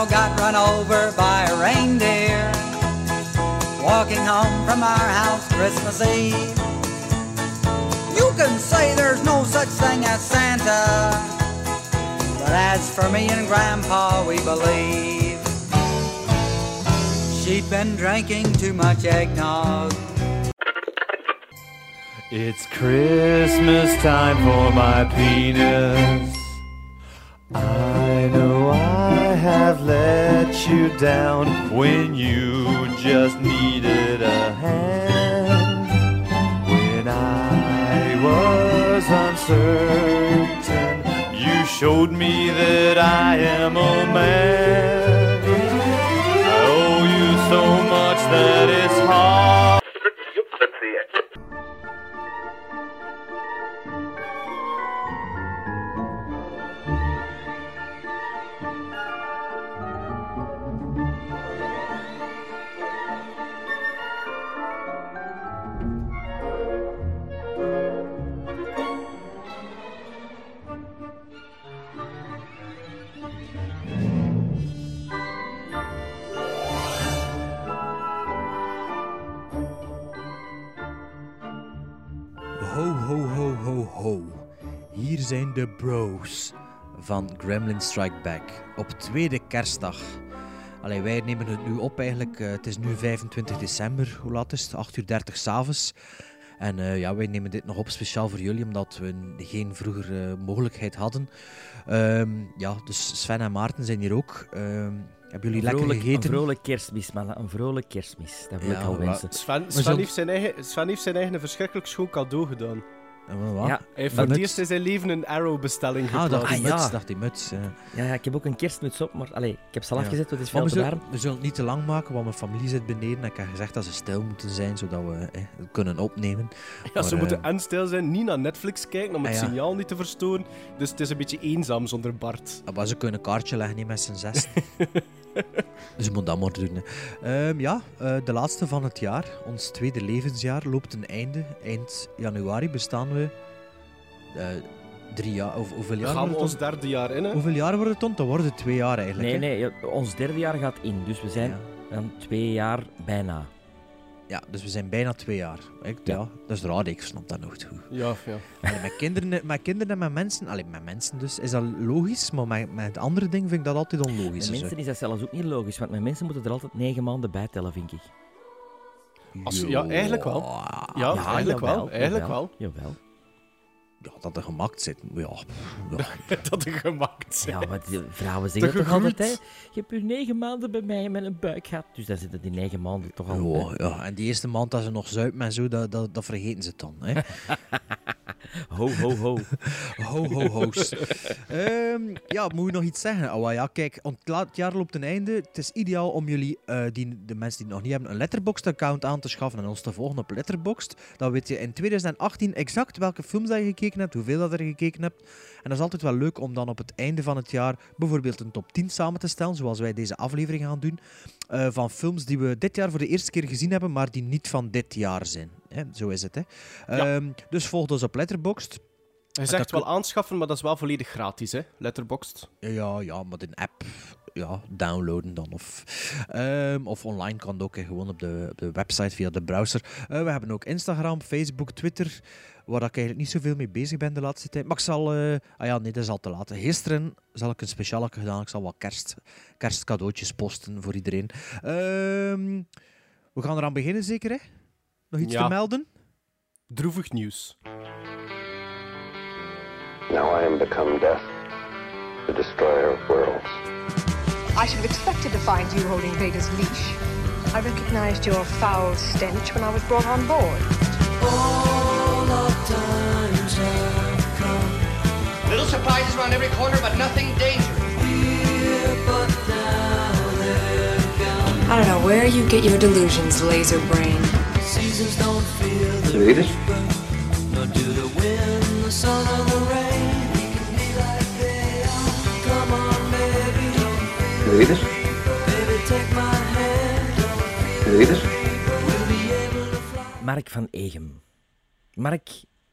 Grandma got run over by a reindeer walking home from our house Christmas Eve. You can say there's no such thing as Santa, but as for me and Grandpa, we believe she'd been drinking too much eggnog. It's Christmas time for my penis. I you down when you just needed a hand. When I was uncertain, you showed me that I am a man. I owe you so much that zijn de bros van Gremlin Strike Back op tweede kerstdag. Allee, wij nemen het nu op eigenlijk. eh, het is nu 25 december. Hoe laat is het? 8 uur 30 s'avonds. En eh, ja, wij nemen dit nog op speciaal voor jullie, omdat we geen vroeger eh, mogelijkheid hadden. Ehm, ja, dus Sven en Maarten zijn hier ook. Ehm, hebben jullie lekker gegeten? Een vrolijk kerstmis, man. Een vrolijk kerstmis. Dat wil Ja, ik al wensen. Sven, Maar Sven, heeft zijn eigen, Sven heeft zijn eigen een verschrikkelijk schoon cadeau gedaan. Wat? Ja, Hij heeft voor het eerst in zijn leven een Arrow-bestelling Ah, geplaatst. dacht die Ah, muts, ja. dacht die muts. eh. ja, ja, ik heb ook een kerstmuts op, maar allee, ik heb ze al Ja. afgezet, want het is veel we te zullen, warm. we zullen het niet te lang maken, want mijn familie zit beneden. En ik heb gezegd dat ze stil moeten zijn, zodat we eh, het kunnen opnemen. Ja, ze moeten eh, en stil zijn, niet naar Netflix kijken om het Ah, ja. signaal niet te verstoren. Dus het is een beetje eenzaam zonder Bart. Ah, Maar ze kunnen een kaartje leggen niet met z'n zes. dus je moet dat maar doen. Ehm, ja, eh, de laatste van het jaar, ons tweede levensjaar, loopt een einde. Eind januari bestaan we eh, drie jaar. Of, hoeveel We jaar gaan het ons derde jaar in, hè? Hoeveel jaar wordt het dan? Dan worden het twee jaar eigenlijk. Nee, hè? nee, ons derde jaar gaat in, dus we zijn Ja. dan twee jaar bijna. Ja, dus we zijn bijna twee jaar. Ik, ja. Ja. dat is raar, ik snap dat nog goed. Ja, ja. Allee, met, kinderen, met kinderen en met mensen, allee, met mensen dus, is dat logisch, maar met, met andere dingen vind ik dat altijd onlogisch. Met Dus, mensen is dat zelfs ook niet logisch, want met mensen moeten er altijd negen maanden bij tellen, vind ik. Als- ja, eigenlijk wel. Ja, Ja, eigenlijk wel, eigenlijk jawel, Jawel. Ja, dat er gemakt zit. Ja, ja. dat er gemaakt zijn. Ja, maar die vrouwen zeggen toch altijd, hè? Je hebt je negen maanden bij mij met een buik gehad. Dus dan zitten die negen maanden toch al... Ja, ja, en die eerste maand dat ze nog zuipen en zo, dat, dat, dat vergeten ze dan. Hè. Ho, ho, ho. Ho, ho, ho's. Ehm, ja, moet je nog iets zeggen? Oh ja, kijk, het jaar loopt ten einde. Het is ideaal om jullie, eh, die, de mensen die het nog niet hebben, een Letterboxd-account aan te schaffen en ons te volgen op Letterboxd. Dan weet je in 2018 exact welke films dat je gekeken hebt, hoeveel dat er gekeken hebt. En dat is altijd wel leuk om dan op het einde van het jaar bijvoorbeeld een top 10 samen te stellen, zoals wij deze aflevering gaan doen, eh, van films die we dit jaar voor de eerste keer gezien hebben, maar die niet van dit jaar zijn. Hè, zo is het, hè. Ja. Ehm, dus volg ons op Letterboxd. Je zegt wel aanschaffen, maar dat is wel volledig gratis, hè? Letterboxd. Ja, ja, maar de app ja, downloaden dan. Of, ehm, of online kan het ook, hè, gewoon op de, op de website via de browser. Eh, we hebben ook Instagram, Facebook, Twitter, waar ik eigenlijk niet zoveel mee bezig ben de laatste tijd. Maar ik zal... eh, ah ja, nee, dat is al te laat. Gisteren zal ik een speciale gedaan. Ik zal wat kerst, kerstcadeautjes posten voor iedereen. Ehm, we gaan eraan beginnen, zeker, hè? Nog iets Ja. te melden? Droevig nieuws. Now I am become death, the destroyer of worlds. I should have expected to find you holding Vader's leash. I recognized your foul stench when I was brought on board. Little surprises around every corner, but nothing dangerous. I don't know where you get your delusions, laser brain. Read it? Read it? Read it? Mark van Egem. Mark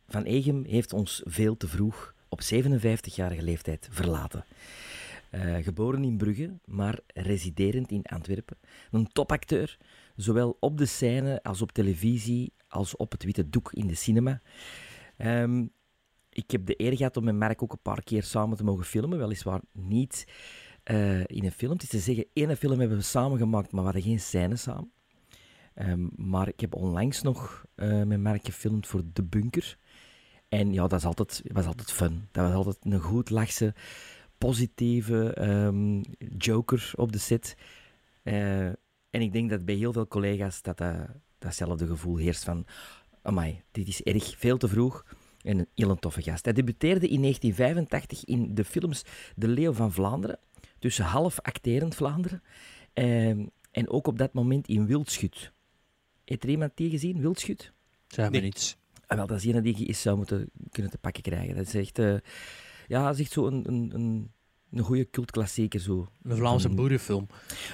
van Egem heeft ons veel te vroeg op 57-jarige leeftijd verlaten. Eh, geboren in Brugge, maar residerend in Antwerpen. Een topacteur, zowel op de scène als op televisie, als op het witte doek in de cinema. Ehm, ik heb de eer gehad om met Mark ook een paar keer samen te mogen filmen. Weliswaar niet eh, in een film. Het is te zeggen, één film hebben we samen gemaakt, maar we hadden geen scène samen. Ehm, maar ik heb onlangs nog eh, met Mark gefilmd voor De Bunker. En ja, dat is altijd, was altijd fun. Dat was altijd een goed lachse, positieve ehm, joker op de set. Eh, en ik denk dat bij heel veel collega's dat, dat datzelfde gevoel heerst van... Amai, dit is erg veel te vroeg. En een heel toffe gast. Hij debuteerde in 1985 in de films De Leeuw van Vlaanderen. Tussen half acterend Vlaanderen. Ehm, en ook op dat moment in Wildschut. Heeft er iemand die gezien, Wildschut? Zeg me niets. Ah, wel, dat is een die je eens zou moeten kunnen te pakken krijgen. Dat is echt, eh, ja, dat is echt zo een, een, een, een goede cultklassieker. Zo. Een Vlaamse boerenfilm.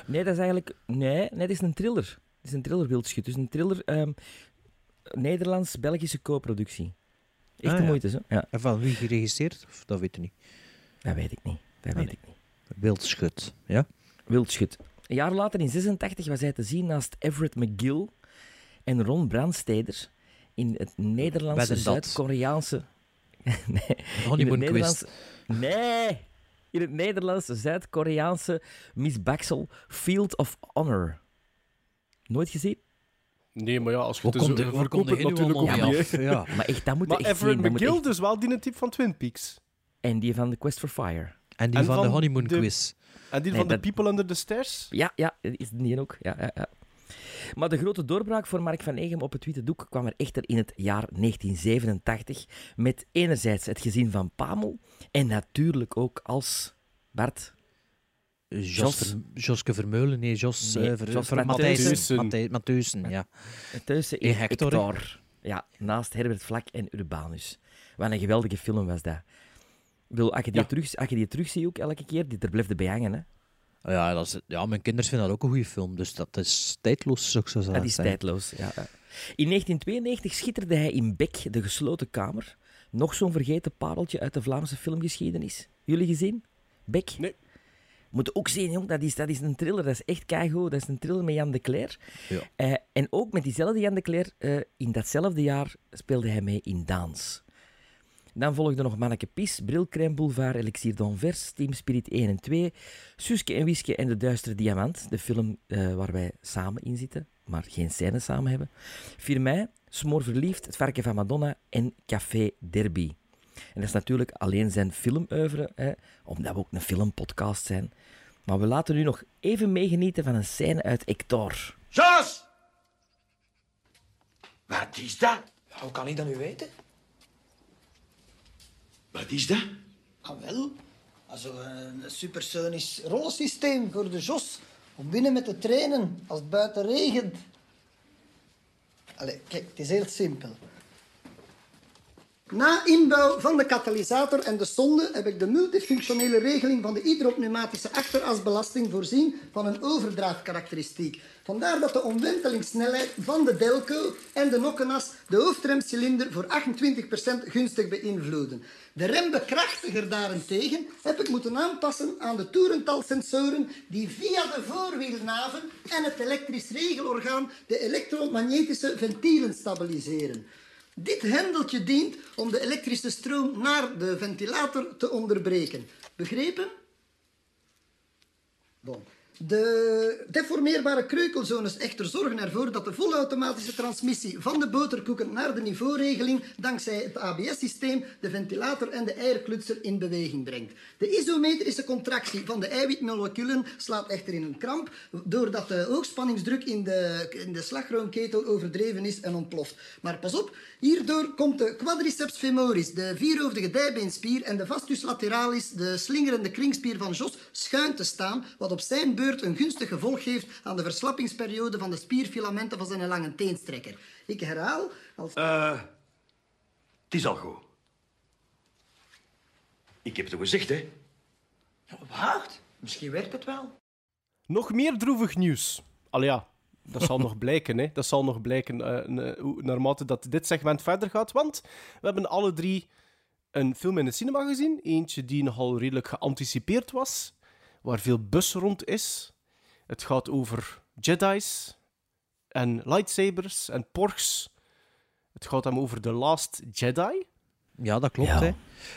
Nee, dat is eigenlijk... Nee, nee, dat is een thriller. Het is een thriller Wildschut. Dus een thriller... ehm, Nederlands-Belgische co-productie. Echt Ah, de ja. moeite, zo. Ja, En van wie geregisseerd? Of, dat weet je niet. dat weet ik niet. Dat Ah, weet nee. ik niet. Wildschut. Ja? Wildschut. Een jaar later, in 86, was hij te zien naast Everett McGill en Ron Brandsteder in het Nederlandse. Zuid-Koreaanse... nee, in het Honeymoon quiz. Nederlandse... Nee! In het Nederlandse Zuid-Koreaanse Miss Baxel Field of Honor. Nooit gezien? Nee, maar ja, als je het zo verkoopt natuurlijk ook niet. Ja. Maar echt, dat moet Maar echt Everett zien. McGill, echt- dus wel die type van Twin Peaks. En die van The Quest for Fire. En die En van, de van Honeymoon de- quiz. En die Nee, van The People Under the Stairs? Ja, ja, is die ook. Ja, ja, ja. Maar de grote doorbraak voor Mark van Egem op het witte doek kwam er echter in het jaar 1987 met enerzijds het gezin van Pamel en natuurlijk ook als Bart. Jos. Jos. Joske Vermeulen. Nee, Jos, Nee, eh, Ver- Jos Ver- Matthijssen. Matthijssen. Matthij- Matthijssen, ja. Tussen In Hector? Ja, naast Herbert Vlak en Urbanus. Wat een geweldige film was dat. Ik bedoel, als je die, Ja. terug, als je die terugziet ook elke keer, die, daar blijft erbij hangen. Hè. Ja, dat is, ja, mijn kinderen vinden dat ook een goede film. Dus dat is tijdloos, zou ik zo zeggen. Dat is tijdloos. Ja. In 1992 schitterde hij in Beck, de gesloten kamer. Nog zo'n vergeten pareltje uit de Vlaamse filmgeschiedenis. Jullie gezien? Beck? Nee. Moet ook zien, jong. Dat is, dat is een thriller. Dat is echt keigoed. Dat is een thriller met Jan de Cler. Ja. Eh, en ook met diezelfde Jan de Cler, eh, in datzelfde jaar speelde hij mee in Daans. Dan volgde nog Manneke Pies, Brilcrème Boulevard, Elixir d'Anvers, Team Spirit 1 en 2, Suske en Wiske en de Duistere Diamant, de film eh, waar wij samen in zitten, maar geen scène samen hebben. 4 mei, Smoor Verliefd, Het Varken van Madonna en Café Derby. En dat is natuurlijk alleen zijn filmoeuvre, hè, omdat we ook een filmpodcast zijn. Maar we laten u nog even meegenieten van een scène uit Hector. Jos! Wat is dat? Hoe kan ik dat nu weten? Wat is dat? Ah, wel. Also, een supersonisch rollensysteem voor de Jos. Om binnen met te trainen als het buiten regent. Allee, kijk, het is heel simpel. Na inbouw van de katalysator en de sonde heb ik de multifunctionele regeling van de hydropneumatische achterasbelasting voorzien van een overdraaftkarakteristiek. Vandaar dat de omwentelingssnelheid van de Delco en de nokkenas de hoofdremcilinder voor 28% gunstig beïnvloeden. De rembekrachtiger daarentegen heb ik moeten aanpassen aan de toerentalsensoren die via de voorwielnaven en het elektrisch regelorgaan de elektromagnetische ventielen stabiliseren. Dit hendeltje dient om de elektrische stroom naar de ventilator te onderbreken. Begrepen? Bon. De deformeerbare kreukelzones echter zorgen ervoor dat de volautomatische transmissie van de boterkoeken naar de niveauregeling dankzij het ABS-systeem de ventilator en de eierklutser in beweging brengt. De isometrische contractie van de eiwitmoleculen slaat echter in een kramp doordat de hoogspanningsdruk in de, in de slagroomketel overdreven is en ontploft. Maar pas op, hierdoor komt de quadriceps femoris, de vierhoofdige dijbeenspier en de vastus lateralis, de slingerende kringspier van Jos, schuin te staan, wat op zijn beurt een gunstig gevolg heeft aan de verslappingsperiode van de spierfilamenten van zijn lange teenstrekker. Ik herhaal, als... Eh, het is al goed. Ik heb het gezegd, hè? Wacht, misschien werkt het wel. Nog meer droevig nieuws. Al ja, dat zal nog blijken, hè. Dat zal nog blijken eh, naarmate dat dit segment verder gaat. Want we hebben alle drie een film in het cinema gezien. Eentje die nogal redelijk geanticipeerd was. Waar veel bus rond is. Het gaat over Jedi's en lightsabers en porgs. Het gaat hem over The Last Jedi. Ja, dat klopt. Ja. Hè.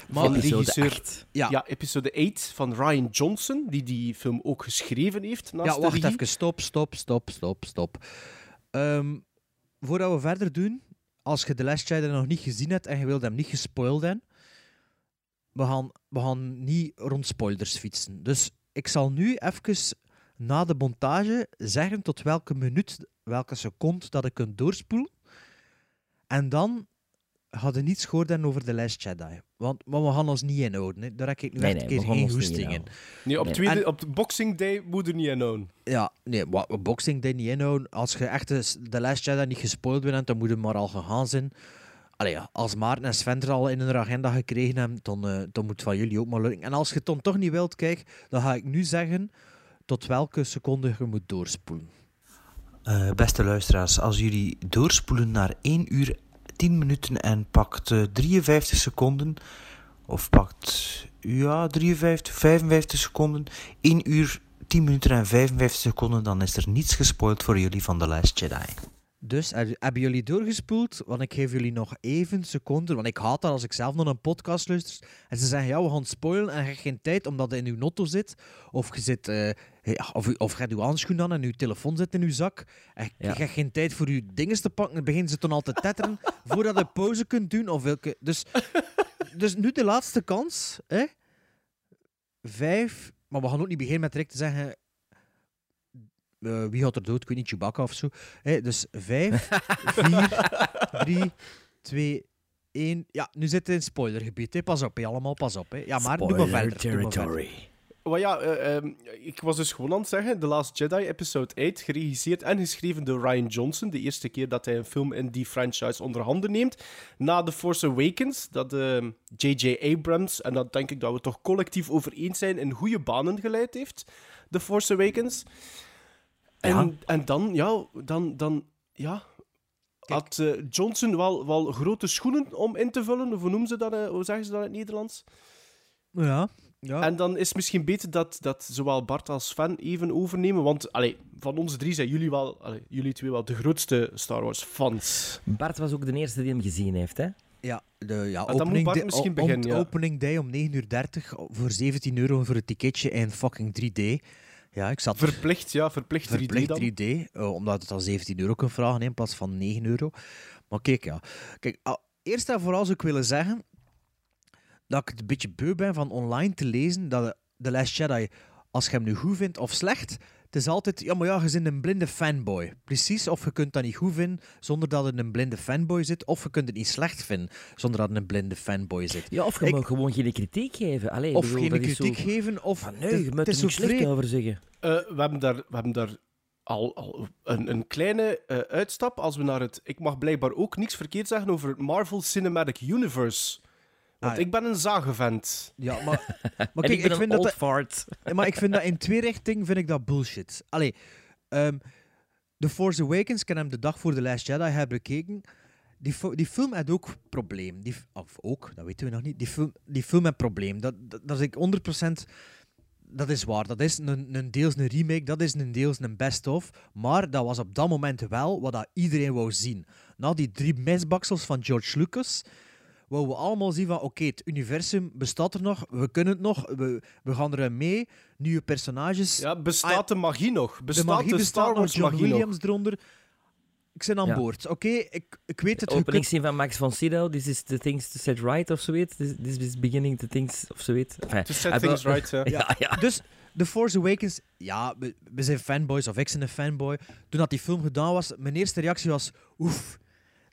Maar Episode regisseur, 8. Ja. ja. episode 8 van Ryan Johnson, die die film ook geschreven heeft. Naast Ja, wacht even. Stop, stop, stop, stop, stop. Ehm, voordat we verder doen, als je The Last Jedi nog niet gezien hebt en je wilt hem niet gespoild hebben, we gaan, we gaan niet rond spoilers fietsen. Dus ik zal nu even na de montage zeggen tot welke minuut, welke seconde dat ik kunt doorspoelen. En dan hadden niets gehoord over The Last Jedi. Want maar we gaan ons niet inhouden. Hè. Daar heb ik nu Nee, echt nee, een keer geen goesting in. inhouden. Nee, op, Nee. tweede, En- op de Boxing Day moet er niet in houden. Ja, nee, wat boxing day niet inhouden. Als je echt de, de Last Jedi niet gespoild bent, dan moet je maar al gegaan zijn. Allee, als Maarten en Sven er al in hun agenda gekregen hebben, dan, eh, dan moet van jullie ook maar lukken. En als je het dan toch niet wilt, kijk, dan ga ik nu zeggen tot welke seconde je moet doorspoelen. Eh, beste luisteraars, als jullie doorspoelen naar 1 uur 10 minuten en pakt eh, 53 seconden, of pakt ja, 53, 55 seconden, 1 uur 10 minuten en 55 seconden, dan is er niets gespoild voor jullie van The Last Jedi. Dus heb- hebben jullie doorgespoeld? Want ik geef jullie nog even seconden. Want ik haat dat als ik zelf naar een podcast luister. En ze zeggen, ja, we gaan spoilen. En je hebt geen tijd omdat je in je notto zit. Of je zit... eh, ja, of, of je hebt je handschoen aan en je telefoon zit in je zak. En je Ja. hebt geen tijd voor je dingen te pakken. Dan beginnen ze dan al te tetteren voordat je pauze kunt doen. Of welke... dus, dus nu de laatste kans. Hè? Vijf... Maar we gaan ook niet beginnen met direct te zeggen... eh, wie gaat er dood? Ik weet niet, Chewbacca of zo. Hè, dus vijf, vier, drie, twee, één. Ja, nu zit het in spoilergebied. Hè. Pas op, hè. allemaal pas op. Hè. Ja, maar doe maar Spoiler verder. doe maar verder. territory. Maar ja, ehm, ik was dus gewoon aan het zeggen, The Last Jedi, episode 8, geregisseerd en geschreven door Ryan Johnson. De eerste keer dat hij een film in die franchise onder handen neemt. Na The Force Awakens, dat J.J. Abrams, en dat denk ik dat we toch collectief over eens zijn, in goede banen geleid heeft. The Force Awakens. En, Ja. en dan, ja, dan, dan, ja... Had eh, Johnson wel, wel grote schoenen om in te vullen? Of hoe noemen ze dat? eh, hoe zeggen ze dat in het Nederlands? Ja, ja. En dan is het misschien beter dat, dat zowel Bart als Sven even overnemen. Want allee, van onze drie zijn jullie, wel, allee, jullie twee wel de grootste Star Wars fans. Bart was ook de eerste die hem gezien heeft, hè? Ja, de ja, dan moet opening, Bart day- misschien beginnen, ja. opening day om 9.30 uur voor 17 euro voor een ticketje in fucking 3D. Ja, ik zat Verplicht, ja, verplicht 3D verplicht dan. 3D, eh, omdat het al 17 euro kunt vragen in plaats van 9 euro. Maar kijk, ja. Kijk, ah, eerst en vooral zou ik willen zeggen dat ik het een beetje beu ben van online te lezen dat The Last Jedi, als je hem nu goed vindt of slecht, het is altijd, ja, maar ja, je bent een blinde fanboy. Precies, of je kunt dat niet goed vinden zonder dat er een blinde fanboy zit, of je kunt het niet slecht vinden zonder dat er een blinde fanboy zit. Ja, of je mag gewoon geen kritiek geven. Allee, Of bedoel, geen dat is kritiek zo... geven, of... Het nee, is- je het moet er niet slecht vreemd. over zeggen. Eh, we hebben daar, we hebben daar al, al een, een kleine eh, uitstap. Als we naar het... Ik mag blijkbaar ook niks verkeerd zeggen over het Marvel Cinematic Universe. Want Ah, ja. ik ben een zagevent. Ja, maar, maar kijk, ik ben een vind dat old dat- fart. Maar ik vind dat in twee richtingen vind ik dat bullshit. Allee, ehm The Force Awakens, ik heb hem de dag voor The Last Jedi hebben bekeken. Die, die film had ook probleem. Die, of ook, dat weten we nog niet. Die film, die film had probleem. Dat, dat, dat is ik 100%... Dat is waar. Dat is een, een deels een remake, dat is een deels een best-of. Maar dat was op dat moment wel wat dat iedereen wou zien. Na die drie misbaksels van George Lucas wouden we allemaal zien van oké, het universum bestaat er nog, we kunnen het nog, we, we gaan er mee, nieuwe personages. Ja, bestaat de magie nog? Bestaat de magie de bestaat Star nog, John magie Williams nog? eronder. Ik ben aan Ja. boord. Oké, ik, ik weet het. De openingszin van Max von Sydow, this is the things to set right, of zoiets. This, this is beginning the things, of zoiets. Enfin, To set things right, ja. ja, Dus The Force Awakens, ja, we, we zijn fanboys, of ik ben een fanboy. Toen dat die film gedaan was, mijn eerste reactie was oef.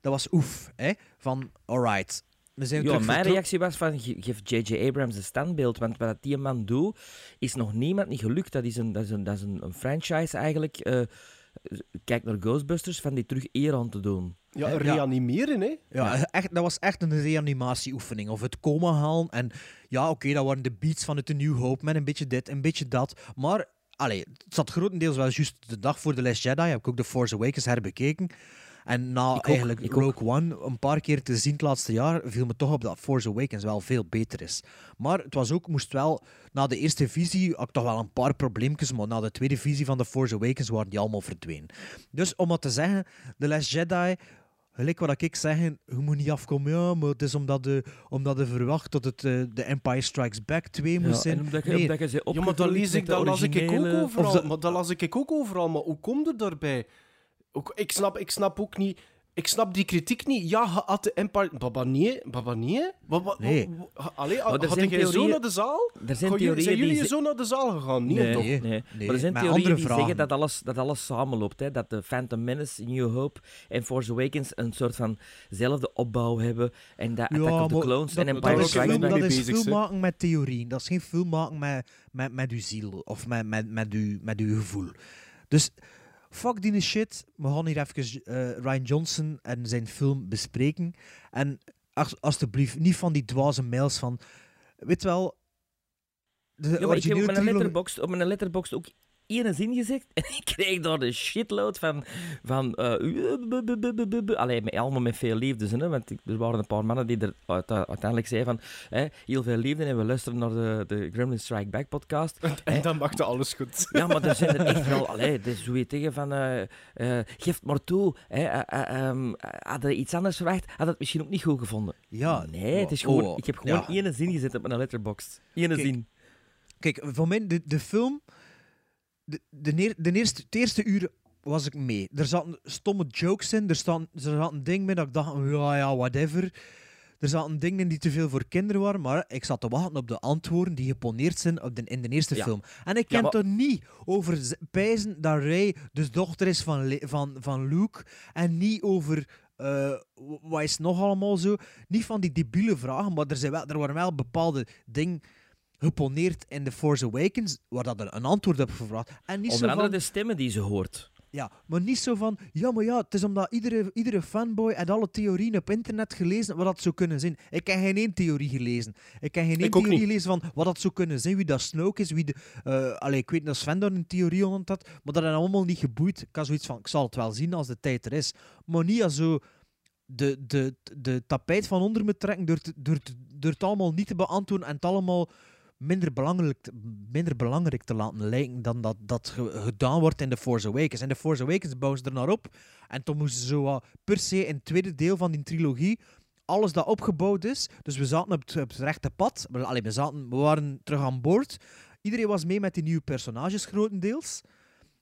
Dat was oef, hè. Van, alright. We zijn Ja, terug mijn reactie was van, ge- geef J.J. Abrams een standbeeld, want wat die man doet, is nog niemand niet gelukt. Dat is een, dat is een, dat is een, een franchise eigenlijk. eh, kijk naar Ghostbusters, van die terug eer aan te doen. Ja, Ja. reanimeren, hè? Ja, Echt, dat was echt een reanimatieoefening. Of het coma halen. En ja, oké, dat waren de beats van het A New Hope. Met een beetje dit, een beetje dat. Maar, allee, het zat grotendeels wel juist de dag voor The Last Jedi. Heb ik ook The Force Awakens herbekeken. En na ook, eigenlijk. Rogue One een paar keer te zien het laatste jaar, viel me toch op dat Force Awakens wel veel beter is. Maar het was ook, moest wel, na de eerste visie had ik toch wel een paar probleempjes, maar na de tweede visie van The Force Awakens waren die allemaal verdwenen. Dus om wat te zeggen, The Last Jedi, gelijk wat ik zeg, je moet niet afkomen, ja, maar het is omdat je, omdat je verwacht dat het eh, The Empire Strikes Back 2 moest Ja, zijn. en omdat je, Nee, omdat je ze Ja, maar dat, lees ik, de dat las ik ook overal. Of dat- Maar dat las ik ook overal. Maar hoe komt het daarbij? Ook, ik, snap, ik snap ook niet... Ik snap die kritiek niet. Ja, had de Empire... Baba, nee. Baba, nee. Baba, Nee. Allee, had zijn jij zo theorieën- naar de zaal? Er zijn theorieën zijn jullie die... zo naar de zaal gegaan? Niet, Nee, toch? nee, Nee, Maar er zijn theorieën andere die vragen. zeggen dat alles, dat alles samenloopt. Hè? Dat de Phantom Menace, New Hope en Force Awakens een soort vanzelfde opbouw hebben. En dat Attack of the Clones dat, en Empire Strikes Back. dat is hè. maken met theorie. Dat is geen film maken met, met, met uw ziel of met, met, met, uw, met uw gevoel. Dus fuck die shit. We gaan hier even eh, Ryan Johnson en zijn film bespreken. En als, alsjeblieft, niet van die dwaze mails van... Weet wel... De Ja, maar ik heb op mijn trilogie- letterbox, op mijn letterbox ook één zin gezegd en ik kreeg daar de shitload van... van eh, Allee, met, allemaal met veel liefde. Hè, want ik- er waren een paar mannen die er uit- uiteindelijk zeiden van... Hè, heel veel liefde en we luisteren naar de, de Gremlin Strike Back podcast. En dan maakte alles goed. Ja, maar er zijn er echt wel... Allee, dus hoe je tegen van... eh eh, geef het maar toe. Hè, ehm, had je iets anders verwacht, had het misschien ook niet goed gevonden. Ja, Nee, het is oh, gewoon... ik heb gewoon ja. één zin gezet op mijn letterbox. Eén Kijk, zin. Kijk, voor mij, de, de film... De, de, neer- de eerste, het eerste uur was ik mee. Er zaten stomme jokes in. Er, staan, er zat een ding bij dat ik dacht, ja, ja, whatever. Er zaten dingen in die te veel voor kinderen waren, maar ik zat te wachten op de antwoorden die geponeerd zijn op de, in de eerste Ja. film. En ik Ja, kan maar- er niet over pijzen dat Ray de dochter is van, Le- van, van Luke en niet over... eh, wat is nog allemaal zo? Niet van die debiele vragen, maar er, zijn wel, er waren wel bepaalde dingen geponeerd in The Force Awakens, waar dat er een antwoord op gevraagd. En niet Onder zo andere van, de stemmen die ze hoort. ja, maar niet zo van, ja, maar ja, het is omdat iedere, iedere fanboy en alle theorieën op internet gelezen wat dat zou kunnen zijn. Ik heb geen één theorie gelezen. Ik heb geen één theorie niet. gelezen van wat dat zou kunnen zijn, wie dat Snoke is, wie de... eh allee, ik weet dat Sven daar een theorie onder had, maar dat heeft allemaal niet geboeid. Ik had zoiets van, ik zal het wel zien als de tijd er is. Maar niet als zo de, de, de tapijt van onder me trekken door, te- door, door het allemaal niet te beantwoorden en het allemaal minder belangrijk, minder belangrijk te laten lijken dan dat dat ge- gedaan wordt in The Force Awakens. En The Force Awakens bouwen ze er naar op. En toen moesten ze zo per se in het tweede deel van die trilogie alles dat opgebouwd is. Dus we zaten op het, rechte pad. We, zaten, we waren terug aan boord. Iedereen was mee met die nieuwe personages grotendeels.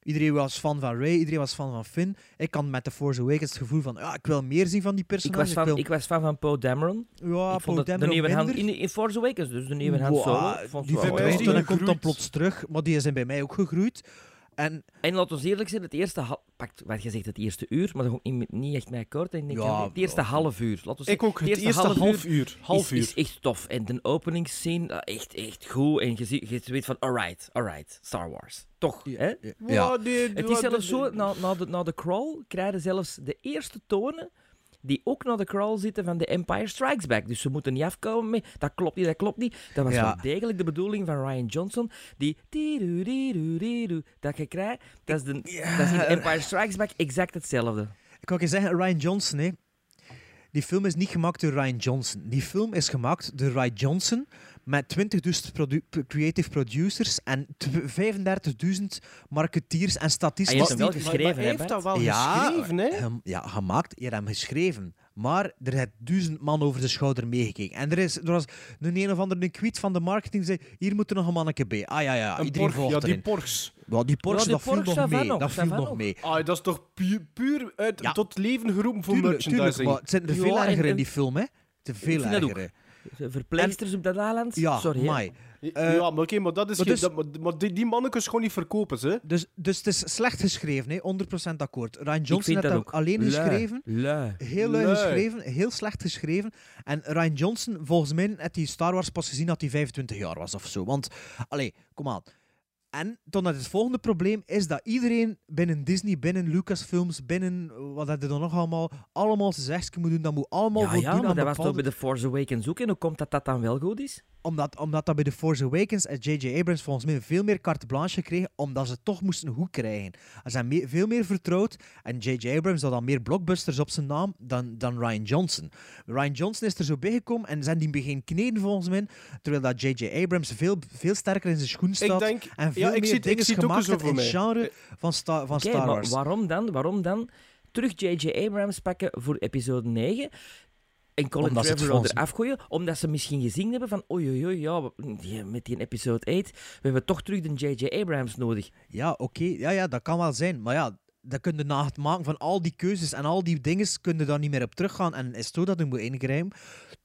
Iedereen was fan van Ray, iedereen was fan van Finn. Ik had met The Force Awakens het gevoel van, ja, ik wil meer zien van die Ik personages. was, fan, wil- ik was fan van Poe Dameron. ja, ik de Dameron nieuwe hand, in, in Force Awakens, dus de nieuwe hand Wow, solo. Vond die verdwijnt die en komt dan plots terug. Maar die zijn bij mij ook gegroeid. En En laten we eerlijk zijn, het eerste... Pakt, wat je zegt, het eerste uur, maar dat gaat niet, niet echt mij. Ik denk, Ja, ja, het eerste ja. half uur. Laten we Ik ook. Het eerste half uur. Half is, uur. is echt tof. En de openingsscene, eh, echt, echt goed. En je, ziet, je weet van, alright, alright, Star Wars. Toch, hè? Ja, nee, Het ja, is zelfs zo, na, na, de, na de crawl krijgen zelfs de eerste tonen die ook naar de crawl zitten van The Empire Strikes Back. Dus ze moeten niet afkomen met, dat klopt niet, dat klopt niet. Dat was Ja. wel degelijk de bedoeling van Ryan Johnson, die dat je krijgt. Dat is, de, dat is in Empire Strikes Back exact hetzelfde. ik kan je zeggen, Ryan Johnson, hè. Die film is niet gemaakt door Ryan Johnson. Die film is gemaakt door Ryan Johnson met 20.000 produ- creative producers en tw- 35.000 marketeers en Hij statisten. heeft hem wel Maar- maar geschreven, hij heeft dat wel Ja, geschreven, hè? Ja, gemaakt. Je hebt hem geschreven. Maar er heeft duizend man over de schouder meegekeken. En er, is, er was een een of andere tweet van de marketing die zei, hier moet er nog een manneke bij. Ah ja, ja, Een iedereen porg, volgt ja, die erin. porgs. Ja, die Porsche, Ja, die dat viel Porsche, nog mee. nog, Dat viel nog mee. Ah, dat is toch puur, puur uit, Ja. tot leven geroepen voor Tuurlijk, tuurlijk, merchandising. maar het zijn er Ja, veel en- erger in die film, hè. Het zijn veel erger. Verpleegsters op dat eiland? Ja, Sorry, hè. mai. Eh, ja, maar oké, maar dat is maar geen... dus- dat- maar, maar die, die mannetjes gewoon niet verkopen, ze. Dus, dus het is slecht geschreven, hè? 100% akkoord. Ryan Johnson heeft dat dat ook. alleen Lui, geschreven. lui. Heel lui Lui. geschreven, heel slecht geschreven. En Ryan Johnson, volgens mij, had hij Star Wars pas gezien dat hij 25 jaar was of zo. Want, allee, kom aan. En dan het volgende probleem is dat iedereen binnen Disney, binnen Lucasfilms, binnen wat heb je dan nog allemaal, allemaal zijn moet doen. Dat moet allemaal Ja, ja, maar dat was toch bij The Force Awakens ook. En hoe komt dat dat dan wel goed is? omdat, omdat dat bij The Force Awakens en J.J. Abrams volgens mij veel meer carte blanche kregen, omdat ze toch moesten goed krijgen. Ze zijn me- veel meer vertrouwd en J.J. Abrams had dan meer blockbusters op zijn naam dan, dan Ryan Johnson. Ryan Johnson is er zo bijgekomen en zijn die begin kneden volgens mij, terwijl dat J.J. Abrams veel, veel sterker in zijn schoen staat denk- en veel ja, ik meer zie het- ik dingen zie het ook zo in het genre van, Sta- van Star maar Wars. waarom dan? Waarom dan terug J.J. Abrams pakken voor episode 9 en Colin het Trevorrow eraf gooien? Omdat ze misschien gezien hebben van oei oei oei, ja, met die episode 8, we hebben toch terug de J.J. Abrams nodig. Ja, oké. Ja, ja, dat kan wel zijn. Maar ja, dat kun je na het maken van al die keuzes en al die dingen, kun je daar niet meer op teruggaan. En is zo dat je moet ingrijpen.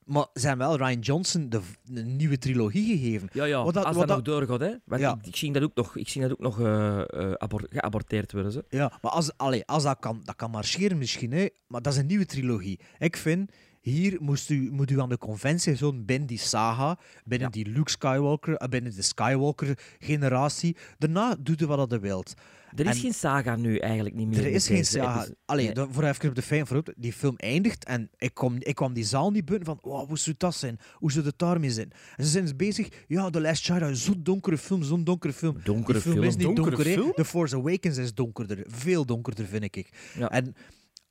Maar ze hebben wel Ryan Johnson de, de nieuwe trilogie gegeven. Ja, ja, Wat dat- als wat dat, nog doorgaat, hè. Want Ja. ik, ik zie dat ook nog, ik zie dat ook nog eh, eh, abor- geaborteerd worden. Zo. Ja, maar als, allee, als dat kan, dat kan marcheren misschien, hè. maar dat is een nieuwe trilogie. Ik vind, hier moest u, moet u aan de conventie zo'n binnen die saga, binnen die Luke Skywalker, eh, binnen de Skywalker-generatie. Daarna doet u wat je wilt. Er is En- geen saga nu eigenlijk niet meer. Er is geen deze saga. episode. Allee, Nee. voor even op de fijn vooruit. Die film eindigt en ik, kom, ik kwam die zaal niet binnen van wow, hoe zou dat zijn? Hoe zou het daarmee zijn? En ze zijn dus bezig, ja, The Last Jedi, zo'n donkere film, zo'n donkere film. Donkere film, film. is niet Donkere donker, film? The Force Awakens is donkerder. Veel donkerder, vind ik. Ja. En,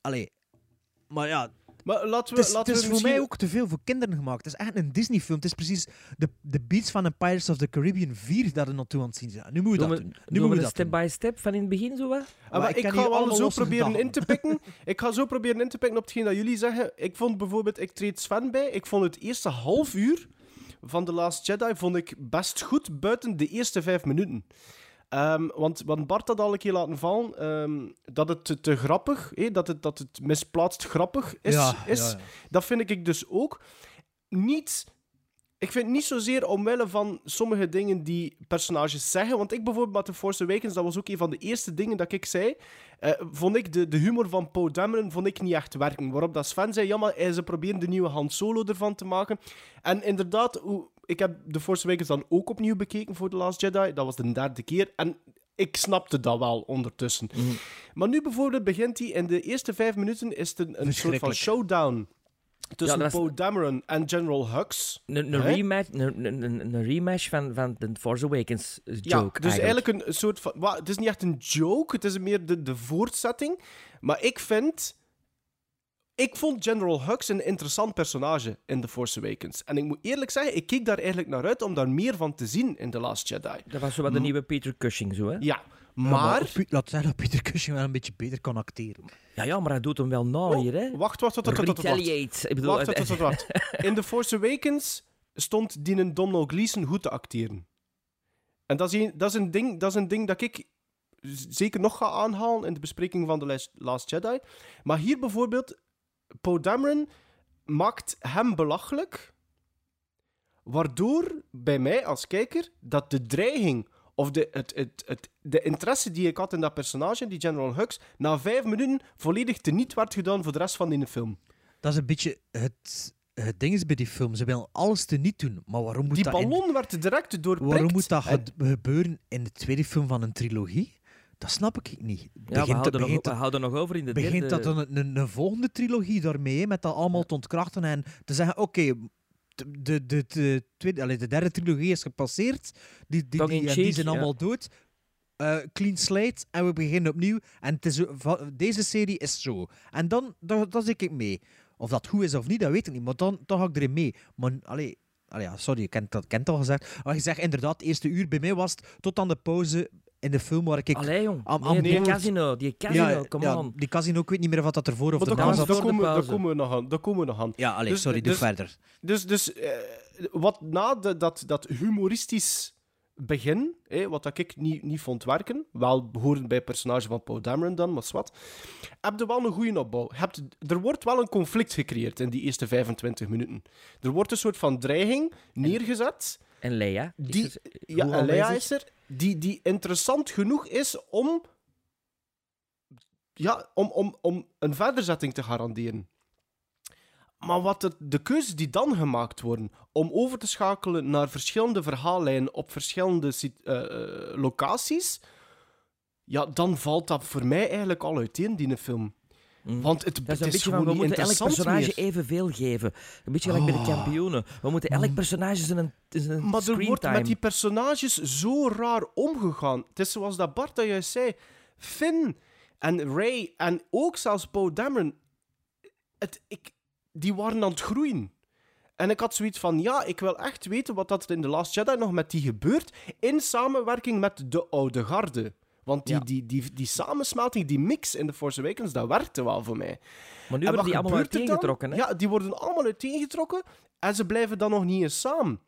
allee, maar ja, Maar laten we, het is, laten het is we voor mij ook te veel voor kinderen gemaakt. Het is echt een Disney-film. Het is precies de, de beats van een Pirates of the Caribbean 4 dat er naartoe aan het zien zijn. Nu moet je Doen dat we, doen. Nu doen moet we je dat step doen. by step van in het begin zo wat? Ah, Maar maar ik ga wel allemaal zo proberen in te pikken. ik ga zo proberen in te pikken op hetgeen dat jullie zeggen. Ik vond bijvoorbeeld, ik treed Sven bij. Ik vond het eerste half uur van The Last Jedi vond ik best goed buiten de eerste vijf minuten. Ehm, want, want Bart had al een keer laten vallen ehm, dat het te, te grappig, hè, dat, het, dat het misplaatst grappig is. Ja, is. ja, ja. Dat vind ik dus ook. Niet ik vind niet zozeer omwille van sommige dingen die personages zeggen. Want ik bijvoorbeeld met The Force Awakens, dat was ook een van de eerste dingen dat ik zei. eh, vond ik de, de humor van Poe Dameron vond ik niet echt werken. Waarop dat Sven zei, ja, maar eh, ze proberen de nieuwe Han Solo ervan te maken. En inderdaad, hoe- ik heb The Force Awakens dan ook opnieuw bekeken voor The Last Jedi. Dat was de derde keer. En ik snapte dat wel ondertussen. Maar nu bijvoorbeeld begint hij in de eerste vijf minuten is het een, een soort van showdown tussen Ja, Poe Dameron en General Hux. Een, rematch, een, rematch van, van de Force Awakens joke. Ja, dus eigenlijk, een, een soort van... het is niet echt een joke, het is meer de, de voortzetting. Maar ik vind... Ik vond General Hux een interessant personage in The Force Awakens. En ik moet eerlijk zeggen, ik keek daar eigenlijk naar uit om daar meer van te zien in The Last Jedi. Dat was zo wat de nieuwe Peter Cushing, zo, hè? Ja, Ja, maar... Laat zeggen dat Peter Cushing wel een beetje beter kan acteren. Ja, ja, maar hij doet hem wel na Oh, hier, hè? Wacht, wacht, wacht, wacht, wacht. Ik bedoel, Wacht, wacht, wacht, wacht, wacht. In The Force Awakens stond die een Donald Gleason goed te acteren. En dat is, een, dat, is een ding, dat is een ding dat ik zeker nog ga aanhalen in de bespreking van The Last Jedi. Maar hier bijvoorbeeld, Poe Dameron maakt hem belachelijk, waardoor bij mij als kijker dat de dreiging of de, het, het, het, de interesse die ik had in dat personage, die General Hux, na vijf minuten volledig teniet werd gedaan voor de rest van die film. Dat is een beetje het, het ding is bij die film. Ze willen alles te niet doen. Maar waarom moet Die dat in- ballon werd direct doorprikt. Waarom moet dat En- ge- gebeuren in de tweede film van een trilogie? Dat snap ik niet. Ja, we Begint, houden, nog, begint, we houden nog over in de begint derde... dat dan een, een, een volgende trilogie daarmee, met dat allemaal te ontkrachten en te zeggen, oké, de, de, de, de, tweede, allee, de derde trilogie is gepasseerd, die, die, die, die zijn ja. allemaal dood. Eh, clean slate en we beginnen opnieuw. En het is, deze serie is zo. En dan, dan, dan ik mee. Of dat goed is of niet, dat weet ik niet. Maar dan, dan ga ik erin mee. Maar, allee, allee, ja, sorry, ik ken dat kent al gezegd. Maar je zegt inderdaad, het eerste uur bij mij was het tot aan de pauze in de film waar ik... Allee, jong. Am- Nee, am die casino, die casino, ja, come ja, on. die casino, ik weet niet meer of dat ervoor of Maar erna komen, zat. daar, komen, komen we nog aan. Daar komen we nog aan. Ja, allee, Dus- sorry, doe dus- verder. Dus, dus eh, wat na de, dat, dat humoristisch begin, hè, wat dat ik niet, niet vond werken, wel behorend bij het personage van Paul Dameron dan, maar wat, heb je wel een goede opbouw. Hebt, er wordt wel een conflict gecreëerd in die eerste 25 minuten. Er wordt een soort van dreiging neergezet. En Leia. is Die, ja, en is er, die, die interessant genoeg is om, ja, om, om, om een verderzetting te garanderen. Maar wat de keuzes die dan gemaakt worden, om over te schakelen naar verschillende verhaallijnen op verschillende eh, eh, locaties, ja, dan valt dat voor mij eigenlijk al uiteen, die film. Want het, Mm. Dat is een beetje van, we moeten elk personage meer. evenveel geven. Een beetje gelijk bij de Oh. kampioenen. We moeten elk personage zijn, zijn Maar er wordt met die personages zo raar omgegaan. Het is zoals dat Bart dat juist zei. Finn en Ray en ook zelfs Poe Dameron. Het, ik, die waren aan het groeien. En ik had zoiets van, ja, ik wil echt weten wat dat er in The Last Jedi nog met die gebeurt. In samenwerking met de oude garde. Want die, Ja. die, die, die samensmelting, die mix in The Force Awakens, dat werkte wel voor mij. Maar nu En worden die allemaal uiteengetrokken. Hè? Ja, die worden allemaal uiteengetrokken en ze blijven dan nog niet eens samen.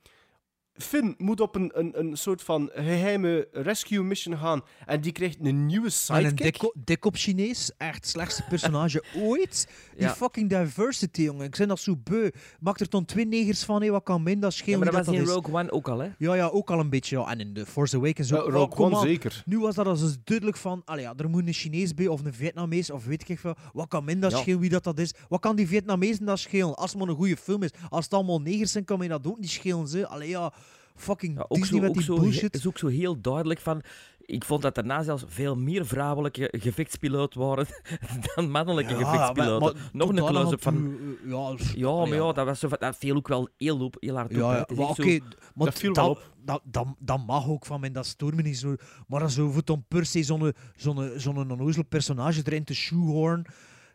Finn moet op een, een, een soort van geheime rescue mission gaan en die krijgt een nieuwe En een sidekick. dik, dik op Chinees, echt slechtste personage ooit. Die Ja. fucking diversity, jongen. Ik ben dat zo beu. Maak er dan twee negers van, hé, wat kan min, dat Ja, schelen maar dat was in. Rogue One ook al, hè? Ja, ja, ook al een beetje. Ja. En in The Force Awakens ook. Ja, Oh, Rogue kom One aan. zeker. Nu was dat als dus duidelijk van, allee, ja, er moet een Chinees bij of een Vietnamees of weet ik veel. Wat kan men dat Ja. schelen wie dat, dat is? Wat kan die Vietnamezen dat schelen? Als het maar een goede film is. Als het allemaal negers zijn, kan mij dat ook niet schelen. Ze. Allee, ja, fucking Ja, ook Disney zo, met ook die zo, bullshit. Het is ook zo heel duidelijk van... Ik vond dat daarna zelfs veel meer vrouwelijke gevechtspiloot waren dan mannelijke Ja, gevechtspiloten. maar- maar Nog een close-up van... eh, Ja, Ja, maar ja, dat, was zo, dat viel ook wel heel, op, heel hard op. Ja, maar oké, zo- maar Dat viel wel op. dat, dat, dat mag ook van men, dat stoort me niet zo. Maar dan zo voor dan per se zo'n zo'n zo'n onnozel personage erin te shoehorn.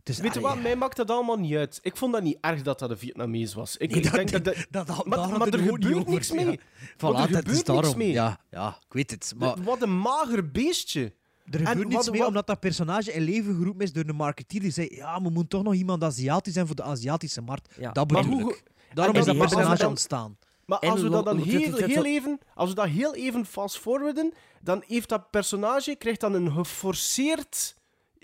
Is, Weet je wat, mij maakt dat allemaal niet uit. Ik vond dat niet erg dat dat een Vietnamees was. Ik, Nee, ik dat- denk dat... dat dat, dat, maar er gebeurt over, niks ja. mee. Voilà, Maar er het is gebeurt niks daarom. mee. Ja, ja, ik weet het. Maar Wat een mager beestje. er en gebeurt niets wat- mee, wat- omdat dat personage in leven geroepen is door de marketeer. Die zei, ja, we moeten toch nog iemand Aziatisch zijn voor de Aziatische markt. Ja. Dat Maar bedoel hoe- ik. Daarom en is dat personage dan- ontstaan. Maar En als we dat dan heel, even, als we dat heel even fast forwarden, dan heeft dat personage krijgt dan een geforceerd,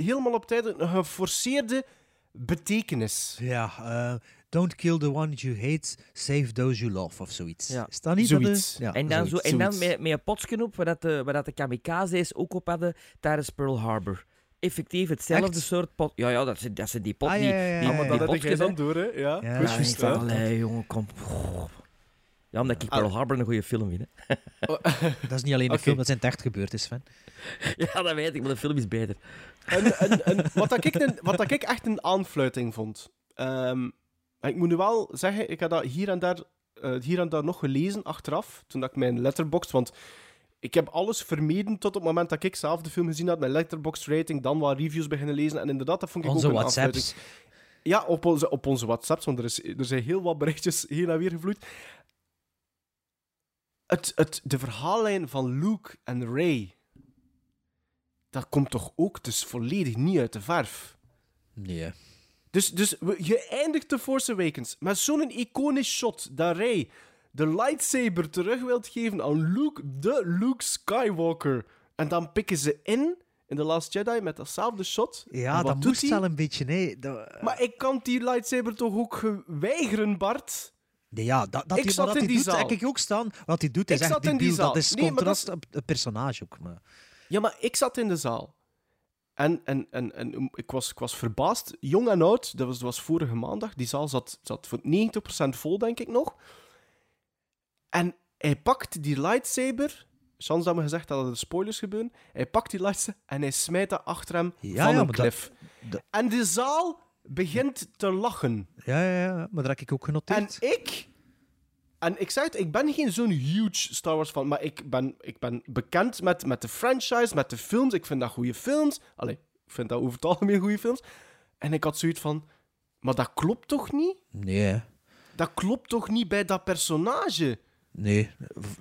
helemaal op tijd, een geforceerde betekenis. Ja, eh, don't kill the one you hate, save those you love, of zoiets. Ja. Is dat niet de- Zoiets. ja, En dan, zo, en dan met, met een potsje op, waar, dat de, waar dat de kamikazes ook op hadden tijdens Pearl Harbor. Effectief hetzelfde Echt? soort pot. Ja, ja, dat zijn, dat zijn die pot, Ah, ja, die, ja, ja, die, ja, ja. die dat potjes, dan door, hè? Ja, Ja, Ja, allee, jongen, kom. Ja, omdat ik Pearl Harbor een goede film vind. Hè. Dat is niet alleen een film, dat zijn het echt gebeurd is, Sven. Ja, dat weet ik, maar de film is beter. En, en, en wat, dat ik een, wat dat ik echt een aanfluiting vond. Ehm, ik moet nu wel zeggen, ik heb dat hier en daar, eh, hier en daar nog gelezen achteraf, toen dat ik mijn letterbox, want ik heb alles vermeden tot het moment dat ik zelf de film gezien had, mijn letterbox rating, dan wat reviews beginnen lezen, en inderdaad, dat vond ik Onze ook een WhatsApps. aanfluiting. Ja, op onze, op onze WhatsApps, want er, is, er zijn heel wat berichtjes heen en weer gevloeid. Het, het, de verhaallijn van Luke en Ray, dat komt toch ook dus volledig niet uit de verf. Nee. Dus, dus je eindigt The Force Awakens met zo'n iconisch shot dat Rey de lightsaber terug wilt geven aan Luke, de Luke Skywalker. En dan pikken ze in, in The Last Jedi, met datzelfde shot. Ja, dat moest wel een beetje, nee. Dat, Maar ik kan die lightsaber toch ook weigeren, Bart? Nee ja, dat, dat Ik hij, zat maar dat in hij die doet, zaal. ook staan. Wat hij doet is Ik echt zat in die zaal. Dat is Nee, dat contrast is- op het personage ook. Maar. Ja, maar ik zat in de zaal. En, en, en, en ik, was, ik was verbaasd, jong en oud. Dat was, dat was vorige maandag. Die zaal zat, zat voor 90% vol, denk ik nog. En hij pakt die lightsaber. Chans dat me gezegd dat er spoilers gebeuren. Hij pakt die lightsaber en hij smijt dat achter hem Ja, van ja, een dat- klif. dat- En de zaal begint te lachen. Ja, ja, ja, maar dat heb ik ook En genoteerd. ik... En ik zeg het, ik ben geen zo'n huge Star Wars fan, maar ik ben, ik ben bekend met, met de franchise, met de films. Ik vind dat goede films. Allee, ik vind dat over het algemeen goede films. En ik had zoiets van, maar dat klopt toch niet? Nee. Dat klopt toch niet bij dat personage? nee,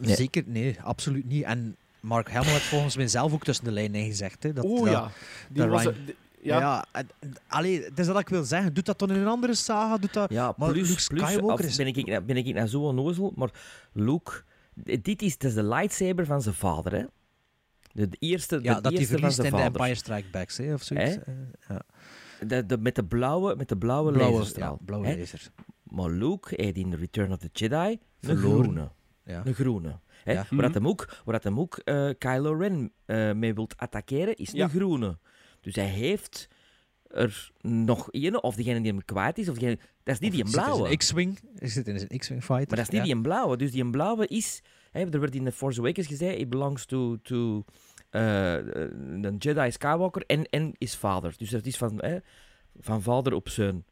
zeker nee, absoluut niet. En Mark Hamill heeft volgens mij zelf ook tussen de lijnen gezegd. Hè, dat, oh dat- ja. Die dat was, Ryan- Ja, ja. allee, het is dat ik wil zeggen. Doet dat dan in een andere saga? Doet dat... Ja, maar plus, Luke plus Skywalker of is... ben, ik, nou- ben ik nou zo onnozel, maar Luke, dit is, is de lightsaber van zijn vader, hè? De, de eerste, Ja, de dat eerste van zijn in de vader. Empire Strikes Back, hè, of zoiets. Hè? Eh, ja. De, de, met de blauwe, met de blauwe, Blauwe, laserstraal. ja, blauwe laser. Maar Luke heeft in Return of the Jedi een Verloren. groene. Ja. Een groene. Hè? Ja. Waar dat hem ook, waar dat hem ook eh, Kylo Ren eh, mee wilt attackeren, is een groene. Dus hij heeft er nog één, of degene die hem kwijt is, of degene... Dat is niet die een Zit in blauwe. zijn X-Wing. Hij zit in zijn X-Wing fighter. Maar dat is niet ja. die een blauwe. Dus die een blauwe is... Hè, er werd in The Force Awakens gezegd, he belongs to, to eh, een Jedi Skywalker en, en is vader. Dus dat is van, hè, van vader op zoon.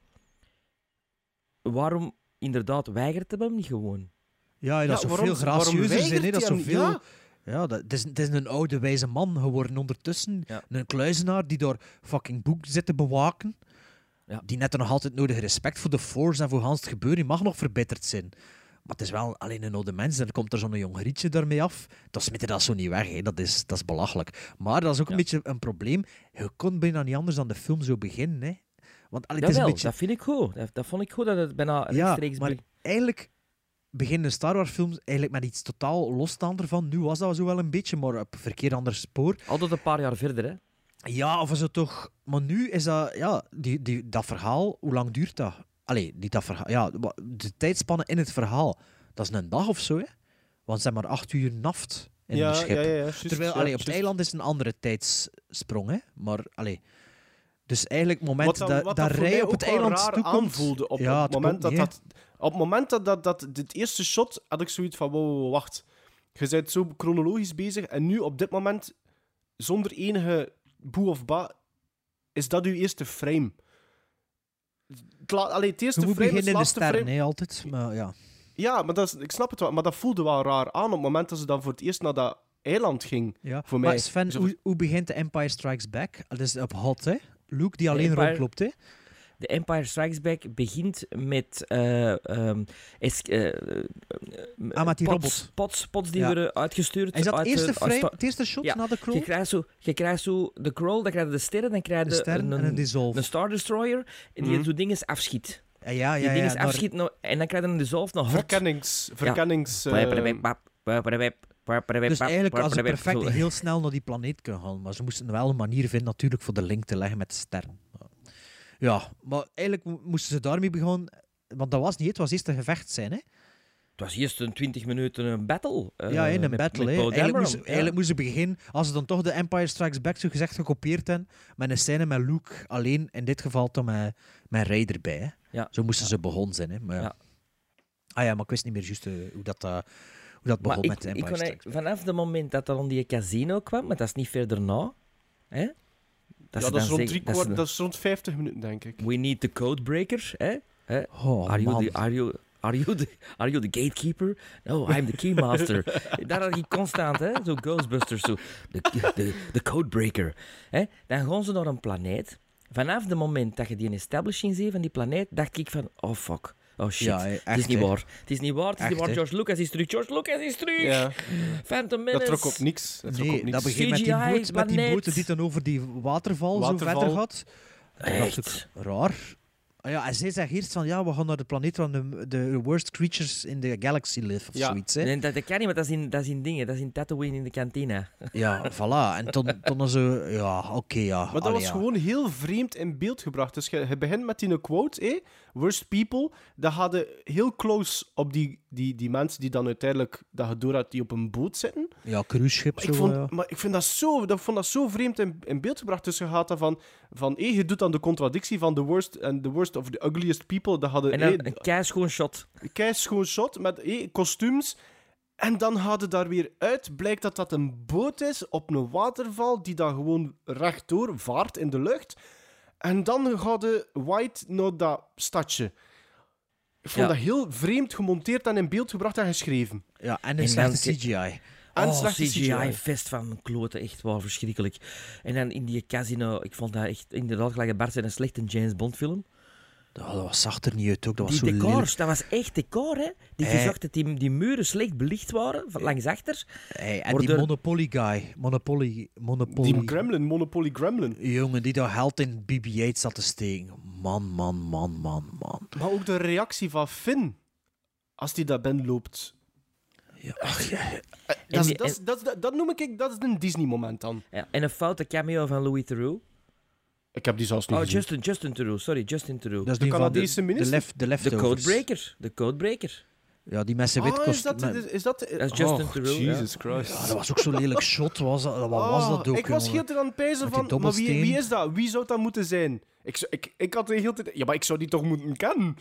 Waarom inderdaad weigert hem hem niet gewoon? Ja, dat Ja, is zo waarom- veel gracieuzer waarom zijn. hè, Dat is hij zoveel... Ja, dat, het, is, het is een oude wijze man geworden ondertussen. Ja. Een kluizenaar die door fucking boek zit te bewaken. Ja. Die net nog altijd nodig respect voor de Force en voor Hans het gebeuren. Die mag nog verbeterd zijn. Maar het is wel alleen een oude mens. Dan komt er zo'n jong grietje daarmee af. Dan smit je dat zo niet weg. Hè. Dat, is, dat is belachelijk. Maar dat is ook een beetje een probleem. Je kon bijna niet anders dan de film zo beginnen. Hè. Want allee, het is een beetje... dat vind ik goed. Dat, dat vond ik goed dat het bijna Ja, rechtstreeks... maar eigenlijk beginnen Star Wars films eigenlijk met iets totaal losstaand ervan. Nu was dat zo wel een beetje, maar op verkeerd ander spoor. Altijd een paar jaar verder, hè. Ja, of is het toch... Maar nu is dat... Ja, die, die, dat verhaal, hoe lang duurt dat? Allee, niet dat verhaal... Ja, de tijdspanne in het verhaal, dat is een dag of zo, hè? Want ze hebben maar acht uur naft in Ja, schip. ja, ja, Terwijl, ja, allee, op het eiland is een andere tijdssprong, hè? Maar, allee... Dus eigenlijk, het moment Wat dat, wat dat voor Rij mij op het eiland aanvoelde op ja, het moment dat dat... Op het moment dat, dat, dat dit eerste shot had ik zoiets van, wow, wow, wacht. Je bent zo chronologisch bezig en nu op dit moment, zonder enige boe of ba, is dat uw eerste frame. Het, la- allee, het eerste frame is het de laatste sterren, frame. hè, altijd. Maar ja. Ja, maar dat is, ik snap het wel, maar dat voelde wel raar aan op het moment dat ze dan voor het eerst naar dat eiland ging. Ja. Voor maar mij. Sven, Zo- hoe, hoe begint The Empire Strikes Back? Dat is op hot, hè? Luke die alleen Empire- rondloopt, hè? The Empire Strikes Back begint met... es- Ah, met die pots, robot. Pots, pots die Ja. worden uitgestuurd. Is dat uit eerste de- frame, uit- het eerste shot Ja, na de crawl? Je krijgt, zo, je krijgt zo de crawl, dan krijg je de sterren, dan krijg je De sterren en een dissolve. een Star Destroyer, en die Mhm. zo dingen afschiet. Ja, ja, Die ja. dingen ja, naar- afschiet, en dan krijg je een dissolve naar hot. Verkennings... verkennings eh, Dus eigenlijk als ze perfect heel snel naar die planeet kunnen gaan. Maar ze moesten wel een manier vinden natuurlijk voor de link te leggen met de sterren. Ja, maar eigenlijk mo- moesten ze daarmee beginnen. Want dat was niet, het was eerst een gevecht zijn, hè? Het was eerst een 20 minuten een battle. eh, ja, in een met- battle. met Eigenlijk, moesten, ja. eigenlijk moesten ze beginnen, als ze dan toch de Empire Strikes Back zo gezegd gekopieerd hebben, met een scène met Luke alleen, in dit geval dan met, met Rey erbij. Hè. Ja. Zo moesten ze begonnen zijn. Hè. Maar ja. Ja. Ah ja, maar ik wist niet meer juist eh, hoe, dat, eh, hoe dat begon Maar met ik, de ik Empire kon Strikes eigenlijk- vanaf het moment dat er aan die casino kwam, maar dat is niet verder na, hè? Ja, ze dat is rond drie dat kwart, dat is rond 50 minuten, denk ik. We need the codebreaker, hè? hè? Oh, are, you the, are, you, are, you the, are you the gatekeeper? No, I'm the keymaster. Daar had hij constant, hè? Zo Ghostbusters, zo. The, the, the codebreaker. Hè? Dan gaan ze naar een planeet. Vanaf het moment dat je die establishing ziet van die planeet, dacht ik van, oh fuck. Oh shit, Ja, hè, het is echt, niet waar. Het is niet waar, het is Echt, niet waar. George Lucas is terug, George Lucas is terug. Ja. Phantom Menace. Dat trok op niks. Dat trok Nee, niks. dat begint met die, boot, met die boot die dan over die waterval, zo Waterval. verder gaat. Echt? raar. Ah ja, en zij zegt eerst van, ja, we gaan naar de planeet waar de, de worst creatures in the galaxy live, of Ja. zoiets. Hè. Nee, dat, dat kan niet, want dat is in, dat is in dingen. Dat is in Tatooine in de kantine. Ja, voilà. En toen, toen zo, ja, oké, ja. Maar dat allee, was ja. gewoon heel vreemd in beeld gebracht. Dus je, je begint met die quote, eh? Worst people. Dat hadden heel close op die, die, die mensen die dan uiteindelijk, dat je door had, die op een boot zitten. Ja, cruiseschip Maar zo, ik, vond, ja. maar ik vind dat zo, dat, vond dat zo vreemd in, in beeld gebracht. Dus je gaat dan van, van eh, je doet dan de contradictie van the worst and the worst of the ugliest people. Dat hadden En dan een keischoon shot. kei schoon shot met kostuums. En dan hadden daar weer uit, blijkt dat dat een boot is op een waterval die dan gewoon rechtdoor vaart in de lucht. En dan gaat de White naar dat stadje. Ik vond Ja. dat heel vreemd gemonteerd en in beeld gebracht en geschreven. Ja, en En een slechte CGI. En oh. CGI-fest van kloten, echt wel verschrikkelijk. En dan in die casino, ik vond dat echt inderdaad gelijk een Bart zei, een slechte James Bond film. Ja, dat was, zag er niet uit ook. Dat was Die zo decors, lelijk. dat was echt decor, hè. Die gezorgd dat die, die muren slecht belicht waren, van langs achter. Hey, en Worden- die Monopoly guy. Monopoly. Monopoly. Die Gremlin, Monopoly Gremlin. Jongen, die daar geld in BB-8 zat te steken. Man, man, man, man, man. Maar ook de reactie van Finn. Als die daar binnen loopt. Ja, ach, ja. Dat, is- die- dat, is- dat, is- dat, dat noem ik, dat is een Disney-moment dan. Ja, en een foute cameo van Louis Theroux. Ik heb die zelfs niet Oh, gezien. Justin, Justin Theroux, sorry, Justin Theroux. Dat is De Canadese de, de, minister? lef, de De codebreaker. De codebreaker. Ja, die met zijn wit Ah, is kostuum. dat, met- is, dat... Dat is Justin oh, Theroux, ja. Jesus Christ. Ja, dat was ook zo'n lelijk shot. Was dat, wat was Ah, dat ook, Ik was heel aan het van, maar wie, wie is dat? Wie zou dat moeten zijn? Ik, ik, ik had de hele tijd... Ja, maar ik zou die toch moeten kennen?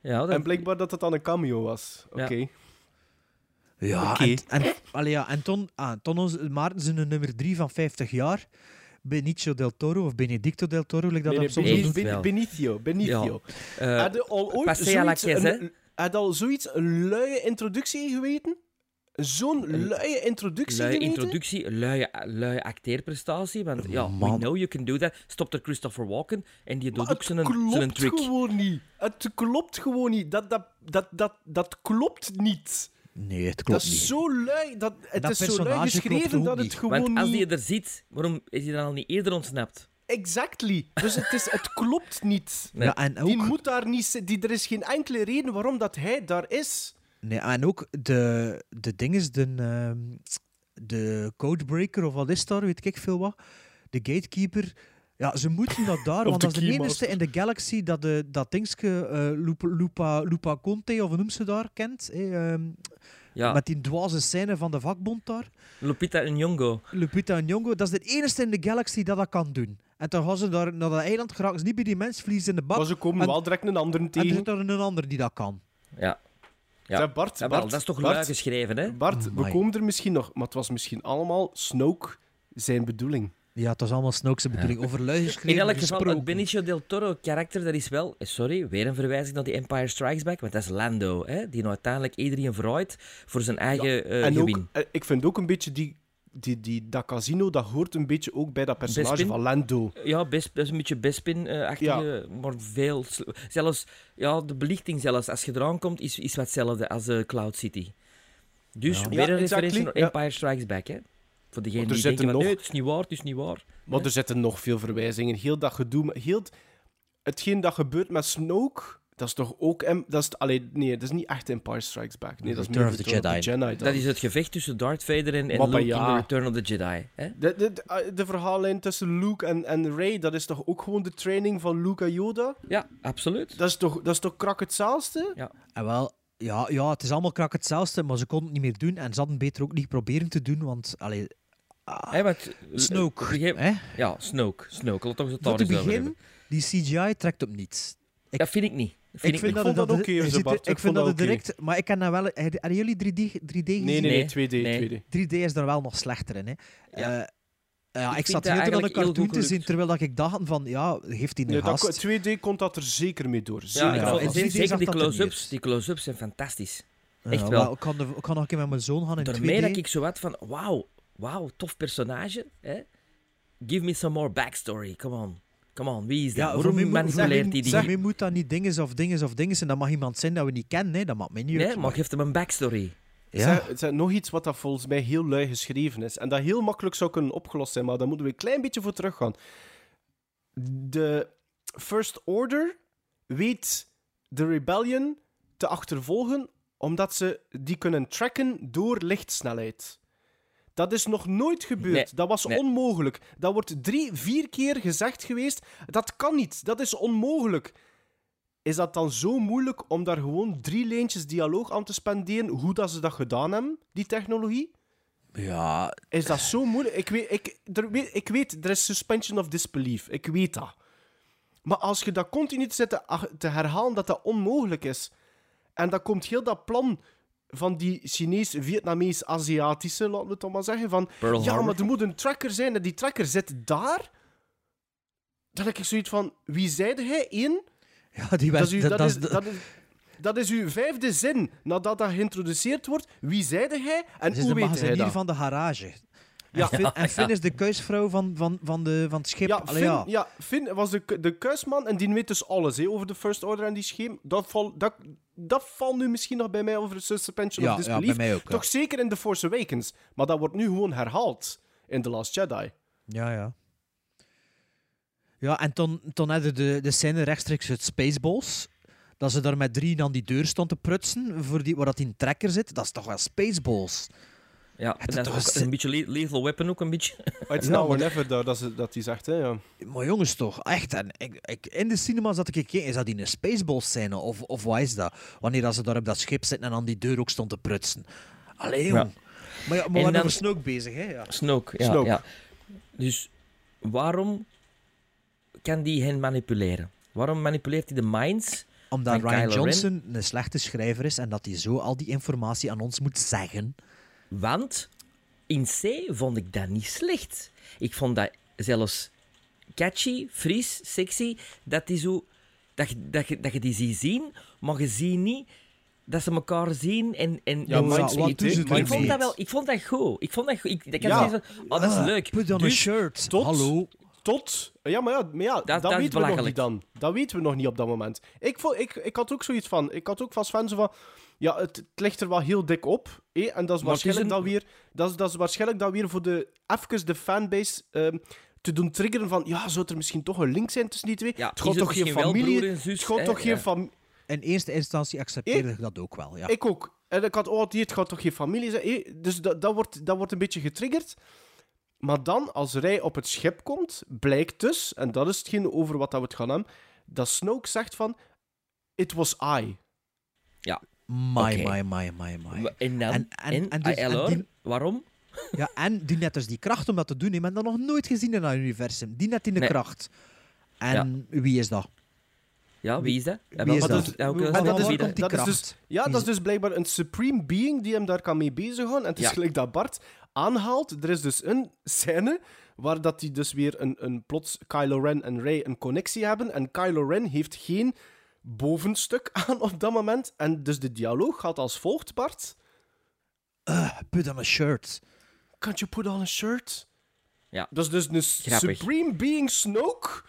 Ja, dat, En blijkbaar dat het dan een cameo was. Oké. Ja. Ja, en, en, allee, ja, en toen, ah, Maarten zijn nummer 3 van 50 jaar. Benicio del Toro, of Benedicto del Toro, like dat Nee, hij nee, soms. Benicio. Benicio. eh, Had je al ooit zoiets, een, had je al zoiets een luie introductie geweten? Zo'n luie introductie Luie geweten? introductie, luie, luie acteerprestatie. Want ja, we know you can do that. Stopt er Christopher Walken en die doet ook het zijn, zijn klopt trick. gewoon niet. Het klopt gewoon niet. Dat, dat, dat, dat, dat klopt niet. Nee, het Dat klopt is niet. zo lui. Dat, het Dat is zo lui geschreven dat het niet. gewoon Want als die er zit, waarom is hij dan al niet eerder ontsnapt? Exactly. Dus het, is, het klopt niet. Nee. Ja, en Die ook, moet daar niet... Die, er is geen enkele reden waarom dat hij daar is. nee, en ook de, de ding is, de, ehm, de codebreaker, of wat is daar, weet ik veel wat. De gatekeeper. Ja, ze moeten dat daar, want dat is de enige in de galaxy dat de, dat dingske eh, Lupa, Lupa, Lupa Conte, of hoe noemt ze daar, kent. hè, ehm, Ja, Met die dwaze scène van de vakbond daar. Lupita Nyong'o. Lupita Nyong'o, dat is de enige in de galaxy dat dat kan doen. En dan gaan ze daar naar dat eiland geraken, ze niet bij die mens, vliezen in de bak. Maar ze komen en- wel direct een andere En er tegen. zit er een ander die dat kan. Ja. Ja. Bart, Bart, dat is toch Bart, lui geschreven, hè? Bart, we komen er misschien nog... Maar het was misschien allemaal Snoke zijn bedoeling. Ja, het was allemaal Snoke's bedoeling. Over lui geschreven, In elk geval, gesproken. het Benicio del Toro-karakter, dat is wel... Sorry, weer een verwijzing naar die Empire Strikes Back, want dat is Lando, hè? Die nou uiteindelijk iedereen verrooit voor zijn eigen eh, en ook, gewin. eh, ik vind ook een beetje die, die, die, dat casino, dat hoort een beetje ook bij dat personage Bespin? van Lando. Ja, best, best een beetje Bespin-achtige, maar veel... Zelfs, ja, de belichting zelfs, als je eraan komt, is, is wat hetzelfde als eh, Cloud City. Dus Ja. weer Ja, een exactly, referentie naar ja. Empire Strikes Back, hè? Voor er die denken zitten van, nog- nee, het is niet waar, het is niet waar. Maar er zitten nog veel verwijzingen. Heel dat gedoe... Heel, het- hetgeen dat gebeurt met Snoke... Dat is toch ook... em- Dat is, allee, nee, dat is niet echt Empire Strikes Back. Nee, dat is of the Jedi. Dat is het gevecht tussen Darth Vader en, Luke ja. in The Return of the Jedi. Hè? De, de, de, uh, de verhaallijn tussen Luke en, en Rey, dat is toch ook gewoon de training van Luke en Yoda? Ja, absoluut. Dat is toch, dat is toch krak hetzelfde? En wel, ja, ja, het is allemaal krak hetzelfde, maar ze konden het niet meer doen. En ze hadden beter ook niet proberen te doen, want... Allee, ah, Hè, want, Snoke, op een gegeven- hè? Ja, Snoke. Snoke. Laten we het Voor daar te eens over begin, hebben. die CGI trekt op niets. Ik- Dat vind ik niet. Dat vind ik, niet. dat vond dat het- oké, er- Ik Ik vond vind dat dat het oké. direct... Maar ik kan nou wel... Hebben jullie 3D, 3D gezien? Nee, nee, nee, Nee, 2D, nee. 2D. 3D is er wel nog slechter in. Hè. Ja. Eh, ja, ik, vind zat dat heel te aan heel cartoon te zien, terwijl dat ik dacht van, ja, heeft hij een Nee, dat, gast? 2D komt dat er zeker mee door. Ja, Zeker ik ja. In en 3D zeker zag die dat close-ups. Die close-ups zijn fantastisch. Ja, Echt maar wel. Ik kan, de- ik kan nog een keer met mijn zoon gaan in Daarmee 2D. dat ik zo wat van, wauw, wauw, tof personage. Hè? Give me some more backstory. Come on. Come on, wie is dat? Ja, voor Waarom mij moet- voor manipuleert mij- hij die? Mij moet dat niet dinges of dinges of dinges. En dat mag iemand zijn dat we niet kennen. Nee, dat mag mij niet Nee, uit. maar geef hem een backstory. Ja. Het is nog iets wat dat volgens mij heel lui geschreven is. En dat heel makkelijk zou kunnen opgelost zijn, maar daar moeten we een klein beetje voor teruggaan. De First Order weet de Rebellion te achtervolgen omdat ze die kunnen tracken door lichtsnelheid. Dat is nog nooit gebeurd. Nee, Dat was nee. onmogelijk. Dat wordt drie, vier keer gezegd geweest. Dat kan niet. Dat is onmogelijk. Is dat dan zo moeilijk om daar gewoon drie lijntjes dialoog aan te spenderen? Hoe dat ze dat gedaan hebben, die technologie? Ja, Is dat zo moeilijk? Ik weet, ik, er, weet, ik weet, er is suspension of disbelief. Ik weet dat. Maar als je dat continu te, zitten, ach- te herhalen dat dat onmogelijk is, en dan komt heel dat plan van die Chinees, Vietnamees, Aziatische, laten we het dan maar zeggen, van Pearl ja, maar er moet een tracker zijn en die tracker zit daar. Dan heb ik zoiets van, wie zeide hij? Eén? Ja die Dat werd, is, uw, dat, dat is, de- dat, is, dat is uw vijfde zin nadat dat geïntroduceerd wordt. Wie zeide hij en hoe de weet hij dat? van de garage. Ja. En Finn, en Finn is de kuisvrouw van, van, van, de, van het schip. Ja, Finn, ja. ja. Finn was de, de kuisman en die weet dus alles hè, over de First Order en die scheem. Dat, val, dat, dat valt nu misschien nog bij mij over suspension Ja, of ja, disbelief. bij mij ook, ja. Toch zeker in The Force Awakens. Maar dat wordt nu gewoon herhaald in The Last Jedi. Ja, ja. Ja, en toen, toen hadden de, de scène rechtstreeks uit Spaceballs. Dat ze daar met drie aan die deur stond te prutsen, voor die, waar dat die trekker zit. Dat is toch wel Spaceballs? Ja, en dat is ook een beetje le- lethal weapon ook een beetje. Maar het is now or never dat, ze- dat hij zegt, hè. Ja. Maar jongens toch, echt. En ik, ik, in de cinema zat ik gekeken, is dat in een Spaceball scène of, of wat is dat? Wanneer dat ze daar op dat schip zitten en aan die deur ook stond te prutsen. Allee, jong. Ja. Maar, ja, maar we En waren dan- over Snoke bezig, hè? Ja. Snoke, ja, Snoke. ja. Dus waarom kan die hen manipuleren? Waarom manipuleert hij de minds? Omdat Van Ryan Kylo Ren? Johnson een slechte schrijver is en dat hij zo al die informatie aan ons moet zeggen. Want in C vond ik dat niet slecht. Ik vond dat zelfs catchy, fris, sexy. Dat, die zo, dat, je, dat, je, dat je die ziet zien, maar je ziet niet dat ze elkaar zien. En, en, Ja, Minds wat doen ze ik vond dat wel, ik vond dat goed. Ik vond dat goed. Ik, ik had Ja. zoiets van, oh, dat is Ah, leuk. Put on a Dus- shirt. Tot- Hallo. Tot... Ja, maar ja, maar ja dat, weten we nog niet dan. Dat weten we nog niet op dat moment. Ik, vond, ik, ik had ook zoiets van... Ik had ook van Sven zo van... Ja, het, het ligt er wel heel dik op. hè, en dat is, Maar het is waarschijnlijk een- dat weer, dat, is, dat is waarschijnlijk dat weer voor de... Even de fanbase... ehm, te doen triggeren van... Ja, zou er misschien toch een link zijn tussen die twee? Ja, het gaat toch geen familie... broer en zus, het gaat hè? toch geen familie... In eerste instantie accepteerde ik dat ook wel. Ja. Ik ook. En ik had, oh, die, het gaat toch geen familie zijn? Dus dat, dat, wordt, dat wordt een beetje getriggerd. Maar dan, als Rij op het schip komt, blijkt dus, en dat is hetgeen over wat dat we het gaan hebben, dat Snoke zegt van, it was I. My, Oké. my, my, my, my. Wa- En dan? En- En, en- en dus- ILR? die- Waarom? Ja, en die net dus die kracht om dat te doen. Je bent dat nog nooit gezien in dat universum. Die net in de Nee. kracht. En wie is dat? Ja, wie is dat? Ja, Wie is dat? is- ja, dat Waar is- die dat is dus- Ja, dat is- is dus blijkbaar een supreme being die hem daar kan mee bezighouden. En het is Ja. gelijk dat Bart aanhaalt. Er is dus een scène waar dat die dus weer een, een plots Kylo Ren en Rey een connectie hebben. En Kylo Ren heeft geen bovenstuk aan op dat moment. En dus de dialoog gaat als volgt, Bart. Uh, put on a shirt. Can't you put on a shirt? Ja. Dat is dus een Grappig. supreme being Snoke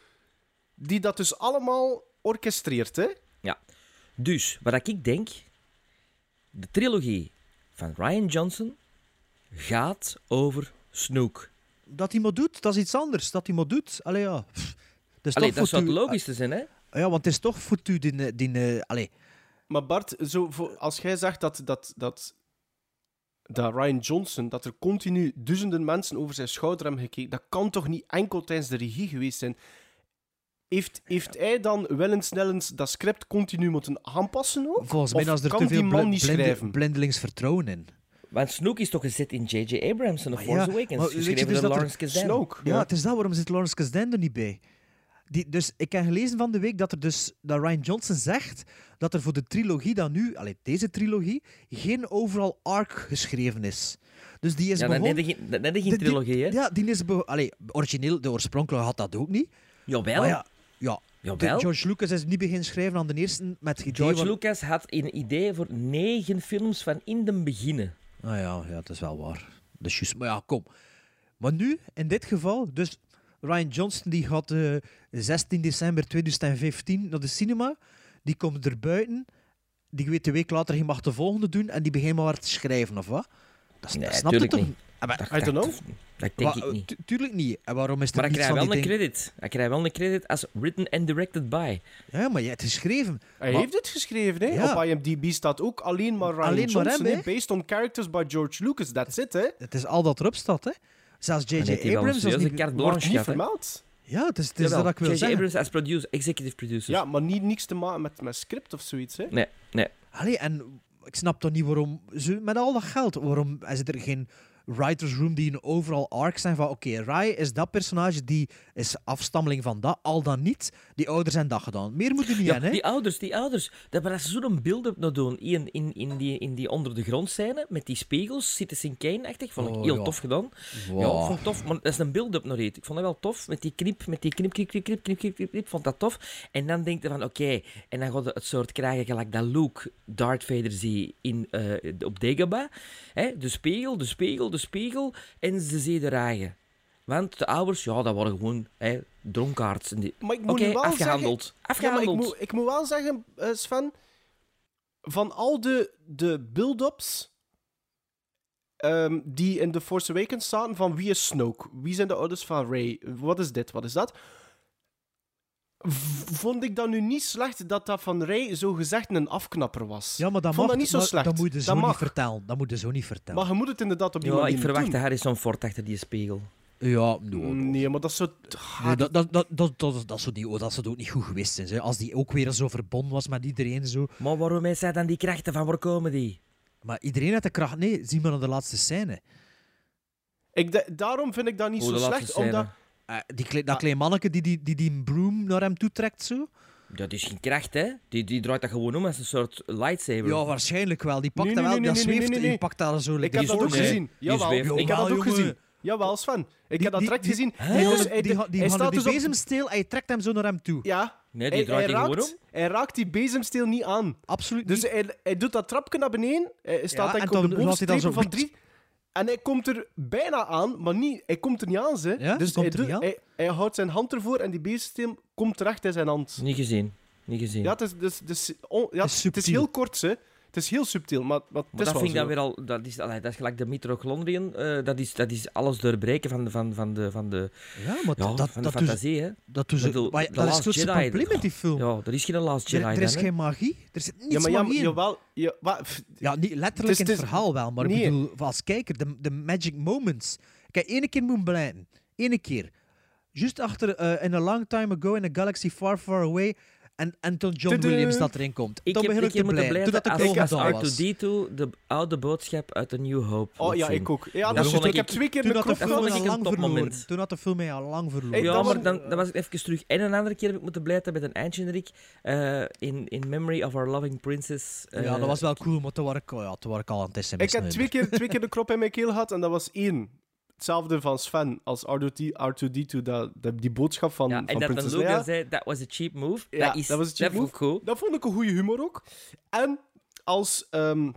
die dat dus allemaal orchestreert, hè? Ja. Dus, wat ik denk, de trilogie van Ryan Johnson gaat over Snoke. Dat hij maar doet, dat is iets anders. Dat hij maar doet. Allee, ja. Is Allee, toch dat zou het logisch zijn, hè? Ah, Ja, want het is toch voor die... die eh, allee. Maar Bart, zo, voor, als jij zegt dat, dat, dat, dat Ryan Johnson, dat er continu duizenden mensen over zijn schouder hebben gekeken, dat kan toch niet enkel tijdens de regie geweest zijn? Heeft, heeft hij dan willens nellens dat script continu moeten aanpassen ook? Volgens mij Of is er te veel bl- blindelings vertrouwen in. Want Snoke is toch gezet in J.J. Abrams en The Maar Force ja, maar Awakens, weet je geschreven dus door Lawrence Kasdan. Snoke. Ja, het is dat. Waarom zit Lawrence Kasdan er niet bij? Die, dus ik heb gelezen van de week dat er dus dat Ryan Johnson zegt dat er voor de trilogie dan nu, allee, deze trilogie, geen overal arc geschreven is. Dus die is Ja, dat begonnen... net geen, dat geen die- trilogie, hè? Ja, die is be- allee, origineel, de oorspronkelijke had dat ook niet. Jawel. Maar ja, ja Jawel. George Lucas is niet beginnen schrijven aan de eerste met het idee George van- Lucas had een idee voor negen films van in de beginnen. Ah ja, ja, dat is wel waar. Juist. Maar ja, kom. Maar nu, in dit geval, dus Ryan Johnson die gaat eh 16 december 2015 naar de cinema. Die komt er buiten. Die weet een week later, je mag de volgende doen. En die begint maar te schrijven, of wat? Dat, Nee, dat snap je tuurlijk toch? niet. Ah, maar- I don't know. Dat denk Wa- ik niet. tu- Tuurlijk niet. En waarom is er Maar hij krijgt van wel die een credit. Hij krijgt wel een credit als written and directed by. Ja, maar je hebt geschreven. Hij Maar- heeft het geschreven, hè? Ja. Op IMDb staat ook alleen maar Ryan Alleen maar hem, based on characters by George Lucas. That's it, hè? Het is al dat erop staat, hè. Zelfs J.J. Abrams... serieuze niet... carte Wordt blanche niet vermeld. Ja, het is, het is Jawel, dat ik wil J.J. zeggen. Abrams als producer, executive producer. Ja, maar niet, niks te maken met, met script of zoiets, hè? Nee, nee. Allee, en ik snap toch niet waarom, ze, met al dat geld, waarom is er geen writers room die een overal arc zijn van oké, Rai is dat personage, die is afstammeling van dat, al dan niet. Die ouders zijn dat gedaan. Meer moet er niet Ja, aan, hè? die ouders, die ouders. Dat we zo'n build-up nog doen in, in, in, die, in die onder de grond scène met die spiegels, Citizen Kane-achtig. Vond ik Oh, heel ja. tof gedaan. Wow. Ja, ik vond het tof. Maar dat is een build-up nog niet. Ik vond dat wel tof. Met die knip, met die knip, knip, knip, knip, knip, knip, knip, knip. Vond dat tof. En dan denk je van, oké. En dan gaat je het soort krijgen gelijk dat Luke Darth Vader zie in, eh, op Dagobah. Hè? De spiegel, de spiegel, de spiegel. En ze zien de ragen. Want de ouders, ja, dat waren gewoon hè, dronkaards. En die- Maar ik moet wel afgehandeld. zeggen... Afgehandeld. Ja, maar ik, moet, ik moet wel zeggen, eh, Sven... Van al de, de build-ups... ehm, die in The Force Awakens staan, van wie is Snoke? Wie zijn de ouders van Rey? Wat is dit? Wat is dat? Vond ik dat nu niet slecht dat dat van Rij zo gezegd een afknapper was. Ja, maar dat vond mag dat niet zo slecht. Dat moet je zo dat niet vertellen. Dat moet je zo niet vertellen. Maar je moet het inderdaad op die Ja, manier ik verwachtte. Harrison Ford achter die spiegel. Ja, no, Nee, maar dat is zo... Nee, dat, dat, dat, dat, dat, dat, zou die, oh, dat zou ook niet goed geweest zijn. Hè. Als die ook weer zo verbonden was met iedereen. Zo. Maar waarom heeft zij dan die krachten van waar komen die? Maar iedereen had de kracht. Nee, zie maar naar de laatste scène. Ik de- daarom vind ik dat niet zo slecht, scène? omdat... Eh, die kle- dat klein manneke die die, die die broom naar hem toe trekt. Zo. Dat is geen kracht, hè? Die, die draait dat gewoon om als een soort lightsaber. Ja, waarschijnlijk wel. Die pakt Nee, dat nee, wel. nee, dat nee, nee, zweeft. nee, nee. Die pakt daar zo. Ik heb dat ook gezien. Jawel, ik heb dat ook gezien. Jawel, Sven. Ik heb dat direct gezien. Die, Hij die, dus- die, hij- die, die, hij gaan staat die dus op... bezemsteel en je trekt hem zo naar hem toe. Ja. Nee, die hij, draait hij die gewoon raakt, om. hij raakt die bezemsteel niet aan. Absoluut Dus niet. hij, hij doet dat trapje naar beneden. Hij staat en eigenlijk dan op de hij van drie. En hij komt er bijna aan, maar niet, hij komt er niet aan. Ze. Ja, dus komt hij, er doet- niet aan? Hij, hij houdt zijn hand ervoor en die bezemsteel komt terecht in zijn hand. Niet gezien. Niet gezien. Ja, het is, dus, dus, on- ja, Het is het is subtiel. heel kort, hè. Het is heel subtiel, maar, maar Maar dat vind ik dan weer al... Dat is, allee, dat is gelijk de mitochondriën. eh dat, is, dat is alles doorbreken van de, van, van de, van de, Ja, maar ja, dat, dat, van de dat, ze- fantasie, hè. dat. Ik bedoel, maar dat is het grootste Jedi, probleem met die film. Ja, er is geen Last Jedi er, er is dan, geen magie. Er zit niets Ja, maar ja, magie in. jawel, ja, pff, Ja, niet letterlijk in het verhaal wel, maar Nee. ik bedoel, als kijker, de, de magic moments. Kijk, ene keer moet blijven. Ene keer. Juist achter eh, In a Long Time Ago in a Galaxy Far, Far Away. En, en toen John Tudu. Williams dat erin komt. Ik dan heb begin een ik keer te moeten blijven. blijven Toen dat de als, film als gedaan was. R2-D2 de oude boodschap uit de New Hope Oh ja, zien. ik ook. Ja, Dat dat is. Ik ik- heb twee keer Toen de had de knop dat film mij ik al een topmoment. Toen had de film mij al lang verloren. Hey, Ja, dat maar dan, dan was ik even terug. En een andere keer heb ik moeten blijven met een eindgeneriek. eh in, in Memory of Our Loving Princess. eh, ja, dat was wel cool, maar toen was ik, ja, toen was ik al aan het sms'en. Ik heb twee keer, twee keer de krop in mijn keel gehad en dat was één. Hetzelfde van Sven als R2D, R2D2, dat, dat, die boodschap van, Ja, van en dat Prinses dan Logan Leia. zei, dat was a cheap move. Ja, dat, is, dat was een cheap dat vond ik goed. Dat vond ik een goede humor ook. En als ehm,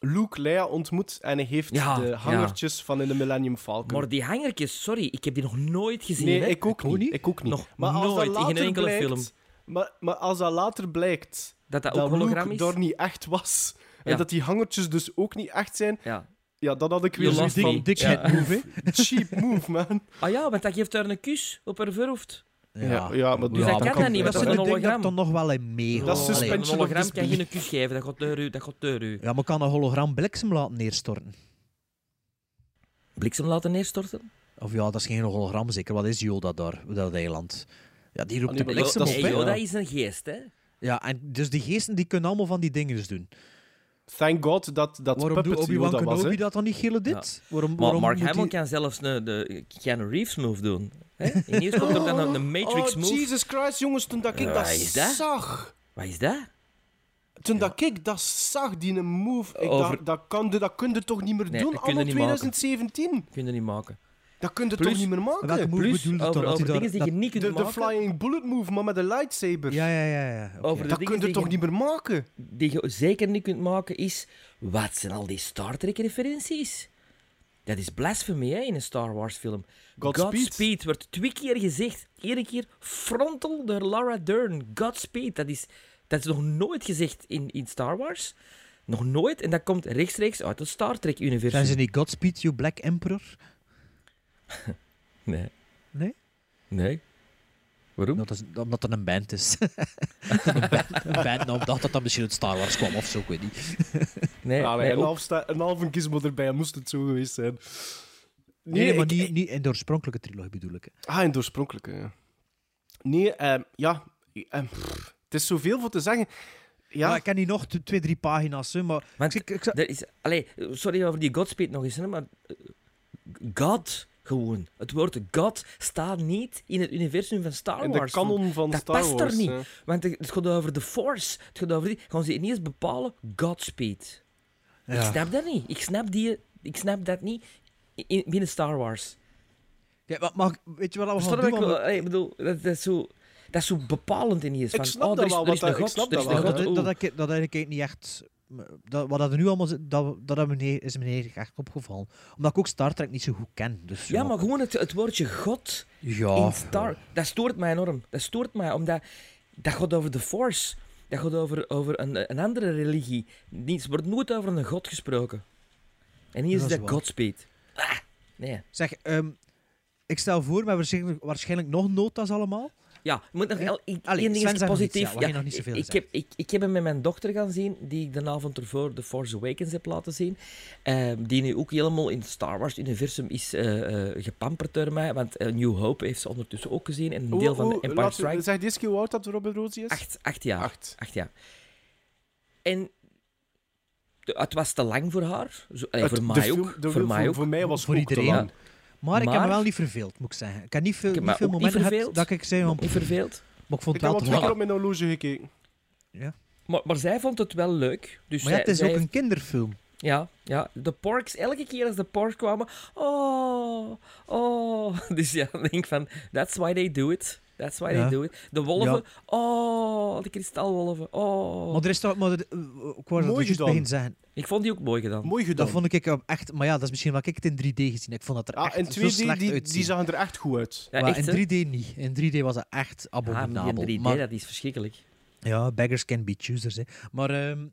Luke Leia ontmoet en hij heeft Ja, de ja. hangertjes van in de Millennium Falcon. Maar die hangertjes, sorry, ik heb die nog nooit gezien. nee, hè. ik ook niet. Ik ook niet. Nog maar als nooit, dat in geen later enkele blijkt, film. Maar, maar als dat later blijkt Dat dat dat ook Luke is. daar niet echt was, en dat die hangertjes dus ook niet echt zijn, Ja. Ja, dan had ik weer lost van... Dickhead Ja. move, hè. Cheap move, man. Ah ja, want dat geeft daar een kus op haar voorhoofd. Ja, ja, maar Dus hij kan dat niet, dat is een dat hologram. dan nog wel in mee. Dat is Allee, Een hologram kan disbelief. geen kus geven, dat gaat deur u, dat gaat deur u. Ja, maar kan een hologram bliksem laten neerstorten? Bliksem laten neerstorten? Of ja, dat is geen hologram zeker. Wat is Yoda daar, op dat eiland? Ja, die roept Ah, de bliksem dat op, Yoda Ja. is een geest, hè? Ja, en dus die geesten die kunnen allemaal van die dingen doen. Thank God dat dat waarom doet puppet Obi-Wan Yoda was, Kenobi hè. dat dan niet gillen dit? Waarom, Maar waarom Mark Hamill die- kan zelfs een, de Keanu Reeves move doen. Hè? In eerst komt er dan een, een Matrix oh, move. Jesus Christ, jongens, toen dat ik Eh, dat is dat? zag... Wat is dat? Toen dat ik dat zag, die een move, ik Over- dacht, dat, kan, dat kun je toch niet meer Nee, doen, dat kun je anno niet maken. 2017? Kun je niet maken. Dat kun je Plus- toch niet meer Welke maken? move Plus, bedoelde over, dingen die je niet kunt De, de maken. flying bullet move, maar met een lightsaber. Ja, ja, ja. ja. Over de dat kun je toch niet meer maken? die je zeker niet kunt maken is... Wat zijn al die Star Trek-referenties? Dat is blasphemy hè, in een Star Wars film. Godspeed. Godspeed wordt twee keer gezegd. Eén keer frontal door Laura Dern. Godspeed. Dat is, dat is nog nooit gezegd in, in Star Wars. Nog nooit. En dat komt rechtstreeks uit het Star Trek-universum. Zijn ze niet Godspeed, You Black Emperor? Nee. Nee? Nee. Waarom? Dat is, omdat dat een band is. een band, een bandnaam. dacht dat dat misschien uit Star Wars kwam of zo, ik weet niet. Nee, nee, nee, een, half sta- een halve gizmo erbij, moest het zo geweest zijn. Nee, nee, maar ik- niet, niet in de oorspronkelijke trilogie bedoel ik. hè. Ah, in de oorspronkelijke, ja. Nee, ehm, ja... ehm, pff, het is zoveel voor te zeggen. Ja, Maar ik ken niet nog twee, drie pagina's, hè, maar... Ik, ik, ik- er is, allee, sorry over die Godspeed nog eens, hè, maar eh, God gewoon. Het woord God staat niet in het universum van Star in de Wars. kanon van dat Star past Wars. er niet. Want het gaat over de Force. Het gaat over die. Gaan ze ineens bepalen Godspeed. Ik snap dat niet. Ik snap, die, ik snap dat niet in, binnen Star Wars. Ja, maar, maar weet je wat we gaan je doen? ik allee, ik bedoel, dat, dat is zo... Dat is zo bepalend ineens. Ik Van, snap oh, dat er is, wel, er is dat- ik er is dat een wel. god. dat, dat, dat, dat eigenlijk niet echt... Dat, wat dat er nu allemaal dat, dat hebben me- is me niet echt opgevallen. Omdat ik ook Star Trek niet zo goed ken. Dus, Ja, maar gewoon het, het woordje God Ja. in Star... Dat stoort mij enorm. Dat stoort mij, omdat... Dat gaat over de Force. Dat gaat over, over een, een andere religie. Niet, er wordt nooit over een god gesproken. En hier Dat is dat. Godspeed. Ah, nee. Zeg, ehm, ik stel voor, we hebben waarschijnlijk, waarschijnlijk nog notas allemaal. Ja, je moet nog wel ding is iets, positief. ja, nog niet zoveel ik, ik, heb, ik, ik heb hem met mijn dochter gaan zien, die ik de avond ervoor The Force Awakens heb laten zien. eh, die nu ook helemaal in het Star Wars-universum is eh, eh, gepamperd door mij. Want eh, New Hope heeft ze ondertussen ook gezien. En een deel van de Empire laat- Strikes. Zeg deze keer hoe oud dat Robin Rosie is? Acht, acht jaar. Acht. Acht jaar. En de- het was te lang voor haar. Zo, allee, Het- voor de mij film- ook. de voor film mij voor- ook. voor mij was Voor ook te iedereen. lang. Maar ik heb me wel niet verveeld, moet ik zeggen. Ik heb niet veel, Ik heb niet niet momenten gehad verveeld. dat ik zei... Van, niet verveeld. Maar ik vond Ik het heb wel te twee keer lang. op mijn horloge gekeken. Maar, maar zij vond het wel leuk. Dus Maar ja, zij- het is zij ook heeft- een kinderfilm. Ja, ja, de porks, elke keer als de porks kwamen, oh, oh. Dus ja, dan denk ik van, that's why they do it. That's why Ja. they do it. De wolven, Ja. oh, de kristalwolven, oh. Maar er is toch... Maar er- ik wou dat Mooi begin zeggen. Ik vond die ook mooi gedaan. Mooi gedaan. Dat vond ik ook echt... Maar ja, dat is misschien wel ik het in 3D gezien. Ik vond dat er ah, echt in zo 2D, slecht die, uitzien. die zagen er echt goed uit. Ja, Maar echt, in hè? 3D niet. In 3D was dat echt Ah, maar abominabel. die in 3D, maar, dat is verschrikkelijk. Ja, beggars can be choosers. Hè. Maar ehm,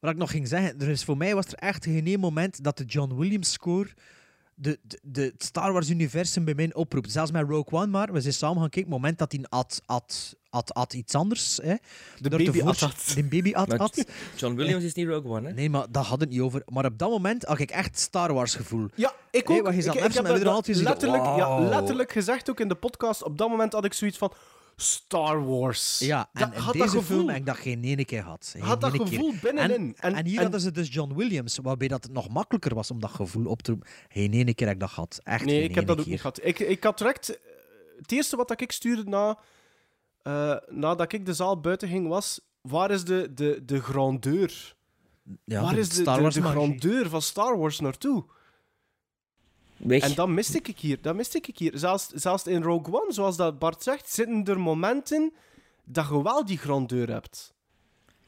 wat ik nog ging zeggen, er is, voor mij was er echt geen één moment dat de John Williams score de, de, de het Star Wars universum bij mij oproept. Zelfs met Rogue One maar, we zijn samen gaan kijken, het moment dat hij at, at, at, at iets anders. Hè, De baby at, at. De baby at, at. John Williams is niet Rogue One, hè? Nee, maar dat had het niet over. Maar op dat moment had ik echt Star Wars gevoel. Ja, ik Hey, ook. ik, ik net heb dat, gezien, letterlijk, ja, letterlijk gezegd ook in de podcast. Op dat moment had ik zoiets van... Star Wars. Ja, en Dat- had deze dat film heb ik dat geen ene keer gehad. Geen Had dat keer. gevoel binnenin. En, en, En- hier en- hadden ze dus John Williams, waarbij dat het nog makkelijker was om dat gevoel op te roepen. Geen ene keer heb ik dat gehad. Echt Nee, ik heb dat ook niet gehad. Ik, ik had direct... eh, Het eerste wat ik stuurde na, eh, nadat ik de zaal buiten ging was... Waar is de, de, de grandeur? Ja, waar de is de, grandeur van Star Wars naartoe? Weg. En dat miste ik hier. Dat miste ik hier. Zelfs, zelfs in Rogue One, zoals dat Bart zegt, zitten er momenten dat je wel die grandeur hebt.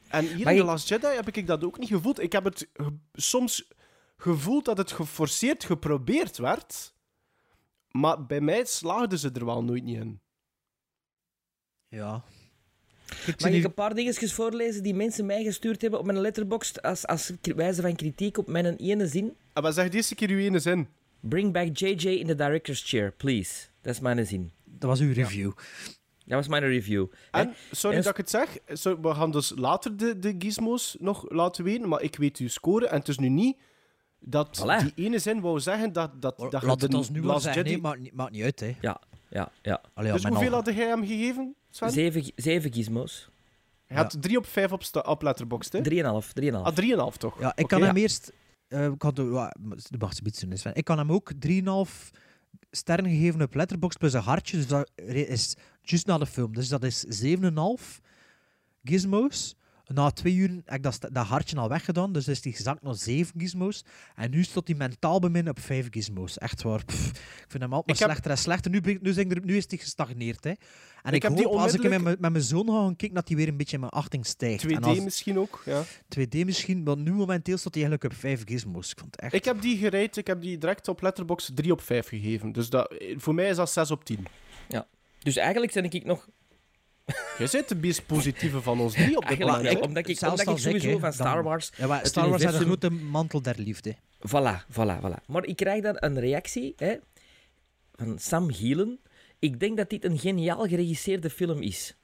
En hier Maar in je- The Last Jedi heb ik dat ook niet gevoeld. Ik heb het ge- soms gevoeld dat het geforceerd geprobeerd werd. Maar bij mij slaagden ze er wel nooit niet in. Ja. Mag ik een paar dingetjes voorlezen die mensen mij gestuurd hebben op mijn letterbox als, als wijze van kritiek op mijn ene zin? En wat zegt deze keer uw ene zin? Bring back JJ in the director's chair, please. Dat is mijn zin. Dat was uw review. Dat was mijn review. En, sorry En- dat ik het zeg, so- we gaan dus later de, de gizmos nog laten weten, maar ik weet uw score en het is nu niet dat Voilà. die ene zin wou zeggen dat, dat, dat Laat het ons nu wel zeggen. Nee, maakt, niet- maakt niet uit, hè. Ja, ja, ja. Allee, ja, dus mijn hoeveel had jij hem gegeven, Sven? Zeven, zeven gizmos. Hij had 3 op 5 op, op Letterboxd, hè? 3,5. 3,5. Ah, 3,5 toch? Ja, ik kan hem eerst... eh ik had de. Ik kan hem ook 3,5 sterren gegeven op Letterboxd plus een hartje. Dus dat is juist na de film. Dus dat is 7,5 gizmos. Na twee uur heb ik dat, dat hartje al weggedaan. Dus is die gezakt naar 7 gizmos. En nu stond hij mentaal bij mij op 5 gizmos. Echt waar. Pff, ik vind hem altijd maar heb- slechter en slechter. Nu, nu, er, nu is hij gestagneerd. Hè. En Ik ik, heb die hoop, als ik met mijn- met mijn zoon ga gaan kijken, dat hij weer een beetje in mijn achting stijgt. 2D En als- misschien ook, ja. 2D misschien, maar nu momenteel staat hij eigenlijk op 5 gizmos. Ik vond echt... Ik heb die gereid, ik heb die direct op Letterboxd 3 op 5 gegeven. Dus dat, voor mij is dat 6 op 10. Ja. Dus eigenlijk ben ik nog... Jij bent de meest positieve van ons drie op dit moment. hè? omdat ik, Zelfs omdat ik ik, sowieso van Star dan- Wars... Ja, maar Star Wars is een grote mantel der liefde. Voilà, voilà, voilà. Maar ik krijg dan een reactie hè, van Sam Gielen. Ik denk dat dit een geniaal geregisseerde film is.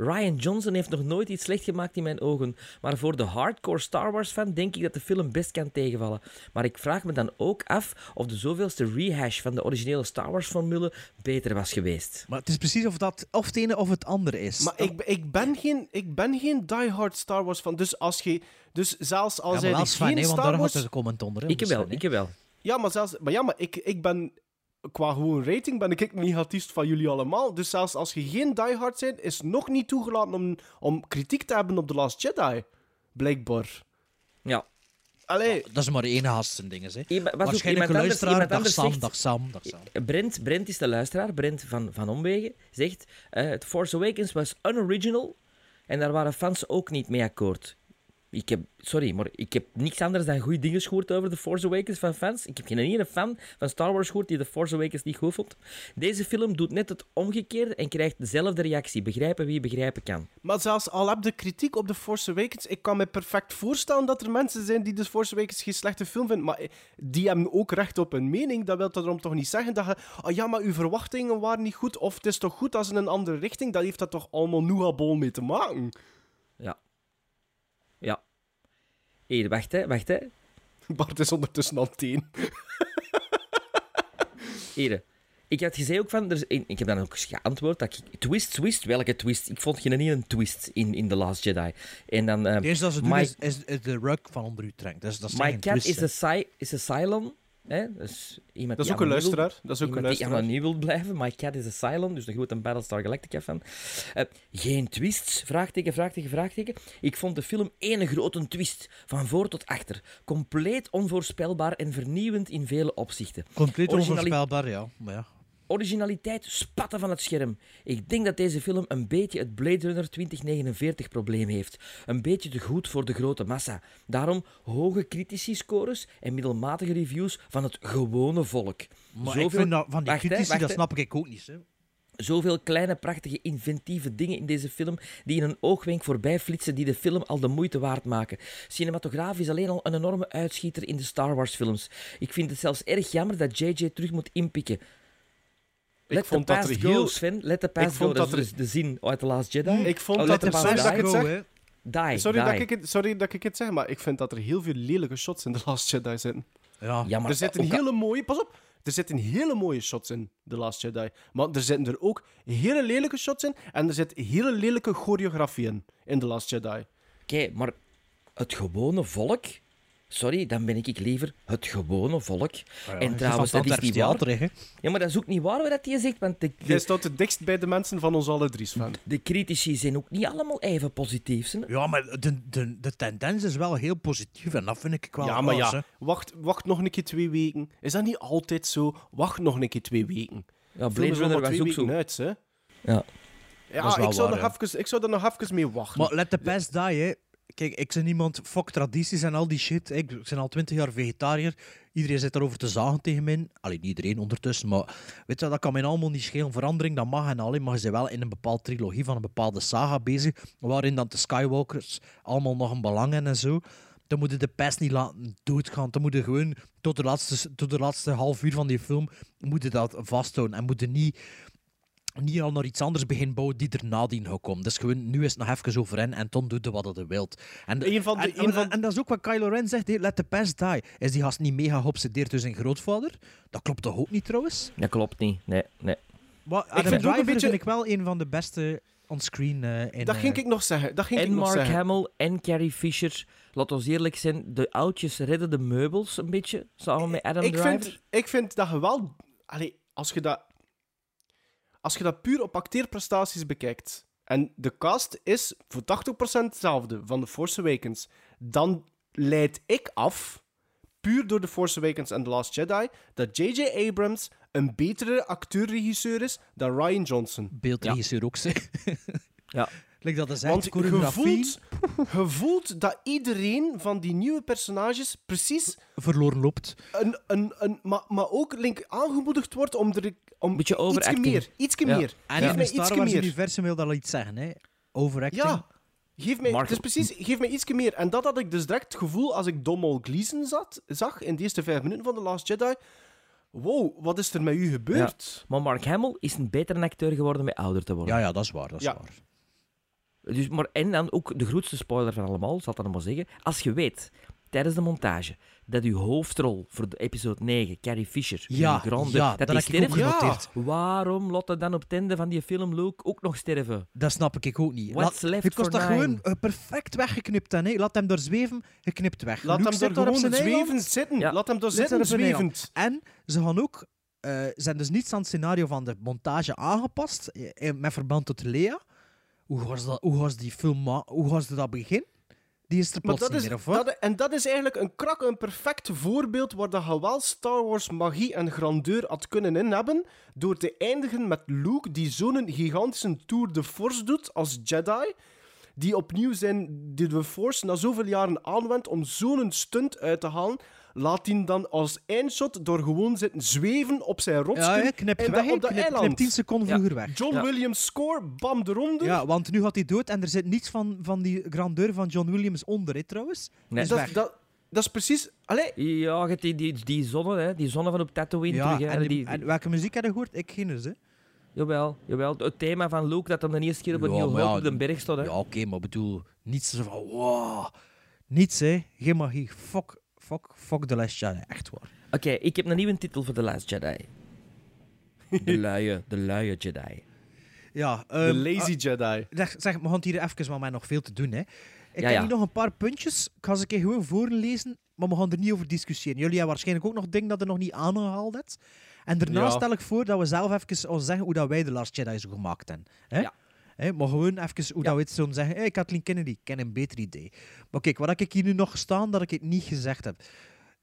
Ryan Johnson heeft nog nooit iets slecht gemaakt in mijn ogen. Maar voor de hardcore Star Wars fan denk ik dat de film best kan tegenvallen. Maar ik vraag me dan ook af of de zoveelste rehash van de originele Star Wars formule beter was geweest. Maar het is precies of dat of het ene of het andere is. Maar ik, ik, ben geen, ik ben geen diehard Star Wars fan. Dus, als je, dus zelfs als ja, hij maar als fan, geen hè, want Star daar Wars... gaat er een comment onder. Ik dus wel, ik wel. Ja, maar, zelfs, maar, ja, maar ik, ik ben... Qua gewoon rating ben ik het negatiefst van jullie allemaal. Dus zelfs als je geen diehard bent, is het nog niet toegelaten om, om kritiek te hebben op The Last Jedi. Blijkbaar. Ja. Allee, Dat is maar één haast zijn dingen. Hè. Waarschijnlijk een luisteraar. iemand Dag anders Sam, zegt- dag Sam, dag Sam. Brent, Brent is de luisteraar, Brent van, van Omwegen, zegt... eh The Force Awakens was unoriginal en daar waren fans ook niet mee akkoord. Ik heb, sorry, maar ik heb niks anders dan goede dingen gehoord over The Force Awakens van fans. Ik heb geen ene fan van Star Wars gehoord die The Force Awakens niet goed vond. Deze film doet net het omgekeerde en krijgt dezelfde reactie. Begrijpen wie begrijpen kan. Maar zelfs al heb de kritiek op The Force Awakens, ik kan me perfect voorstellen dat er mensen zijn die The Force Awakens geen slechte film vinden, maar eh, die hebben ook recht op een mening. Dat wil daarom toch niet zeggen dat je, oh ja, maar uw verwachtingen waren niet goed, of het is toch goed als in een andere richting, dat heeft dat toch allemaal noehabol mee te maken. Ja. Hier, wacht hè, wacht hè. Bart is ondertussen het teen. Hier. Ik had gezegd ook van, er is, ik heb dan ook eens geantwoord dat ik, twist, twist, welke twist? Ik vond geen een twist in, in The Last Jedi. En dan, uh, Het eerste dat ze doen my, is, is, is de rug van onder u trekt. Dus, dat is My geen cat twist, is hè. a, si is a Cylon. Hè? Dus iemand Dat is ook een wil- luisteraar. Dat is ook een luisteraar. die anoniem wil blijven. My cat is a Cylon, dus een Battlestar Galactica van. Eh, geen twists? Vraagteken, vraagteken, vraagteken. Ik vond de film één grote twist, van voor tot achter. Compleet onvoorspelbaar en vernieuwend in vele opzichten. Compleet Originali- onvoorspelbaar, ja. Maar ja. Originaliteit spatten van het scherm. Ik denk dat deze film een beetje het Blade Runner 2049 probleem heeft. Een beetje te goed voor de grote massa. Daarom hoge critici scores en middelmatige reviews van het gewone volk. Maar ik vind dat van die Wacht, critici, wacht, dat snap ik ook niet. Hè. Zoveel kleine, prachtige, inventieve dingen in deze film die in een oogwenk voorbij flitsen die de film al de moeite waard maken. Cinematografisch alleen al een enorme uitschieter in de Star Wars films. Ik vind het zelfs erg jammer dat JJ terug moet inpikken. Let vond dat er heel- Sven. Let the Ik past vond go. Dat dat is er- de zin uit The Last Jedi. Ik vond Oh, dat er sorry dat ik het zeg. Die, Sorry die. dat, ik het, sorry dat ik het zeg, maar ik vind dat er heel veel lelijke shots in The Last Jedi zitten. Ja, Ja, maar er zitten ook- hele mooie... Pas op! Er zitten hele mooie shots in The Last Jedi. Maar er zitten er ook hele lelijke shots in. En er zit hele lelijke choreografie in, in The Last Jedi. Oké, maar het gewone volk... Sorry, dan ben ik liever het gewone volk. en trouwens, dat is niet waar. Ja, maar dat is ook niet waar wat hij zegt, want de, Jij de, staat het dichtst bij de mensen van ons alle drie, Sven. de critici zijn ook niet allemaal even positief. Hè? Ja, maar de, de, de tendens is wel heel positief en dat vind ik wel Ja, maar hè. ja, wacht, wacht nog een keer twee weken. Is dat niet altijd zo? Wacht nog een keer twee weken. Ja, Blade Runner was twee ook zo. weken uit, hè? Ja. Ja, ik, zou waar, nog even, ik zou er nog even mee wachten. Maar let the past die, hè. Kijk, ik ben iemand, fuck tradities en al die shit. Ik ben al twintig jaar vegetariër. Iedereen zit erover te zagen tegen mij. Alleen iedereen ondertussen, maar weet je, dat kan mij allemaal niet schelen. Verandering, dat mag en alleen, je bent wel in een bepaalde trilogie van een bepaalde saga bezig, waarin dan de Skywalkers allemaal nog een belang hebben en zo. Dan moet je de pest niet laten doodgaan. Dan moet je gewoon tot de laatste, tot de laatste half uur van die film moet je dat vasthouden. En moet je niet niet al naar iets anders begin bouwen die er nadien gaat komen. Dus gewoon, nu is het nog even over hen en dan doet wat je wilt. En, Een van de- en, een van- en dat is ook wat Kylo Ren zegt, let the past die. Is die gast niet mega geobsedeerd door zijn grootvader? Dat klopt toch ook niet trouwens? Dat klopt niet. Nee, nee. Maar Ik Adam vind ook een beetje- vind ik wel een van de beste onscreen eh in... dat ging eh, ik nog zeggen. Dat ging En ik nog Mark zeggen. Hamill en Carrie Fisher. Laat ons eerlijk zijn, de oudjes redden de meubels een beetje, samen met Adam ik Driver. vind, ik vind dat je wel... Allee, als je dat... Als je dat puur op acteerprestaties bekijkt... En de cast is voor 80% hetzelfde van The Force Awakens. Dan leid ik af, puur door The Force Awakens en The Last Jedi, dat J.J. Abrams een betere acteur-regisseur is dan Ryan Johnson. beeldregisseur ook, zeg. Ja. Like dat is echt Want je choreografie voelt, je voelt dat iedereen van die nieuwe personages precies verloren loopt. een, een, een, maar, maar ook link aangemoedigd wordt om er om Beetje ietsje meer, ietsje Ja. meer. En Geef in mij het Star Wars meer. universum wil dat al iets zeggen, hè. Overacting. Ja, geef mij, Mark- dus precies, geef mij ietsje meer. En dat had ik dus direct het gevoel als ik Domhnall Gleeson zat, zag in de eerste vijf minuten van The Last Jedi. Wow, wat is er met u gebeurd? Maar Mark Hamill is een betere acteur geworden met ouder te worden. Ja, ja, dat is waar, dat is Ja. waar. Dus, maar, en dan ook de grootste spoiler van allemaal, zal ik dat nog maar zeggen. Als je weet, tijdens de montage, dat uw hoofdrol voor de episode 9, Carrie Fisher, Ja, in de grond, ja, dat dat die ik sterft, genoteerd. waarom laat hij dan op het einde van die film Luke ook nog sterven? Dat snap ik ook niet. What's Laat, left je kost dat nine? gewoon perfect weggeknipt. Hè. Nee, Laat hem daar zweven, geknipt weg. Laat Luke hem op gewoon zijn eiland. zwevend zitten. Ja. Laat hem Zit zitten, zwevend. En ze gaan ook, eh, zijn dus niets aan het scenario van de montage aangepast, eh, met verband tot Lea. Hoe was, dat, hoe was die film, hoe was dat begin? Die is er plots dat niet is, meer, of wat? dat, en dat is eigenlijk een krak, een perfect voorbeeld waar dat je wel Star Wars magie en grandeur had kunnen in hebben, door te eindigen met Luke, die zo'n gigantische Tour de Force doet als Jedi, die opnieuw zijn, die de Force na zoveel jaren aanwendt om zo'n stunt uit te halen, laat hij dan als eindshot door gewoon zitten zweven op zijn rotsje Ja, knipt en weg, op dat Knip- eiland. knip 10 seconden vroeger weg. John Ja. Williams score, bam, eronder. Ja, want nu gaat hij dood en er zit niets van, van die grandeur van John Williams onder, hè, trouwens. Nee. Is dat, weg. dat, dat is precies... Allee, Ja, je hebt die, die, die zonne, hè, die zonne van op Tatooine ja, terug. Hè, en, die- die, en welke muziek heb je gehoord? Ik geen eens, hè. Jawel, jawel. Het thema van Luke dat hem de eerste keer op een Ja, op de berg stond. Hè. Ja, oké, maar bedoel, niets zo van, wow. Niets, hè. Geen magie. Fuck, fuck, fuck The Last Jedi. Echt waar. Oké, ik heb een nieuwe titel voor The Last Jedi. De luie, de luie Jedi. Ja, de ehm, lazy ah, Jedi. zeg, zeg, we gaan het hier even, want mij nog veel te doen, hè. Ik Ja, heb ja. hier nog een paar puntjes. Ik ga ze een keer gewoon voorlezen, maar we gaan er niet over discussiëren. Jullie hebben waarschijnlijk ook nog dingen dat er nog niet aangehaald hebt. En daarna Ja. stel ik voor dat we zelf even ons zeggen hoe dat wij de Last Jedi zo gemaakt hebben. Hè? Ja. Hè, maar gewoon even hoe dat we het zeggen. Hey, Kathleen Kennedy, ik ken een beter idee. Maar kijk, wat heb ik hier nu nog staan dat ik het niet gezegd heb?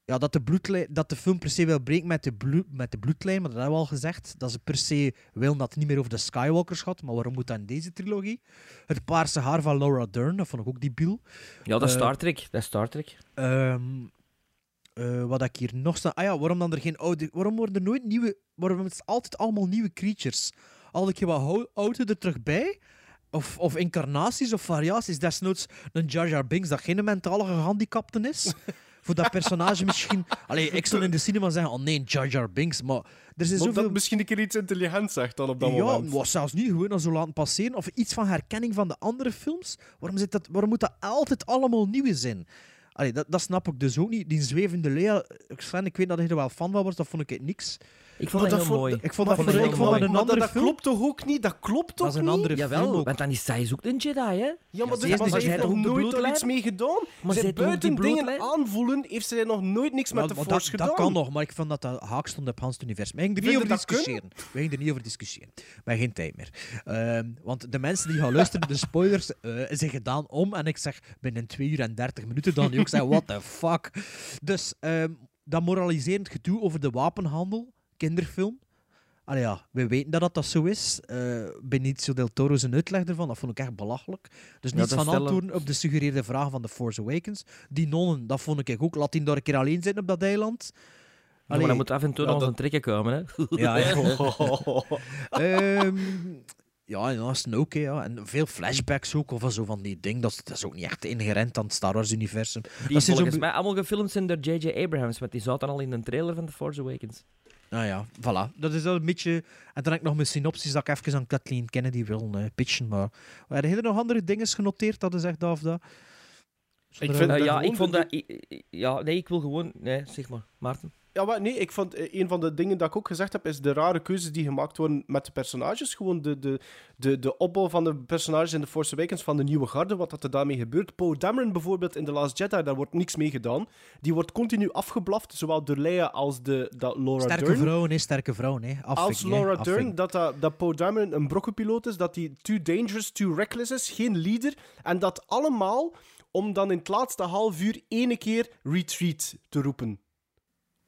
Ja, dat de, bloedlijn, dat de film per se wil breken met de, bloed, met de bloedlijn, maar dat hebben we al gezegd. Dat ze per se willen dat het niet meer over de Skywalkers gaat. Maar waarom moet dat in deze trilogie? Het paarse haar van Laura Dern, dat vond ik ook debiel. Ja, dat is Eh, Star Trek. Dat is Star Trek. Ehm, eh, wat ik hier nog sta. Ah ja, waarom dan er geen oude. Waarom worden er nooit nieuwe. Waarom is het altijd allemaal nieuwe creatures? Al ik je wat oude er terug bij? Of, of incarnaties of variaties. Desnoods een Jar Jar Binks dat geen mentale gehandicapte is. Voor dat personage misschien. Allee, ik zou in de cinema zeggen: oh nee, Jar Jar Binks. Maar er is zoveel. dat misschien een keer iets intelligents zegt dan op dat ja, moment. maar zelfs niet gewoon al zo laten passeren. Of iets van herkenning van de andere films. Waarom, zit dat, waarom moet dat altijd allemaal nieuw zijn? Allee, dat, dat snap ik dus ook niet. Die zwevende Lea, Sven, ik weet dat je er wel fan van was, dat vond ik niks. Ik vond Maar dat dat heel vond- mooi. Ik vond Maar dat, vond voor, dat ik vond dat mooi. een Maar andere dat, dat film. klopt toch ook niet? Dat klopt toch Dat is een niet? andere film Jawel, ook. want dan is zij ook een Jedi, hè? Ja, maar, Ja, ze ze heeft maar niet- ze zij nog nooit er iets mee gedaan. Maar Zij buiten de dingen aanvoelen, heeft zij nog nooit niks met de maar Force dat, gedaan. dat kan nog, maar ik vond dat dat haak stond op Hans universum. We gingen er niet over discussiëren. We gingen er niet over discussiëren. Hebben geen tijd meer. Ehm, want de mensen die gaan luisteren, de spoilers eh, zijn gedaan om. En ik zeg binnen 2 uur en 30 minuten dan ook zeggen, what the fuck. Dus ehm, dat moraliserend gedoe over de wapenhandel, kinderfilm. Allee ja, we weten dat dat, dat zo is. Eh Benicio del Toro zijn uitleg ervan, dat vond ik echt belachelijk. Dus niets van stellen- antwoorden op de suggereerde vragen van The Force Awakens. Die nonnen, dat vond ik ook. Laat die daar een keer alleen zitten op dat eiland. Ja, maar dan moet af en toe ja, nog dat- een trekken komen, hè? ja, ja. Ehm, ja, ja, Snoke, ja. En veel flashbacks ook, of zo van die ding. Dat is, dat is ook niet echt inherent aan het Star Wars-universum. Die Dat zijn volgens zo... mij allemaal gefilmd zijn door J.J. Abrahams, want die zat dan al in een trailer van The Force Awakens. Nou ja, voilà. Dat is wel een beetje... En dan heb ik nog mijn synopsis dat ik even aan Kathleen Kennedy wil eh, pitchen. Maar heb je er nog andere dingen genoteerd dat is echt dat of dat? Ik vind dat ja, ik vond dat... Ja, nee, ik wil gewoon... Nee, zeg maar. Maarten. Ja, maar nee, ik vond eh, een van de dingen dat ik ook gezegd heb, is de rare keuzes die gemaakt worden met de personages. Gewoon de, de, de, de opbouw van de personages in The Force Awakens van de nieuwe garde, wat dat er daarmee gebeurt. Poe Dameron bijvoorbeeld in The Last Jedi, daar wordt niks mee gedaan. Die wordt continu afgeblaft, zowel door Leia als de, dat Laura Sterke Dern. vrouwen, hè. Sterke vrouwen, hè. Afving, als. Laura. Dern, dat, dat, dat Poe Dameron een brokkenpiloot is, dat hij too dangerous, too reckless is, geen leader. En dat allemaal om dan in het laatste half uur ene keer retreat te roepen.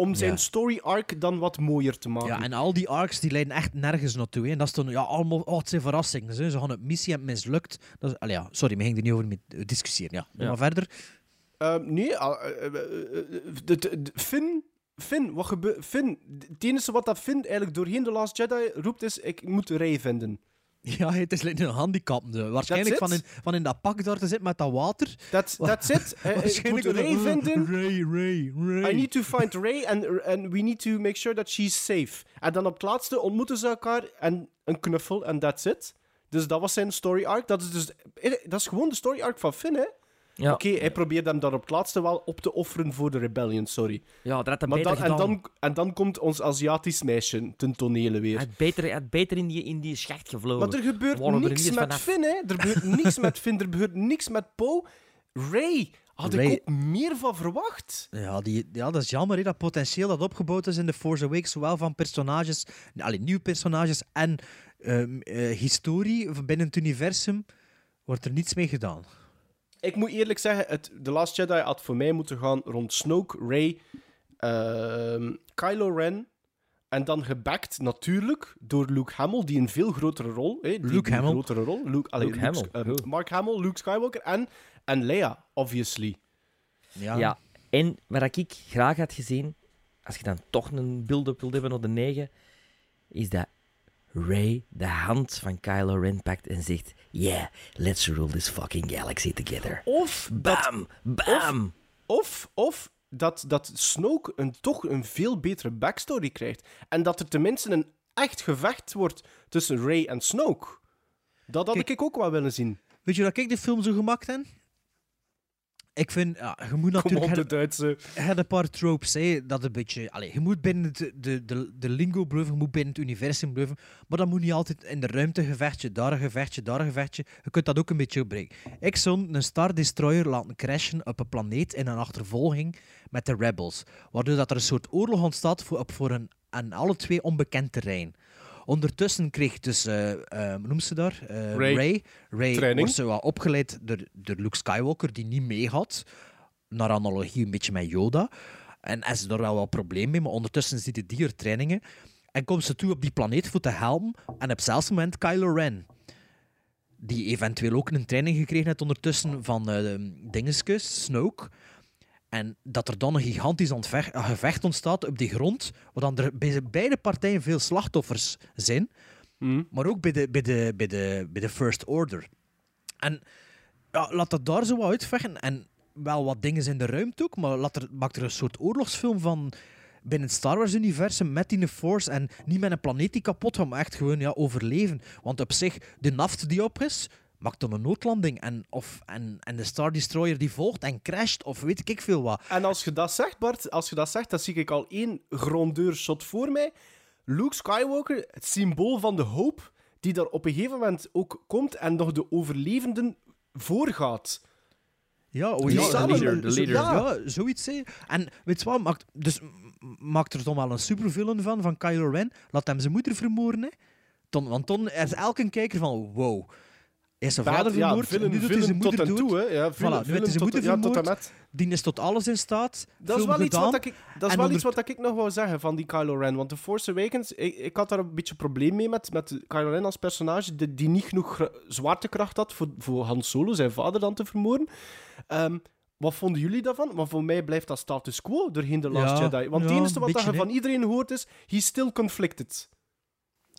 Om zijn Ja. story arc dan wat mooier te maken. Ja, en al die arcs die leiden echt nergens naartoe. Hè. En dat is dan, ja, allemaal, oh, het zijn verrassingen. Ze gaan het missie en het mislukt. Dat is, ja, sorry, we gingen er niet over met, eh, discussiëren. Ja. Maar verder. Ehm, nee, ah, eh, eh, de, de- de- Finn, Finn, wat gebeurt... Finn, het enige wat dat Finn eigenlijk doorheen The Last Jedi roept is, ik moet Rey vinden. Ja, het is een handicap. Waarschijnlijk That's van in, van in dat pak daar te zitten met dat water. That's, that's it. Eh, ik moet Waarschijnlijk Rey wel- vinden. Ray, Ray, Ray. I need to find Rey and, and we need to make sure that she's safe. En dan op het laatste ontmoeten ze elkaar en een knuffel en that's it. Dus dat was zijn story arc. Dat is, dus, eh, dat is gewoon de story arc van Finn, hè? Ja, Oké, hij probeert hem dan op het laatste wel op te offeren voor de rebellion, sorry. ja dat had hij Maar beter dan, en, gedaan. dan, en dan komt ons Aziatisch meisje ten tonele weer. Hij had beter, hij had beter in, die, in die schacht gevlogen. Maar er gebeurt niks met vanaf. Finn, hè? Er gebeurt niks met Finn, er gebeurt niks met Poe. Ray, had Ray- ik ook meer van verwacht. Ja, die, ja, dat is jammer, hè, dat potentieel dat opgebouwd is in The Force Awakens, zowel van personages, alleen nieuwe personages en ehm, eh, historie binnen het universum, wordt er niets mee gedaan. Ik moet eerlijk zeggen, het, The Last Jedi had voor mij moeten gaan rond Snoke, Ray, ehm, Kylo Ren, En dan gebackt natuurlijk door Luke Hamill, die een veel grotere rol... Hè, die, Luke Hamill. grotere rol. Luke, allee, Luke Luke- Hamill, eh, cool. Mark Hamill, Luke Skywalker en, en Leia, obviously. Ja. Ja. En wat ik graag had gezien, als je dan toch een build-up wilt hebben op de 9, is dat Ray de hand van Kylo Ren pakt en zegt: Yeah, let's rule this fucking galaxy together. Of dat, Bam! Bam! of, of dat, dat Snoke een, toch een veel betere backstory krijgt. En dat er tenminste een echt gevecht wordt tussen Ray en Snoke. Dat had Kijk. ik ook wel willen zien. Weet je dat ik de film zo gemaakt heb? Ik vind, ja, je moet Kom natuurlijk... op, de Duitse... Een paar tropes, hè, dat een beetje... Allee, je moet binnen het, de, de, de lingo blijven, je moet binnen het universum blijven, maar dat moet niet altijd in de ruimte gevechtje, daar een gevechtje, daar een gevechtje. Je kunt dat ook een beetje opbreken. Ik zou een Star Destroyer laten crashen op een planeet in een achtervolging met de Rebels, waardoor dat er een soort oorlog ontstaat voor, op voor een aan alle twee onbekend terrein. Ondertussen kreeg dus, eh eh, hoe noemt ze daar? Eh, Ray. Ray. Ray Training. wordt zo wat opgeleid door, door Luke Skywalker, die niet mee had. Naar analogie een beetje met Yoda. En hij is er wel wat probleem mee, maar ondertussen ziet hij die er trainingen. En komt ze toe op die planeet voor te helpen. En op hetzelfde moment Kylo Ren. Die eventueel ook een training gekregen heeft ondertussen van eh dingeskus, Snoke. En dat er dan een gigantisch gevecht ontstaat op die grond, waar dan er bij beide partijen veel slachtoffers zijn, maar ook bij de, bij, de, bij, de, bij de First Order. En ja, laat dat daar zo wat uitvechten. En wel wat dingen in de ruimte ook, maar laat er, maak er een soort oorlogsfilm van binnen het Star Wars-universum met die Force en niet met een planeet die kapot gaat, maar echt gewoon ja, overleven. Want op zich, de naft die op is, maakt dan een noodlanding. En, of, en, en de Star Destroyer die volgt en crasht, of weet ik veel wat. En als je dat zegt, Bart, als je dat zegt, dan zie ik al één grandeur shot voor mij. Luke Skywalker, het symbool van de hoop, die daar op een gegeven moment ook komt en nog de overlevenden voorgaat. Ja, oh, ja, de leader, de zo- leader. ja. Zoiets. Hè. En weet je wat, maakt, dus, maakt er dan wel een supervillain van, van Kylo Ren. Laat hem zijn moeder vermoorden. Hè. Ton, want dan is elke kijker van, wow. Hij is zijn vader ja, vermoord, nu doet hij zijn moeder tot en dood. toe, hè. Ja, voilà, nu villain zijn tot- moeder ja, tot en vermoord. met. Die is tot alles in staat. Dat is wel iets gedaan. wat ik, dat is wel onder- iets wat ik nog wou zeggen van die Kylo Ren. Want The Force Awakens, ik, ik had daar een beetje een probleem mee met, met Kylo Ren als personage, die, die niet genoeg zwaartekracht had voor, voor Han Solo, zijn vader, dan te vermoorden. Ehm, wat vonden jullie daarvan? Maar voor mij blijft dat status quo doorheen The Last Ja, Jedi. Want het enige wat je van iedereen hoort is, he's still conflicted.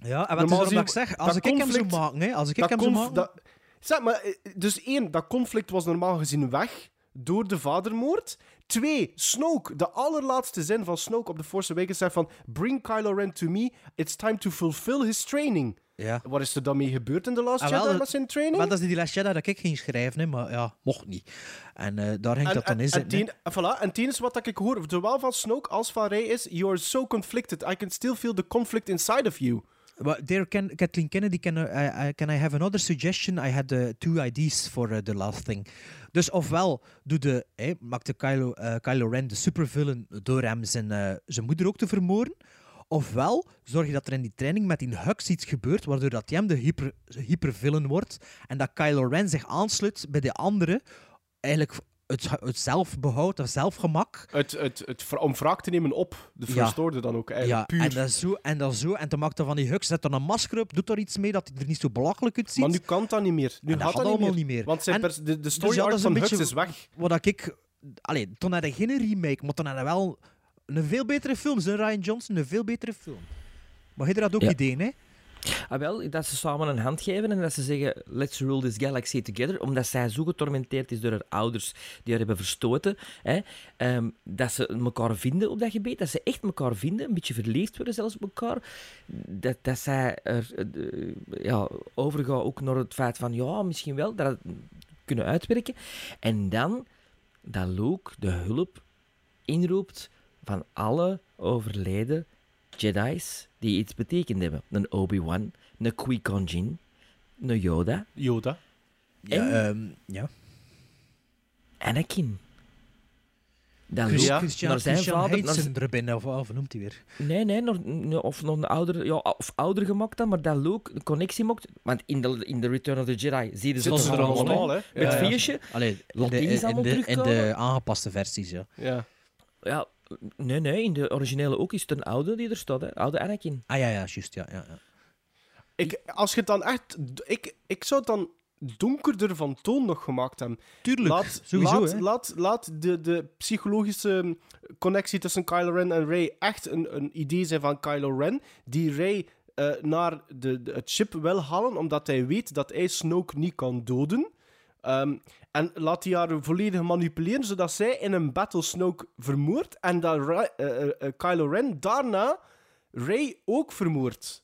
Ja, en wat is Normaal ik zeg? Als dat ik hem zou conflict- maken, hè, als ik dat hem zou conf- maken... dat- zeg maar, eh, dus één, dat conflict was normaal gezien weg door de vadermoord. Twee, Snoke, de allerlaatste zin van Snoke op The Force Awakens zei van Bring Kylo Ren to me, it's time to fulfill his training. Ja. Wat is er dan mee gebeurd in The Last Ah, wel, Jedi dat- met zijn training? Maar dat is die Last Jedi dat ik ging schrijven, hè, maar ja, mocht niet. En eh, daar ging dat dan in en, zitten. en voilà, en het enige wat ik hoor, zowel van Snoke als van Rey, is You are so conflicted, I can still feel the conflict inside of you. Can, Kathleen Kennedy, can, I, I, can I have another suggestion? I had uh, two ideas for uh, the last thing. Dus ofwel doe de, eh, maakte Kylo, eh, Kylo Ren de supervillain door hem zijn, eh, zijn moeder ook te vermoorden. Ofwel zorg je dat er in die training met die Hux iets gebeurt, waardoor dat hem de hyper, hypervillain wordt en dat Kylo Ren zich aansluit bij de anderen, eigenlijk het, het zelfbehoud, het zelfgemak. Het, het, het, om wraak te nemen op de First Ja. Order dan ook, Ja, eigenlijk puur. en dat zo, en dat zo. En dan maakt dan van die Hux, zet er een masker op, doet daar iets mee dat hij er niet zo belachelijk uitziet. Maar nu kan dat niet meer. Nu En dat gaat dat allemaal niet meer. Want zijn En- pers- de, de Dus story ja, dat arc is een van Hux beetje is weg. Wat ik... Allee, toen had hij geen remake, maar toen had hij wel een veel betere film. Zijn Ryan Johnson, een veel betere film. Maar hij had ook Ja. ideeën, hè? Ah, wel, dat ze samen een hand geven en dat ze zeggen: Let's rule this galaxy together. Omdat zij zo getormenteerd is door haar ouders die haar hebben verstoten. Hè, ehm, dat ze elkaar vinden op dat gebied. Dat ze echt elkaar vinden. Een beetje verliefd worden zelfs op elkaar. Dat, dat zij er eh, ja, ook naar het feit van: Ja, misschien wel. Dat kunnen uitwerken. En dan dat Luke de hulp inroept van alle overleden Jedi's die iets betekend hebben. Een Obi-Wan, een Qui-Gon Jinn, een Yoda, Yoda. Ja, En- ehm, ja. Anakin. Dat Chris- Luke Christian, naar zijn Christian vader... naar zijn- erbij, of, of noemt hij weer? Nee, nee, nog, of nog een ouder, ja, of ouder gemaakt dan, maar dat Luke een connectie maakt. Want in de, in de Return of the Jedi zie je ze er allemaal, hè? Met Ja, ja. Allee, in, allemaal de, in de aangepaste versies, ja. Ja. Ja, Nee, nee, in de originele ook is het een oude die er staat, hè. Oude Anakin. Ah ja, ja, juist, ja. ja, ja. Ik, als je het dan echt... Ik, ik zou het dan donkerder van toon nog gemaakt hebben. Tuurlijk, Laat, sowieso, laat, hè. laat, laat de, de psychologische connectie tussen Kylo Ren en Rey echt een, een idee zijn van Kylo Ren, die Rey eh, naar de, de, het ship wil halen, omdat hij weet dat hij Snoke niet kan doden. Ehm, en laat hij haar volledig manipuleren, zodat zij in een battle Snoke vermoordt en dat eh, eh, eh, Kylo Ren daarna Rey ook vermoordt.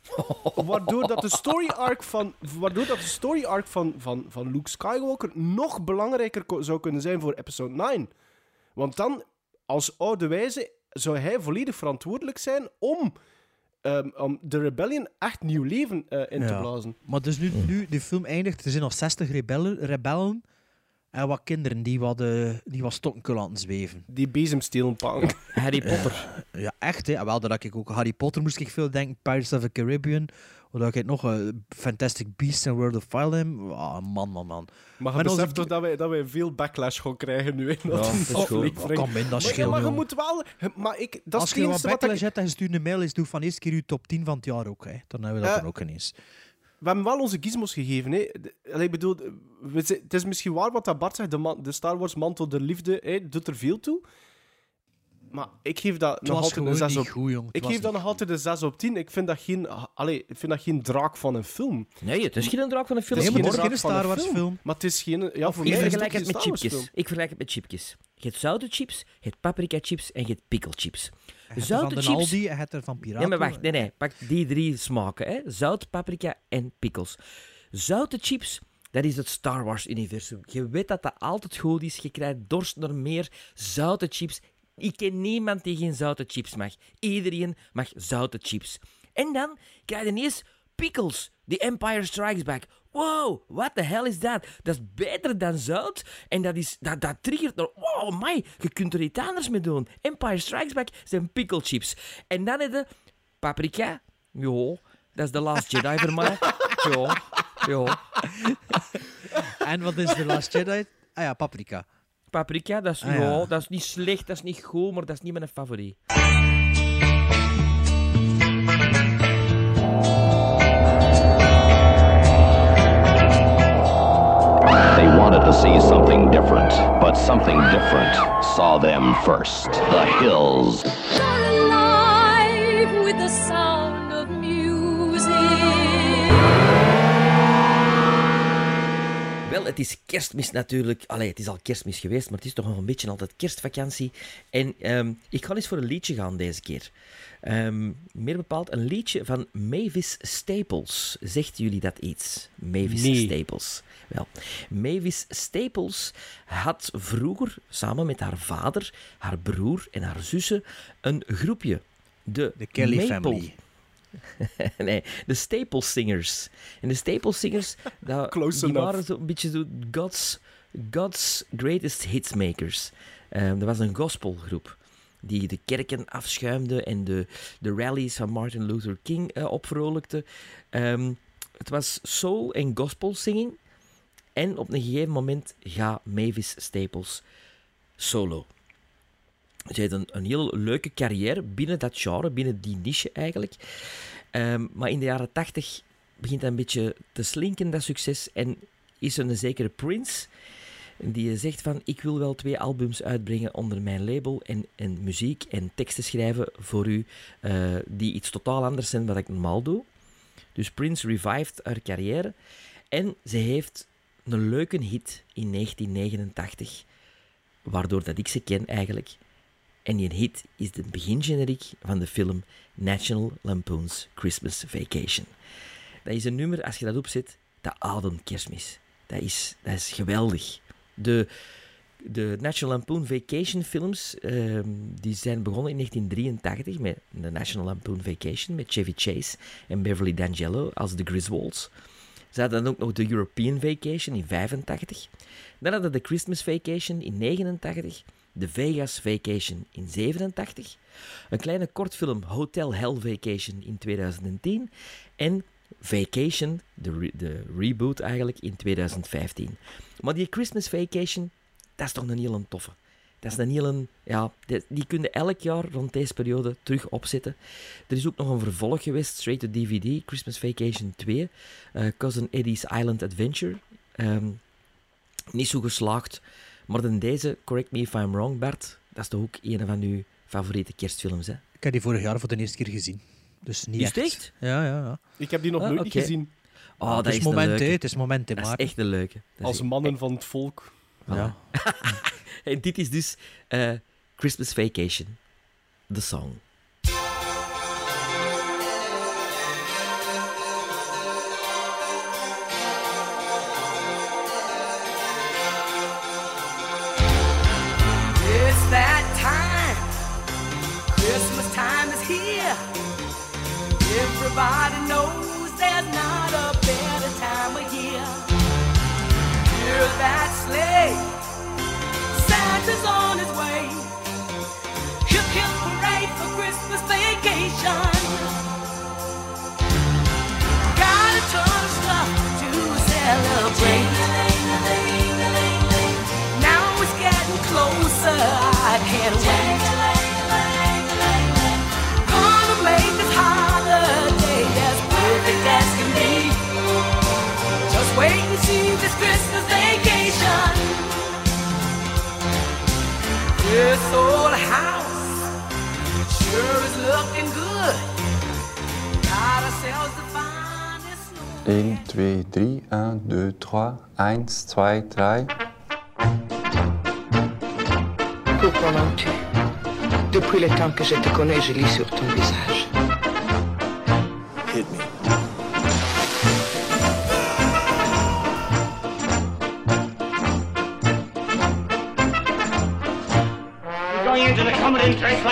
Waardoor dat de story arc van, waardoor dat de story arc van, van, van Luke Skywalker nog belangrijker zou kunnen zijn voor episode 9. Want dan, als oude wijze, zou hij volledig verantwoordelijk zijn om, ehm, om de rebellion echt nieuw leven eh, in te Ja. blazen. Maar dus nu, nu de film eindigt, er zijn nog 60 rebellen, rebellen en wat kinderen die wat, eh, die wat stokken laten zweven. Die bezemstelen pakken. Harry Potter. Ja, echt, hè. En Wel, dat ik ook Harry Potter moest ik veel denken, Pirates of the Caribbean, omdat ik nog eh, Fantastic Beasts en World of Fire Ah, man, man, man. Maar je beseft toch dat wij, dat wij veel backlash gaan krijgen nu in Ja, dat is aflevering. Kan men, dat Maar- scheelt, Maar je moet wel... Maar ik, dat Als je wat wat backlash hebt en je stuurt een mail, is doe van eerste keer je top 10 van het jaar ook. Hè. Dan hebben we dat Eh, dan ook ineens. We hebben wel onze gizmos gegeven. Hè. De- ik bedoel, het is misschien waar wat dat Bart zegt, de, man- de Star Wars mantel der liefde hè, doet er veel toe. Maar ik geef dat Het nog was altijd een gewoon 6 niet op... goed, jong. Het Ik geef dat nog altijd een 6 op 10. Ik vind dat geen, allee, ik vind dat geen draak van een film. Nee, het is geen draak van een film. Nee, maar het is geen Star een Wars film. Maar het is geen... Ja, voor Ik mij is vergelijk het het met chipjes. film. Ik vergelijk het met chipjes. Je hebt zoute chips, je hebt paprika chips en je hebt pickle chips. Je hebt er Zoute van de chips... Aldi, je hebt er van Piraten. Nee, maar wacht. Nee, nee. Pak die drie smaken. Hè. Zout, paprika en pickles. Zoute chips, dat is het Star Wars-universum. Je weet dat dat altijd goed is. Je krijgt dorst naar meer zoute chips. Ik ken niemand die geen zoute chips mag. Iedereen mag zoute chips. En dan krijg je ineens pickles. The Empire Strikes Back. Wow, what the hell is dat? Dat is beter dan zout. En dat, is, dat, dat triggert naar... Wow, my, je kunt er iets anders mee doen. Empire Strikes Back zijn pickle chips. En dan heb je paprika. Jo, dat is de Last Jedi voor mij. Jo, jo. En wat is de Last Jedi? Ah ja, Paprika. Paprika, dat is, Ah, ja. dat is niet slecht, dat is niet goed, maar dat is niet mijn favoriet. They wanted to see something different, but something different saw them first. The hills. alive with the sound het is kerstmis natuurlijk. Allee, het is al kerstmis geweest, maar het is toch nog een beetje altijd kerstvakantie. En ehm, ik ga eens voor een liedje gaan deze keer. Ehm, meer bepaald een liedje van Mavis Staples. Zegt jullie dat iets? Mavis Nee. Staples. Wel, Mavis Staples had vroeger samen met haar vader, haar broer en haar zussen een groepje. De, De Kelly Maple- Family. nee, de Staple Singers. En de Staple Singers, dat, die enough. waren zo'n beetje zo God's, God's Greatest Hitsmakers. Ehm dat was een gospelgroep die de kerken afschuimde en de, de rallies van Martin Luther King eh, opvrolijkte. Ehm, het was soul en gospel singing. En op een gegeven moment gaat Mavis Staples solo. Ze heeft een, een heel leuke carrière binnen dat genre, binnen die niche eigenlijk. Ehm, maar in de jaren tachtig begint dat een beetje te slinken, dat succes. En is er een zekere Prince die zegt van ik wil wel twee albums uitbrengen onder mijn label en, en muziek en teksten schrijven voor u eh, die iets totaal anders zijn dan wat ik normaal doe. Dus Prince revived haar carrière en ze heeft een leuke hit in 1989, waardoor dat ik ze ken eigenlijk. En die hit is de begingeneriek van de film National Lampoon's Christmas Vacation. Dat is een nummer, als je dat opzet, dat ademt kerstmis. Dat is, dat is geweldig. De, de National Lampoon Vacation films ehm, die zijn begonnen in 1983 met de National Lampoon Vacation met Chevy Chase en Beverly D'Angelo als de Griswolds. Ze hadden dan ook nog de European Vacation in 85. Dan hadden de Christmas Vacation in 89. De Vegas Vacation in 87. Een kleine kortfilm Hotel Hell Vacation in 2010. En Vacation, de, de reboot eigenlijk, in 2015. Maar die Christmas Vacation, dat is toch een heel toffe. Dat is een hele... Ja, die, die kun je elk jaar rond deze periode terug opzetten. Er is ook nog een vervolg geweest, straight to DVD, Christmas Vacation 2. eh, Cousin Eddie's Island Adventure. Ehm, niet zo geslaagd. Maar dan deze, correct me if I'm wrong, Bart, dat is toch ook een van uw favoriete kerstfilms, hè? Ik heb die vorig jaar voor de eerste keer gezien. Dus niet echt. echt? Ja, ja, ja. Ik heb die nog Ah, nooit gezien. Oh, Ah, dat het is moment, leuke. Het is moment, Dat is echt een leuke. Dat Als mannen van het volk. Ja. En dit is dus eh, Christmas Vacation, the song. Santa's on his way. Hip hip parade for Christmas vacation. Got a ton of stuff to celebrate. Now it's getting closer. I can't wait. This old house sure is looking good. Got ourselves the finest. 1, 2, 3, 1, 2, 3, 1, 2, 3. Que pendant-tu Depuis le temps que je te connais, je lis sur ton visage.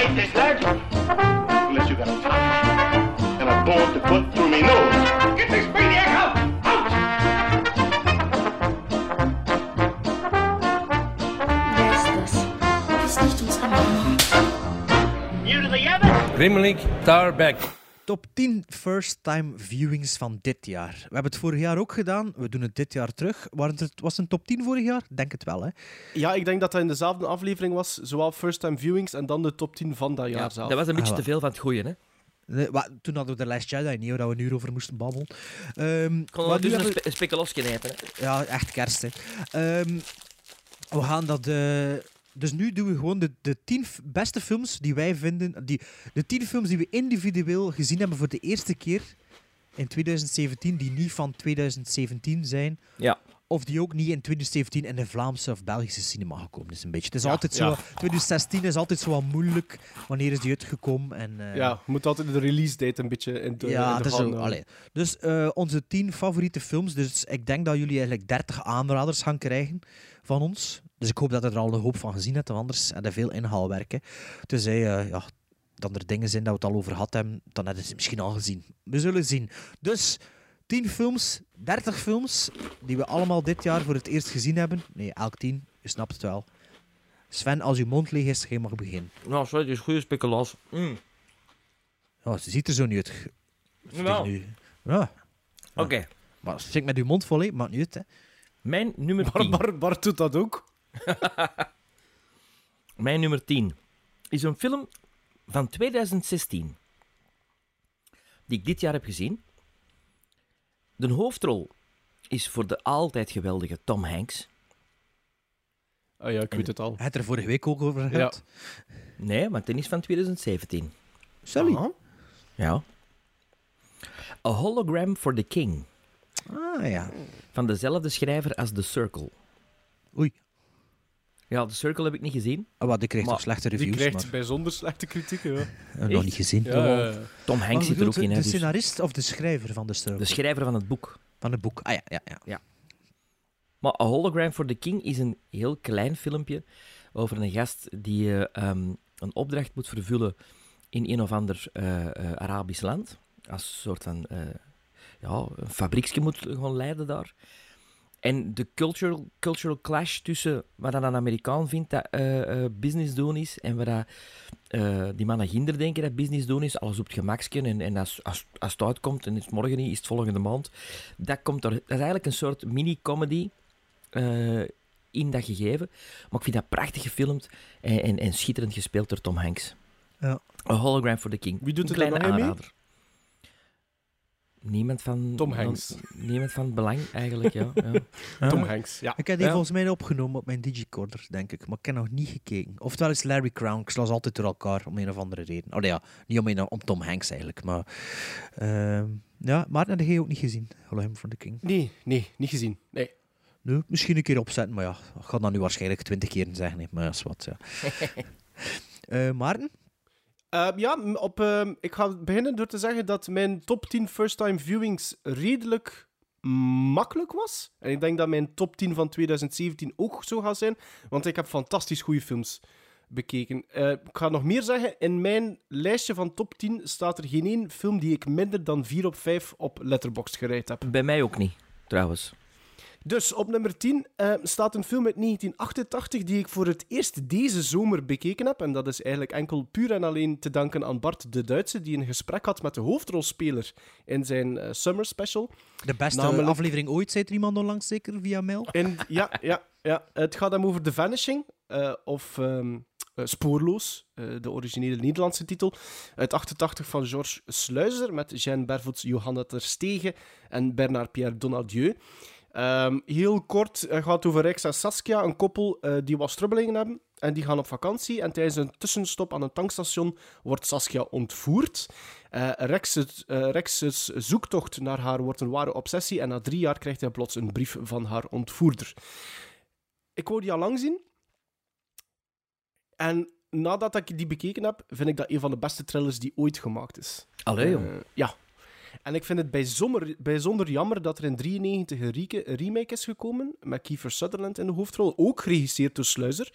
Comedy in dress this, lad? Unless you got a top and a bone to put through me nose. Get this maniac out! Ist nicht unser Mama. You to the oven? Grimmelik, Tarback. Top 10 first time viewings van dit jaar. We hebben het vorig jaar ook gedaan. We doen het dit jaar terug. Was het een top 10 vorig jaar? Denk het wel, hè? Ja, ik denk dat dat in dezelfde aflevering was. Zowel first time viewings en dan de top 10 van dat jaar zelf. dat was een beetje Ah, te veel van het goeie, hè? Nee, toen hadden we de Last Jedi niet, waar we een uur over moesten babbelen. Ehm, Ik kon maar nu dus een, hebben- spe eten, hè? Ja, echt kerst. Hè. Ehm, we gaan dat. eh, dus nu doen we gewoon de, de tien beste films die wij vinden. Die, de tien films die we individueel gezien hebben voor de eerste keer in 2017, die niet van 2017 zijn. Ja. Of die ook niet in 2017 in de Vlaamse of Belgische cinema gekomen is. Een beetje. Het is Ja, altijd zo. ja. 2016 is altijd zo wat moeilijk. Wanneer is die uitgekomen? En, eh, Ja, je moet altijd de release date een beetje in de, ja, in de dat is zo. Dus eh, onze tien favoriete films. Dus ik denk dat jullie eigenlijk 30 aanraders gaan krijgen van ons. Dus ik hoop dat je er al een hoop van gezien hebt, want anders heb je veel inhaalwerk. hè. Tenzij eh, ja, dat er dingen zijn dat we het al over gehad hebben, dan hebben ze het misschien al gezien. We zullen zien. Dus 10 films, 30 films, die we allemaal dit jaar voor het eerst gezien hebben. Nee, elk 10, je snapt het wel. Sven, als je mond leeg is, je mag beginnen. Nou, het is goede speculas. Mm. Ja, ze ziet er zo niet uit. Jawel. Tegen u. Ja. Oké. Maar stik met uw mond vol, maakt niet uit. Hè. Mijn nummer Bart, 10. Bart, Bart doet dat ook. Mijn nummer 10 is een film van 2016 die ik dit jaar heb gezien. De hoofdrol is voor de altijd geweldige Tom Hanks. Ah ja, ik weet het al. Hij het er vorige week ook over gehad. Nee, want die is van 2017. Sorry. Ja. A Hologram for the King. Ah ja. Van dezelfde schrijver als The Circle. Oei. Ja, The Circle heb ik niet gezien. Oh, wat, die kreeg Maar toch slechte Die reviews, krijgt maar... bijzonder slechte kritieken. Ja. Eh, nog niet gezien. Ja. Tom Hanks zit er ook in. De Hè, dus scenarist of de schrijver van de Circle? de schrijver van het boek. Van het boek. Ah ja, ja, ja. Ja. Maar A Hologram for the King is een heel klein filmpje over een gast die eh, ehm, een opdracht moet vervullen in een of ander eh, eh, Arabisch land. Als soort van eh, ja, een fabrieksje moet gewoon leiden daar. En de cultural, cultural clash tussen wat dan een Amerikaan vindt dat eh, eh, business doen is en wat dat, eh, die mannen ginder denken dat business doen is, alles op het gemakje en, en als, als, als het uitkomt en het is morgen niet, is het volgende maand. Dat, komt er, dat is eigenlijk een soort mini-comedy eh, in dat gegeven. Maar ik vind dat prachtig gefilmd en, en, en schitterend gespeeld door Tom Hanks. Ja. A Hologram for the King. Wie doet een kleine mee? Niemand van... Tom Hanks. Niemand van belang, eigenlijk, ja. ja. Tom Hanks, ja. Ik heb die Ja. volgens mij opgenomen op mijn digicorder, denk ik. Maar ik heb nog niet gekeken. Oftewel is Larry Crown. Ik sla ze altijd door elkaar, om een of andere reden. Oh nee, ja, niet om, een, om Tom Hanks eigenlijk, maar... ehm, ja, Maarten heb je ook niet gezien, Hologram for the King. Nee, nee, niet gezien. Nee. Nee, misschien een keer opzetten, maar ja, ik ga dat nu waarschijnlijk twintig keer zeggen, hè, maar dat is wat, ja. Eh, Maarten? Eh, ja, op, ehm, ik ga beginnen door te zeggen dat mijn top 10 first-time viewings redelijk makkelijk was. En ik denk dat mijn top 10 van 2017 ook zo gaat zijn, want ik heb fantastisch goede films bekeken. Eh, ik ga nog meer zeggen. In mijn lijstje van top 10 staat er geen één film die ik minder dan 4 op 5 op Letterboxd gereid heb. Bij mij ook niet, trouwens. Dus op nummer 10 eh, staat een film uit 1988 die ik voor het eerst deze zomer bekeken heb. En dat is eigenlijk enkel puur en alleen te danken aan Bart de Duitse, die een gesprek had met de hoofdrolspeler in zijn eh, summer special. De beste Namelijk- aflevering ooit, zei er iemand onlangs zeker, via mail? En, ja, ja, ja, het gaat hem over The Vanishing, eh, of ehm, eh, Spoorloos, de originele Nederlandse titel, uit 88 van Georges Sluizer, met Jeanne Bervoets, Johanna Terstegen en Bernard-Pierre Donadieu. Ehm, heel kort, het gaat over Rex en Saskia, een koppel eh, die wat strubbelingen hebben. En die gaan op vakantie. En tijdens een tussenstop aan een tankstation wordt Saskia ontvoerd. Rex, het, eh, Rex's zoektocht naar haar wordt een ware obsessie. En na drie jaar krijgt hij plots een brief van haar ontvoerder. Ik wou die al lang zien. En nadat ik die bekeken heb, vind ik dat een van de beste thrillers die ooit gemaakt is. Allee, joh. Ja. En ik vind het bijzonder, jammer dat er in 93 een remake is gekomen met Kiefer Sutherland in de hoofdrol, ook geregisseerd door Sluizer.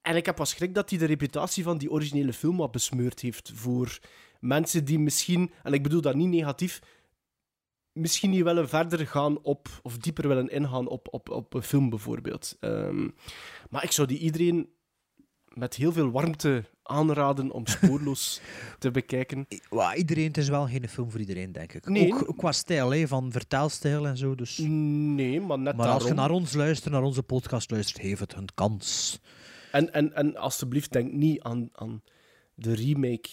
En ik heb pas schrik dat hij de reputatie van die originele film wat besmeurd heeft voor mensen die misschien, en ik bedoel dat niet negatief, misschien niet willen verder gaan op, of dieper willen ingaan op, op, op een film bijvoorbeeld. Ehm, maar ik zou die iedereen met heel veel warmte aanraden om spoorloos te bekijken. Iedereen, het is wel geen film voor iedereen, denk ik. Nee. Ook, qua stijl, hè, van vertaalstijl en zo. Dus... Nee, maar net Maar als je naar ons luistert, naar onze podcast luistert, heeft het een kans. En, en, en alsjeblieft, denk niet aan, aan de remake,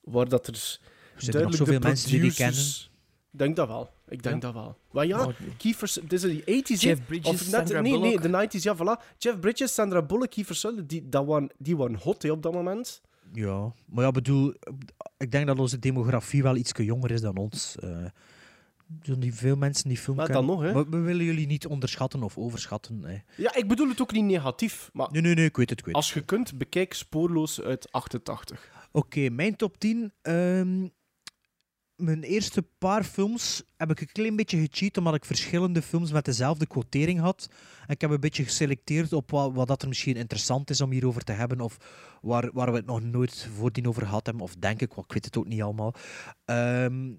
waar dat er nog duidelijk zoveel de mensen die die Ik denk dat wel. Ik denk Ja? dat wel. Maar ja, Oh, Kiefer... Dit is die 80s, hè? Jeff Bridges, Of net, Sandra nee, de 90s, ja, voilà. Jeff Bridges, Sandra Bullock, Kiefer Sutherland, die, dat waren, die waren hot hè, op dat moment. Ja, maar ja, bedoel, ik denk dat onze demografie wel iets jonger is dan ons. Zijn niet veel mensen die film Maar kennen. dan nog, hè. Maar we willen jullie niet onderschatten of overschatten. Hè. Ja, ik bedoel het ook niet negatief, maar Nee, nee, nee, ik weet het, ik weet het. als je kunt, bekijk Spoorloos uit 88. Oké, mijn top 10. ehm, mijn eerste paar films heb ik een klein beetje gecheat, omdat ik verschillende films met dezelfde quotering had. En ik heb een beetje geselecteerd op wat, wat dat er misschien interessant is om hierover te hebben, of waar, waar we het nog nooit voordien over gehad hebben, of denk ik, ik weet het ook niet allemaal. Ehm,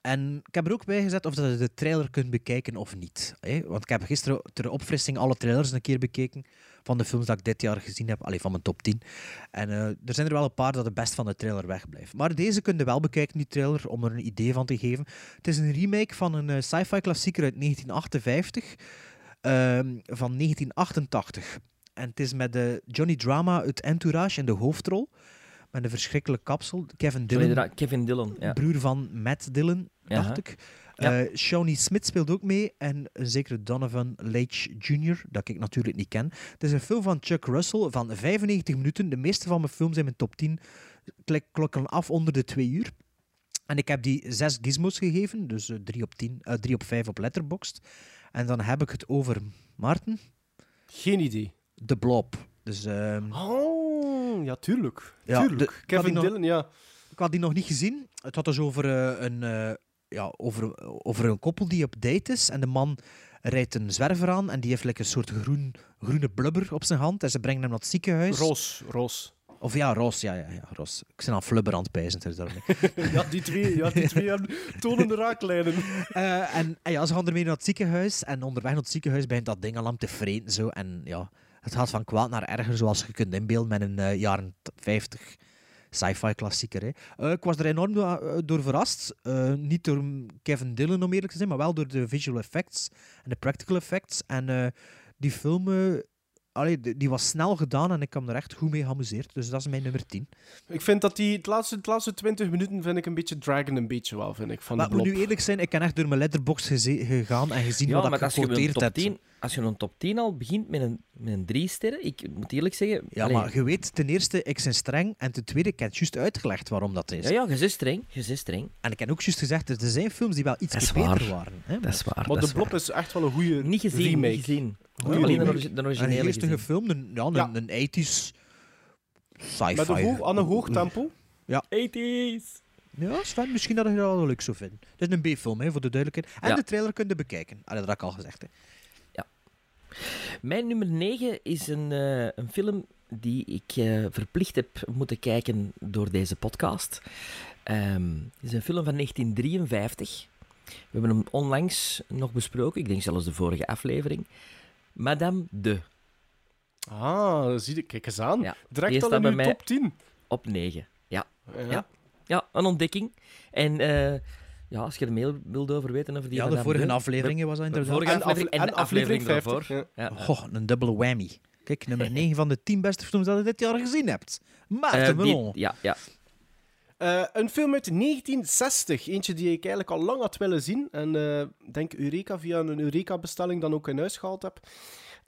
en ik heb er ook bij gezet of dat je de trailer kunt bekijken of niet. Hè? Want ik heb gisteren ter opfrissing alle trailers een keer bekeken van de films dat ik dit jaar gezien heb, alleen van mijn top 10. En eh, er zijn er wel een paar dat het best van de trailer wegblijven. Maar deze kun je wel bekijken, die trailer, om er een idee van te geven. Het is een remake van een eh, sci-fi klassieker uit 1958, ehm, van 1988. En het is met de Johnny Drama uit Entourage in de hoofdrol. Met een verschrikkelijke kapsel. Kevin Dillon, Kevin Dillon, ja. broer van Matt Dillon, dacht ik. Ja. Eh, Shawnee Smith speelt ook mee en een zekere Donovan Leitch Jr., dat ik natuurlijk niet ken. Het is een film van Chuck Russell van 95 minuten. De meeste van mijn films in mijn top 10 klik- klokken af onder de twee uur. En ik heb die zes gizmos gegeven, dus eh, drie op, 10, eh, drie op vijf op Letterboxd. En dan heb ik het over Maarten, Geen idee. The Blob. Dus, ehm, Oh, ja, tuurlijk. Ja, tuurlijk. de- Kevin nog- Dillon, ja. Ik had die nog niet gezien. Het had dus over, eh, een, eh, ja, over, over een koppel die op date is. En de man rijdt een zwerver aan en die heeft like, een soort groen, groene blubber op zijn hand. En ze brengen hem naar het ziekenhuis. Roos, Roos. Of ja, Roos. Ja, ja, ja, Roos. Ik ben aan flubber aan het dus. Ja, die twee, ja, die twee hebben tonende raaklijnen. Eh, en, en ja, ze gaan ermee naar het ziekenhuis. En onderweg naar het ziekenhuis begint dat ding al aan te vreten. Zo. En ja, het gaat van kwaad naar erger, zoals je kunt inbeelden met een eh, jaren t- 50 sci-fi klassieker. Hè. Eh, ik was er enorm door, eh, door verrast. Eh, niet door Kevin Dillon, om eerlijk te zijn, maar wel door de visual effects en de practical effects. En eh, die film, eh, allee, die was snel gedaan en ik kwam er echt goed mee geamuseerd. Dus dat is mijn nummer 10. Ik vind dat die het laatste, het laatste 20 minuten vind ik een beetje dragon een beetje wel, vind ik, van Maar moet nu eerlijk zijn, ik ben echt door mijn letterbox gegaan en gezien Ja, wat maar ik gequoteerd top heb. 10, als je een top 10 al begint met een, met een drie sterren, ik moet eerlijk zeggen... Ja, maar je weet, ten eerste, ik ben streng. En ten tweede, ik heb het juist uitgelegd waarom dat is. Ja, ja, je zit streng. Je zit streng. En ik heb ook juist gezegd, er zijn films die wel iets Dat is beter waar. waren. Hè, Dat is waar. Maar de blob is echt wel een goede Niet gezien, remake. niet gezien. Goeie Alleen remake. de Een originele geestige gezien. film, een, ja, een, Ja. een 80s sci-fi. Met een hoog, aan een hoog tempo. Ja. 80s. Ja, Sven, misschien dat je dat wel leuk zou vinden. Het is een B-film, hè, voor de duidelijkheid. En Ja. de trailer kun je bekijken. Allee, dat had ik al gezegd. Hè. Mijn nummer 9 is een, eh, een film die ik eh, verplicht heb moeten kijken door deze podcast. Ehm, het is een film van 1953. We hebben hem onlangs nog besproken, ik denk zelfs de vorige aflevering. Madame de. Ah, zie je, kijk eens aan. Ja, Direct al in mij top 10. Op 9. Ja. Ja. Ja. ja, een ontdekking. En eh, ja, als je er meer wilt over weten over die Ja, de vorige de- afleveringen was dat de inderdaad. vorige En aflevering en, de en aflevering, aflevering daarvoor. 50, Ja. Goh, een dubbele whammy. Kijk, nummer 9 van de 10 beste films dat je dit jaar gezien hebt. Maarten Eh, die- Melon. ja, ja. Eh, een film uit 1960. Eentje die ik eigenlijk al lang had willen zien. En ik denk Eureka via een Eureka-bestelling dan ook in huis gehaald heb.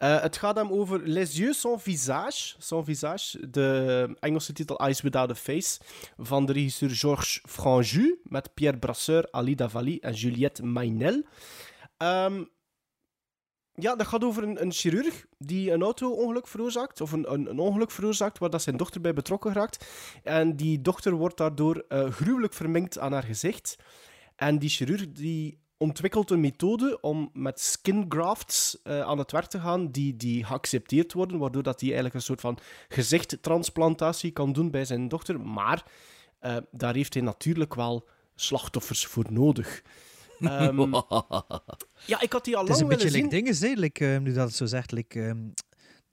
Eh, het gaat hem over Les Yeux sans visage. Sans visage, de Engelse titel Eyes Without a Face. Van de regisseur Georges Franju. Met Pierre Brasseur, Ali Davali en Juliette Maynel. Ehm, ja, dat gaat over een, een chirurg die een auto-ongeluk veroorzaakt. Of een, een, ongeluk veroorzaakt waar dat zijn dochter bij betrokken raakt. En die dochter wordt daardoor eh, gruwelijk verminkt aan haar gezicht. En die chirurg die ontwikkelt een methode om met skin grafts eh, aan het werk te gaan die, die geaccepteerd worden, waardoor dat hij eigenlijk een soort van gezichttransplantatie kan doen bij zijn dochter. Maar eh, daar heeft hij natuurlijk wel slachtoffers voor nodig. Ehm, ja, ik had die al Het is lang een beetje willen like zien. dingen, hè, like, eh, nu dat het zo zegt. Like, ehm,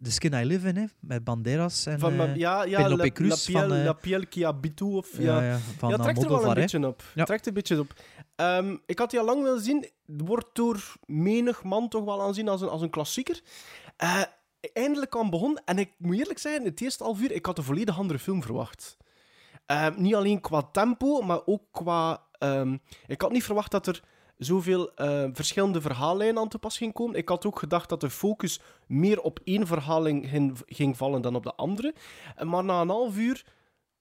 The Skin I Live In, hè, met Banderas en Van, eh, ja, ja, Penelope La, Cruz La Piel, van... eh, La Piel of... ja, Ja, van ja, trekt er wel een hè. beetje op. Ja. Trekt een beetje op. Ehm, ik had die al lang willen zien. Het wordt door menig man toch wel aanzien als een, als een klassieker. Eh, eindelijk aan begonnen. En ik moet eerlijk zeggen, het eerste half uur, ik had een volledig andere film verwacht. Ehm, niet alleen qua tempo, maar ook qua... ehm, ik had niet verwacht dat er zoveel eh, verschillende verhaallijnen aan te pas ging komen. Ik had ook gedacht dat de focus meer op één verhaling ging, vallen dan op de andere. Eh, Maar na een half uur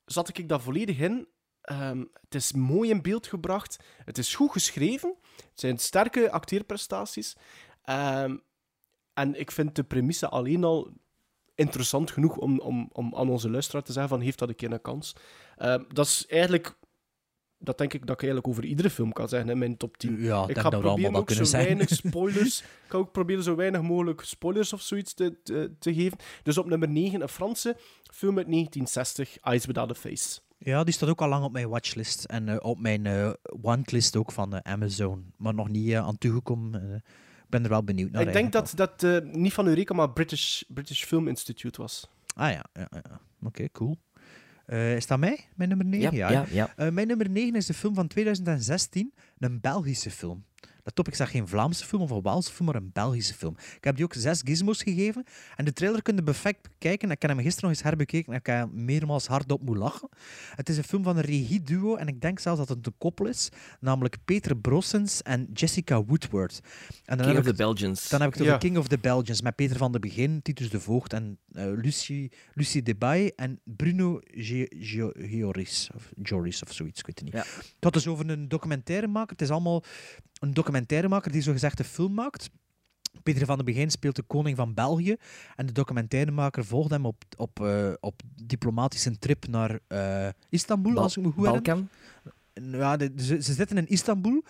zat ik daar volledig in. Ehm, het is mooi in beeld gebracht. Het is goed geschreven. Het zijn sterke acteerprestaties. Ehm, en ik vind de premisse alleen al interessant genoeg om, om, om aan onze luisteraar te zeggen van heeft dat een keer een kans. Ehm, dat is eigenlijk... Dat denk ik dat ik eigenlijk over iedere film kan zeggen in mijn top 10. Ja, ik ga proberen ook zo zeggen. weinig spoilers... ik ga ook proberen zo weinig mogelijk spoilers of zoiets te, te, te geven. Dus op nummer 9 een Franse film uit 1960, Eyes Without a Face. Ja, die staat ook al lang op mijn watchlist. En eh, op mijn eh wantlist ook van eh, Amazon. Maar nog niet aan toegekomen. Ik ben er wel benieuwd naar. ik denk dat dat niet van Eureka, maar British, British Film Institute was. Ah ja, ja, ja. oké, cool. Eh, is dat mij, mijn nummer 9? Ja, hè? ja, ja. Eh, mijn nummer 9 is de film van 2016, een Belgische film. Let op, ik zeg geen Vlaamse film of een Waalse film, maar een Belgische film. Ik heb die ook zes gizmos gegeven. En de trailer kun je perfect bekijken. Ik heb hem gisteren nog eens herbekeken en ik heb meermaals hardop moeten lachen. Het is een film van een regieduo en ik denk zelfs dat het een koppel is. Namelijk Peter Brossens en Jessica Woodward. En dan King heb of ik the Belgians. Dan heb ik het over Ja. King of the Belgians met Peter van de Begin, Titus de Voogd en eh, Lucie, Lucie Debay en Bruno Gioris of Joris of zoiets, ik weet het niet. Ja. Het gaat dus over een documentairemaker. Het is allemaal een documentairemaker die zogezegd een film maakt. Peter van de Begin speelt de koning van België en de documentairemaker volgt hem op, op, eh, op diplomatische trip naar eh, Istanbul, als ik me goed herinner. Balkan? Ja, de- ze, ze zitten in Istanbul.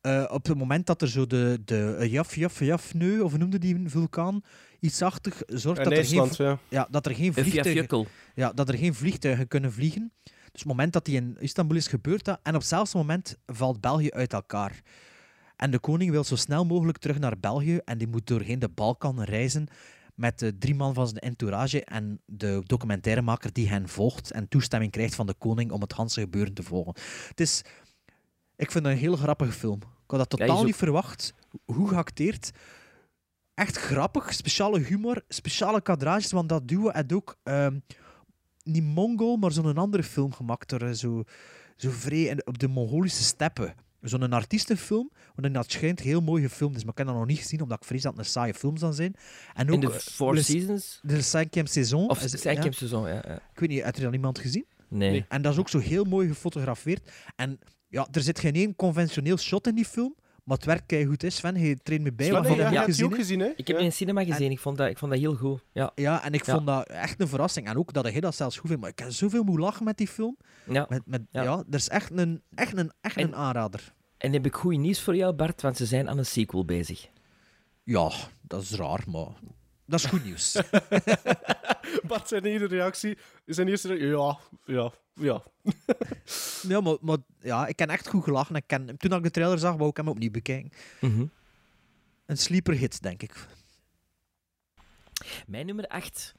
eh, op het moment dat er zo de, de Jaf, Jaf, Jafneu, of hoe noemde die vulkaan, iets-achtig zorgt In dat er, geen, ja. ja, dat er geen vliegtuigen... Ja, dat er geen vliegtuigen kunnen vliegen. Dus op het moment dat die in Istanbul is, gebeurt dat. En op hetzelfde moment valt België uit elkaar. En de koning wil zo snel mogelijk terug naar België en die moet doorheen de Balkan reizen met de drie man van zijn entourage en de documentairemaker die hen volgt en toestemming krijgt van de koning om het Hanse gebeuren te volgen. Het is, ik vind het een heel grappige film. Ik had dat totaal ook- niet verwacht. Hoe geacteerd. Echt grappig, speciale humor, speciale kadrages, want dat duo had ook ehm, niet Mongol, maar zo'n andere film gemaakt door eh, zo, zo vrij op de Mongolische steppen. Zo'n artiestenfilm, want dat schijnt heel mooi gefilmd is, maar ik heb dat nog niet gezien, omdat ik vrees dat het een saaie film zal zijn. En ook In de eh, Four Seasons? De cinquième saison. Of is- cinquième ja. saison, ja, ja. Ik weet niet, heeft er dan iemand gezien? Nee. Nee. En dat is ook zo heel mooi gefotografeerd. En ja, er zit geen één conventioneel shot in die film, maar het werkt kei goed is. Sven, je traint me bij. Sven, ja, je ook gezien, hè? Ik heb die in cinema gezien, ik vond dat, ik vond dat heel goed. Ja, Ja, en ik Ja. vond dat echt een verrassing. En ook dat hij dat zelfs goed vindt. Maar ik heb zoveel moeten lachen met die film. Ja. Met, met, Ja. ja. dat is echt een, echt een, echt een aanrader. En heb ik goed nieuws voor jou, Bart, want ze zijn aan een sequel bezig. Ja, dat is raar, maar dat is goed nieuws. Bart zijn eerste reactie, zijn eerste reactie, ja, ja, ja. ja, maar, maar ja, ik ken echt goed gelachen. Ik ken, toen ik de trailer zag, wou ik hem opnieuw bekijken. Mhm. Een sleeper hit, denk ik. Mijn nummer 8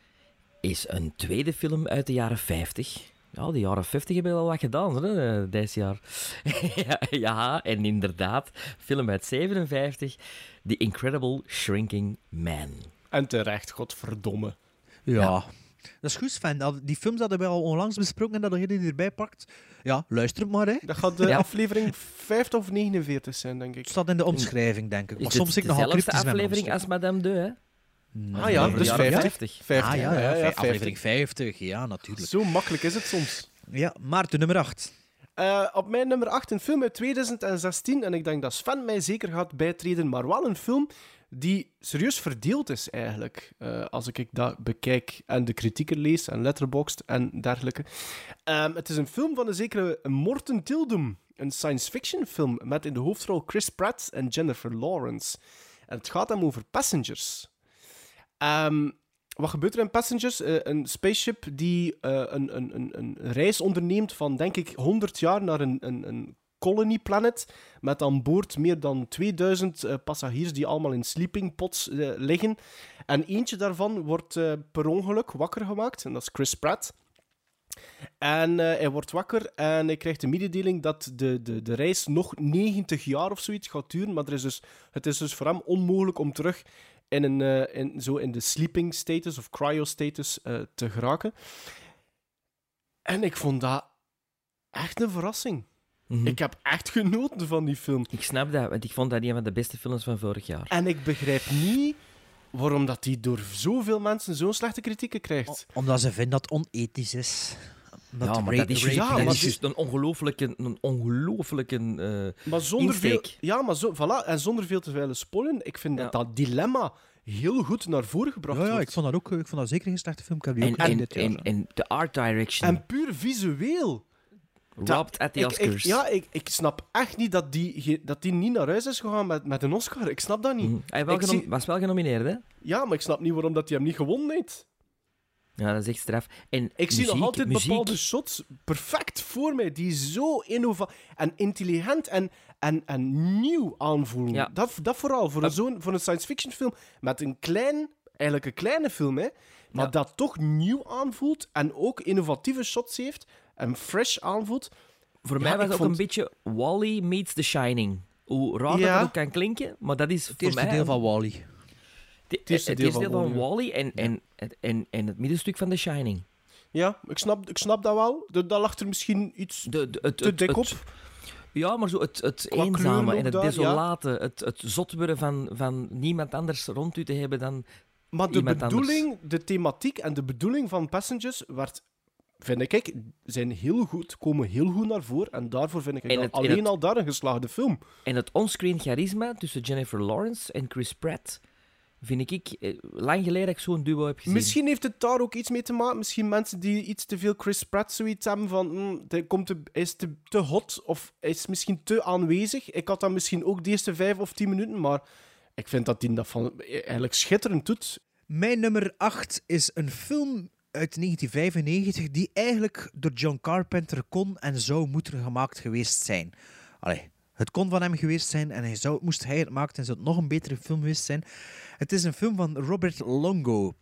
is een tweede film uit de jaren 50. Ja, de jaren 50 hebben al wat gedaan, hè, dit jaar. ja, ja, en inderdaad, film uit 57, The Incredible Shrinking Man. En terecht, godverdomme. Ja. Dat is goed, Sven. Dat- Die films hadden we al onlangs besproken en dat je die erbij pakt. Ja, luister maar, hè. Dat gaat de Ja. aflevering 50 of 49 zijn, denk ik. Het staat in de omschrijving, denk ik. Is Maar soms ik nogal cryptisch met aflevering als Madame de, hè? Ah ja, dus jaren 50. 50. Ah ja, ja, ja, ja, 50. aflevering 50. Ja, natuurlijk. Zo makkelijk is het soms. Ja, Maarten, nummer 8. Eh, op mijn nummer 8 een film uit 2016. En ik denk dat Sven mij zeker gaat bijtreden. Maar wel een film die serieus verdeeld is eigenlijk. eh, als ik dat bekijk en de kritieken lees en Letterboxd en dergelijke. Ehm, het is een film van een zekere Morten Tildum. Een science fiction film met in de hoofdrol Chris Pratt en Jennifer Lawrence. En het gaat hem over Passengers. Ehm, wat gebeurt er in Passengers? Eh, een spaceship die eh, een, een, een, een reis onderneemt van, denk ik, 100 jaar naar een, een, een colony planet. Met aan boord meer dan 2000 eh, passagiers die allemaal in sleeping pods eh, liggen. En eentje daarvan wordt eh, per ongeluk wakker gemaakt. En dat is Chris Pratt. En hij wordt wakker en hij krijgt de mededeling dat de, de, de reis nog 90 jaar of zoiets gaat duren. Maar er is dus, het is dus voor hem onmogelijk om terug in, een, in, zo in de sleeping status of cryo status te geraken. En ik vond dat echt een verrassing. Mhm. Ik heb echt genoten van die film. Ik snap dat, want ik vond dat een van de beste films van vorig jaar. En ik begrijp niet waarom dat die door zoveel mensen zo'n slechte kritieken krijgt. Omdat ze vinden dat het onethisch is. Omdat ja, maar dat is, rape- juist- Ja, dat is juist een ongelooflijke, een ongelooflijke eh, Maar zonder veel, ja, maar zo, voilà, en zonder veel te veel spoilen, ik vind dat dat dilemma heel goed naar voren gebracht Ja, ja, wordt. ik vond dat ook ik vond dat zeker geen slechte film. Ik heb die En, ook gezien en, dit jaar. en, en de art direction. En puur visueel. Robbed at the Oscars. Ik, ja, ik, ik snap echt niet dat die, dat die niet naar huis is gegaan met, met een Oscar. Ik snap dat niet. Mhm. Hij wel zie- was wel genomineerd, hè? Ja, maar ik snap niet waarom dat hij hem niet gewonnen heeft. Ja, dat is echt straf. En Ik zie nog altijd muziek, bepaalde shots perfect voor mij, die zo innova en intelligent en, en, en nieuw aanvoelen. Ja. Dat, dat vooral, voor een, zo'n, voor een science fiction film met een klein, eigenlijk een kleine film, hè, maar Ja. dat toch nieuw aanvoelt en ook innovatieve shots heeft en fresh aanvoelt. Voor Ja, mij was het ook vond- een beetje Wally meets The Shining. Hoe raar Ja. dat, dat ook kan klinken, maar dat is Het voor eerste mij... deel van Wally. Het, Het eerste het deel van deel van Wall-E, Wally en, en, en, en, en het middenstuk van The Shining. Ja, ik snap, ik snap dat wel. Dat, dat lag er misschien iets De, de, het, te het- dik het- op. Ja, maar zo het, het Qua eenzame en het daar, ja. desolate, het, het zot worden van, van niemand anders rond u te hebben dan Maar de bedoeling, de thematiek en de bedoeling van Passengers werd, vind ik, zijn heel goed, komen heel goed naar voren. En daarvoor vind ik dat alleen het- al daar een geslaagde film. En het onscreen charisma tussen Jennifer Lawrence en Chris Pratt vind ik eh, lang geleden dat ik zo'n duo heb gezien. Misschien heeft het daar ook iets mee te maken. Misschien mensen die iets te veel Chris Pratt zoiets hebben van hm, hij komt te, hij is te, te hot of hij is misschien te aanwezig. Ik had dat misschien ook de eerste vijf of tien minuten, maar ik vind dat hij dat van, eigenlijk schitterend doet. Mijn nummer 8 is een film uit 1995 die eigenlijk door John Carpenter kon en zou moeten gemaakt geweest zijn. Allee, Het kon van hem geweest zijn en hij zou, moest hij het maken en zou het nog een betere film geweest zijn. Het is een film van Robert Longo,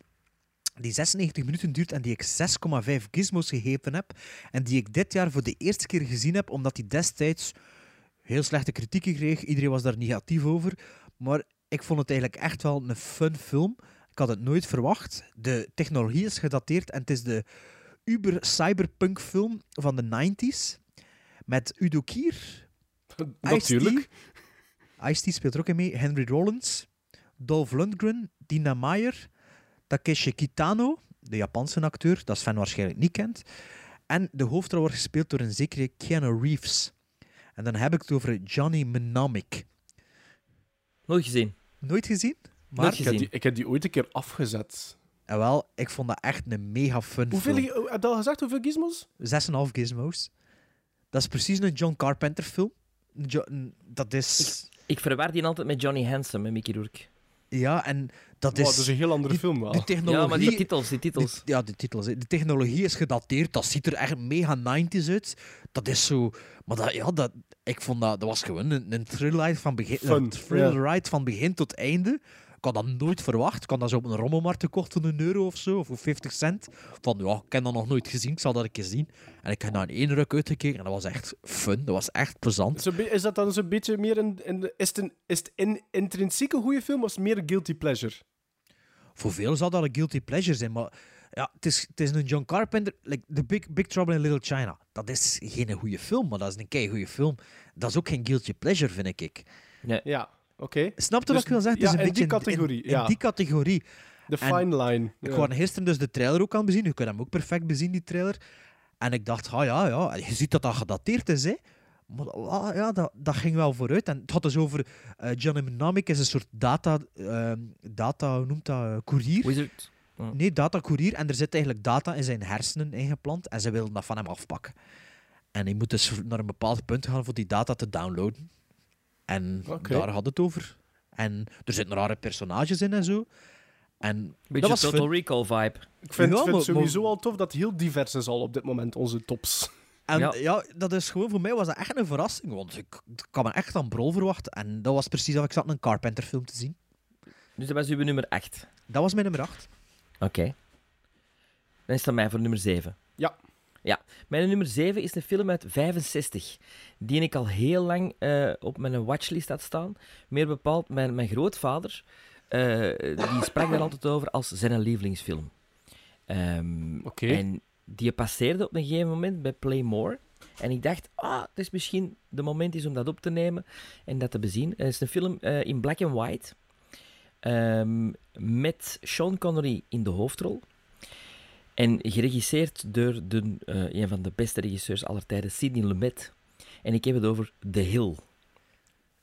die 96 minuten duurt en die ik 6,5 gizmos gegeven heb. En die ik dit jaar voor de eerste keer gezien heb, omdat hij destijds heel slechte kritieken kreeg. Iedereen was daar negatief over. Maar ik vond het eigenlijk echt wel een fun film. Ik had het nooit verwacht. De technologie is gedateerd en het is de uber-cyberpunk film van de 90s. Met Udo Kier. Natuurlijk. Ice-T speelt er ook in mee. Henry Rollins. Dolph Lundgren. Dina Meyer. Takeshi Kitano, de Japanse acteur, dat Sven waarschijnlijk niet kent. En de hoofdrol wordt gespeeld door een zekere Keanu Reeves. En dan heb ik het over Johnny Mnemonic. Nooit gezien. Nooit gezien? Maar Ik heb, die, ik heb die ooit een keer afgezet. En wel, ik vond dat echt een mega fun Hoeveel, film. heb je al gezegd hoeveel gizmos? 6,5 gizmos. Dat is precies een John Carpenter film. Jo- dat is... Ik verwar die altijd met Johnny Handsome en Mickey Rourke. Ja, en dat Wow, is... dat is een heel andere film wel. De technologie... Ja, maar die titels, die titels. De- ja, de titels. De technologie is gedateerd. Dat ziet er echt mega 90s uit. Dat is zo... Maar dat, ja, dat, ik vond dat... Dat was gewoon een, een thrill ride van begin, Fun, een thrill ride van begin tot einde. Ik had dat nooit verwacht. Ik had dat zo op een rommelmarkt gekocht voor een euro of zo. Of voor 50 cent. Van, ja, ik heb dat nog nooit gezien. Ik zal dat een keer zien. En ik heb naar in één ruk uitgekeken. En dat was echt fun. Dat was echt plezant. Is dat dan zo'n beetje meer een... een- is het een, is het een intrinsieke goede film of is het meer een guilty pleasure? Voor veel zal dat een guilty pleasure zijn, maar ja, het is, het is een John Carpenter, like The Big, Big Trouble in Little China. Dat is geen goede film, maar dat is een kei goede film. Dat is ook geen guilty pleasure, vind ik. Nee. Ja, oké. Snap je Dus wat ik wil zeggen? Het is een in die categorie, In, in ja. die categorie. De fine line. Ik ja. wou gisteren dus de trailer ook aan bezien. Je kunt hem ook perfect bezien, die trailer. En ik dacht, ah ja, ja. Je ziet dat dat gedateerd is, hè. Maar ah, ja, dat, dat ging wel vooruit. En het had dus over... eh Johnny Mnemonic is een soort data... ehm, data, hoe noemt dat? eh, courier. Wizard. Nee, datacourier. En er zit eigenlijk data in zijn hersenen ingeplant. En ze willen dat van hem afpakken. En hij moet dus naar een bepaald punt gaan voor die data te downloaden. En daar had het over. En er zitten rare personages in en zo. En Beetje dat was Total fun. Recall vibe. Ik vind, Ja, vind maar- het sowieso al tof dat het heel divers is al op dit moment, onze tops. En Ja. ja. dat is gewoon voor mij was dat echt een verrassing. Want ik, ik had me echt aan Brol verwacht. En dat was precies dat ik zat een Carpenter film te zien. Dus dat was uw nummer 8. Dat was mijn nummer 8. Oké. Dan is het aan mij voor nummer 7. Ja. Ja, mijn nummer 7 is een film uit 65, die ik al heel lang eh, op mijn watchlist had staan. Meer bepaald, mijn, mijn grootvader, eh, die sprak daar altijd over als zijn lievelingsfilm. Ehm. En die passeerde op een gegeven moment bij Playmore. En ik dacht, ah, het is misschien de moment is om dat op te nemen en dat te bezien. Het is een film eh, in black and white. ehm, met Sean Connery in de hoofdrol. En geregisseerd door de, eh, een van de beste regisseurs aller tijden, Sidney Lumet. En ik heb het over The Hill.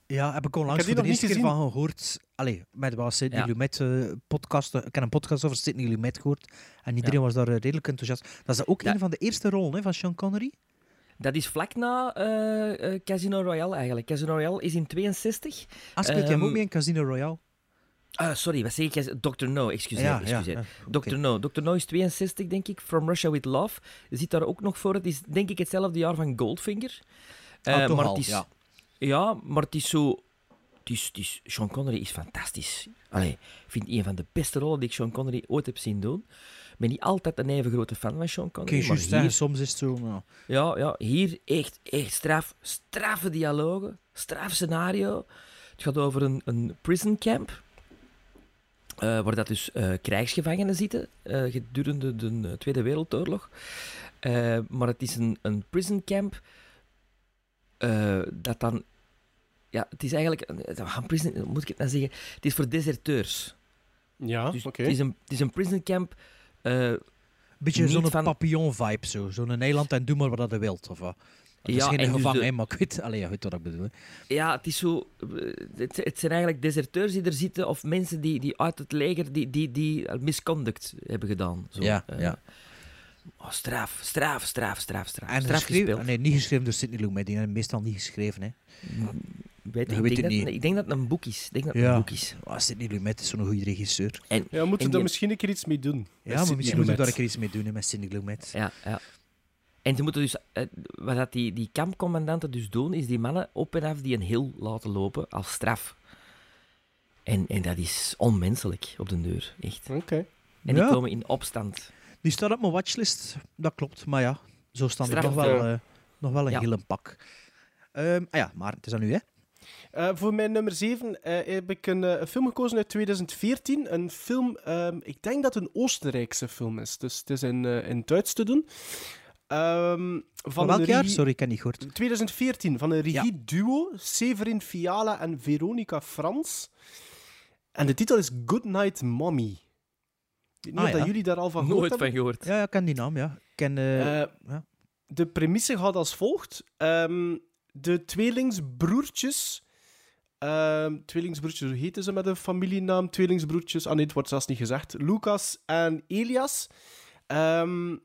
Ja, heb ik onlangs Ik heb voor die de eerste niet keer van gehoord. Allee, met was Sidney Ja. Lumet eh, podcast. eh, Ik heb een podcast over Sidney Lumet gehoord. En iedereen was daar redelijk enthousiast. Dat is ook Ja. een van de eerste rollen hè, van Sean Connery. Dat is vlak na Casino Royale eigenlijk. Casino Royale is in 62. Ah, speelt hij hem ook mee in Casino Royale? Ah, sorry, wat zeg ik? Dr. No, excuseer. Ja, excuseer. ja, Dr. No. Dr. No is 62, denk ik. From Russia with Love. Je ziet daar ook nog voor. Het is denk ik hetzelfde jaar van Goldfinger. Eh, toch maar het is, ja. ja, maar het is zo... Het is, Sean Connery is fantastisch. Allee, ik vind een van de beste rollen die ik Sean Connery ooit heb zien doen. Ik ben niet altijd een even grote fan van Sean Connery, maar hier, soms is het zo. maar- ja, ja, hier echt, echt straf. Straffe dialogen, straf scenario. Het gaat over een, een prison camp. Eh, waar dat dus eh, krijgsgevangenen zitten eh, gedurende de Tweede Wereldoorlog. Eh, maar het is een, een prison camp eh, dat dan... Ja, het is eigenlijk... Een, een prison, moet ik het nou zeggen? Het is voor deserteurs. Ja, Dus oké. het, is een, het is een prison camp... eh, Beetje zo'n van- papillon-vibe. Zo. Zo'n eiland en doe maar wat je wilt. Of wat. Het is Ja, geen en dus gevangen, de- hè, maar ik weet, allee, je weet wat ik bedoel. Ja, het is zo. eh, Het, het zijn eigenlijk deserteurs die er zitten, of mensen die, die uit het leger die, die, die misconduct hebben gedaan. Zo. Ja, Eh, ja. oh, straf, straf, straf, straf, straf. En straf geschreven, gespeeld. nee, niet geschreven door Sidney Lumet. Die hebben meestal niet geschreven. Hè. Weet, Je ik, weet denk het dat, niet. ik denk dat het een boek is. Ik denk dat het een Ja, boek is. Ah, Sidney Lumet is zo'n goede regisseur. En, Ja, we moeten en er die- misschien een keer iets mee doen. Ja, maar misschien moeten we daar een keer iets mee doen hè, met Sidney Lumet. Ja, ja. En ze moeten dus, eh, wat dat die, die kampcommandanten dus doen, is die mannen op en af die een hill laten lopen als straf. En, en dat is onmenselijk op de deur, echt. Oké. En die Ja. komen in opstand. Die staat op mijn watchlist, dat klopt. Maar ja, zo staan er nog wel, eh, nog wel een Ja. hele pak. Ehm, ah ja, maar het is aan u, hè? Eh, voor mijn nummer 7 heb ik een, een film gekozen uit 2014. Een film, ehm, ik denk dat het een Oostenrijkse film is. Dus het is in, eh, in Duits te doen. Ehm, Van welk jaar? Sorry, ik ken niet gehoord. 2014, van een regieduo, Severin Fiala en Veronica Frans. En de titel is Goodnight Mommy. Ik weet niet Ah, of dat jullie daar al van gehoord Nooit hebben. van gehoord. Ja, ja, ik ken die naam, ja. Ik ken... eh, Eh, ja. De premisse gaat als volgt. Ehm, de tweelingsbroertjes... ehm, tweelingsbroertjes, hoe heten ze met een familienaam? Tweelingsbroertjes... Ah nee, het wordt zelfs niet gezegd. Lucas en Elias... ehm,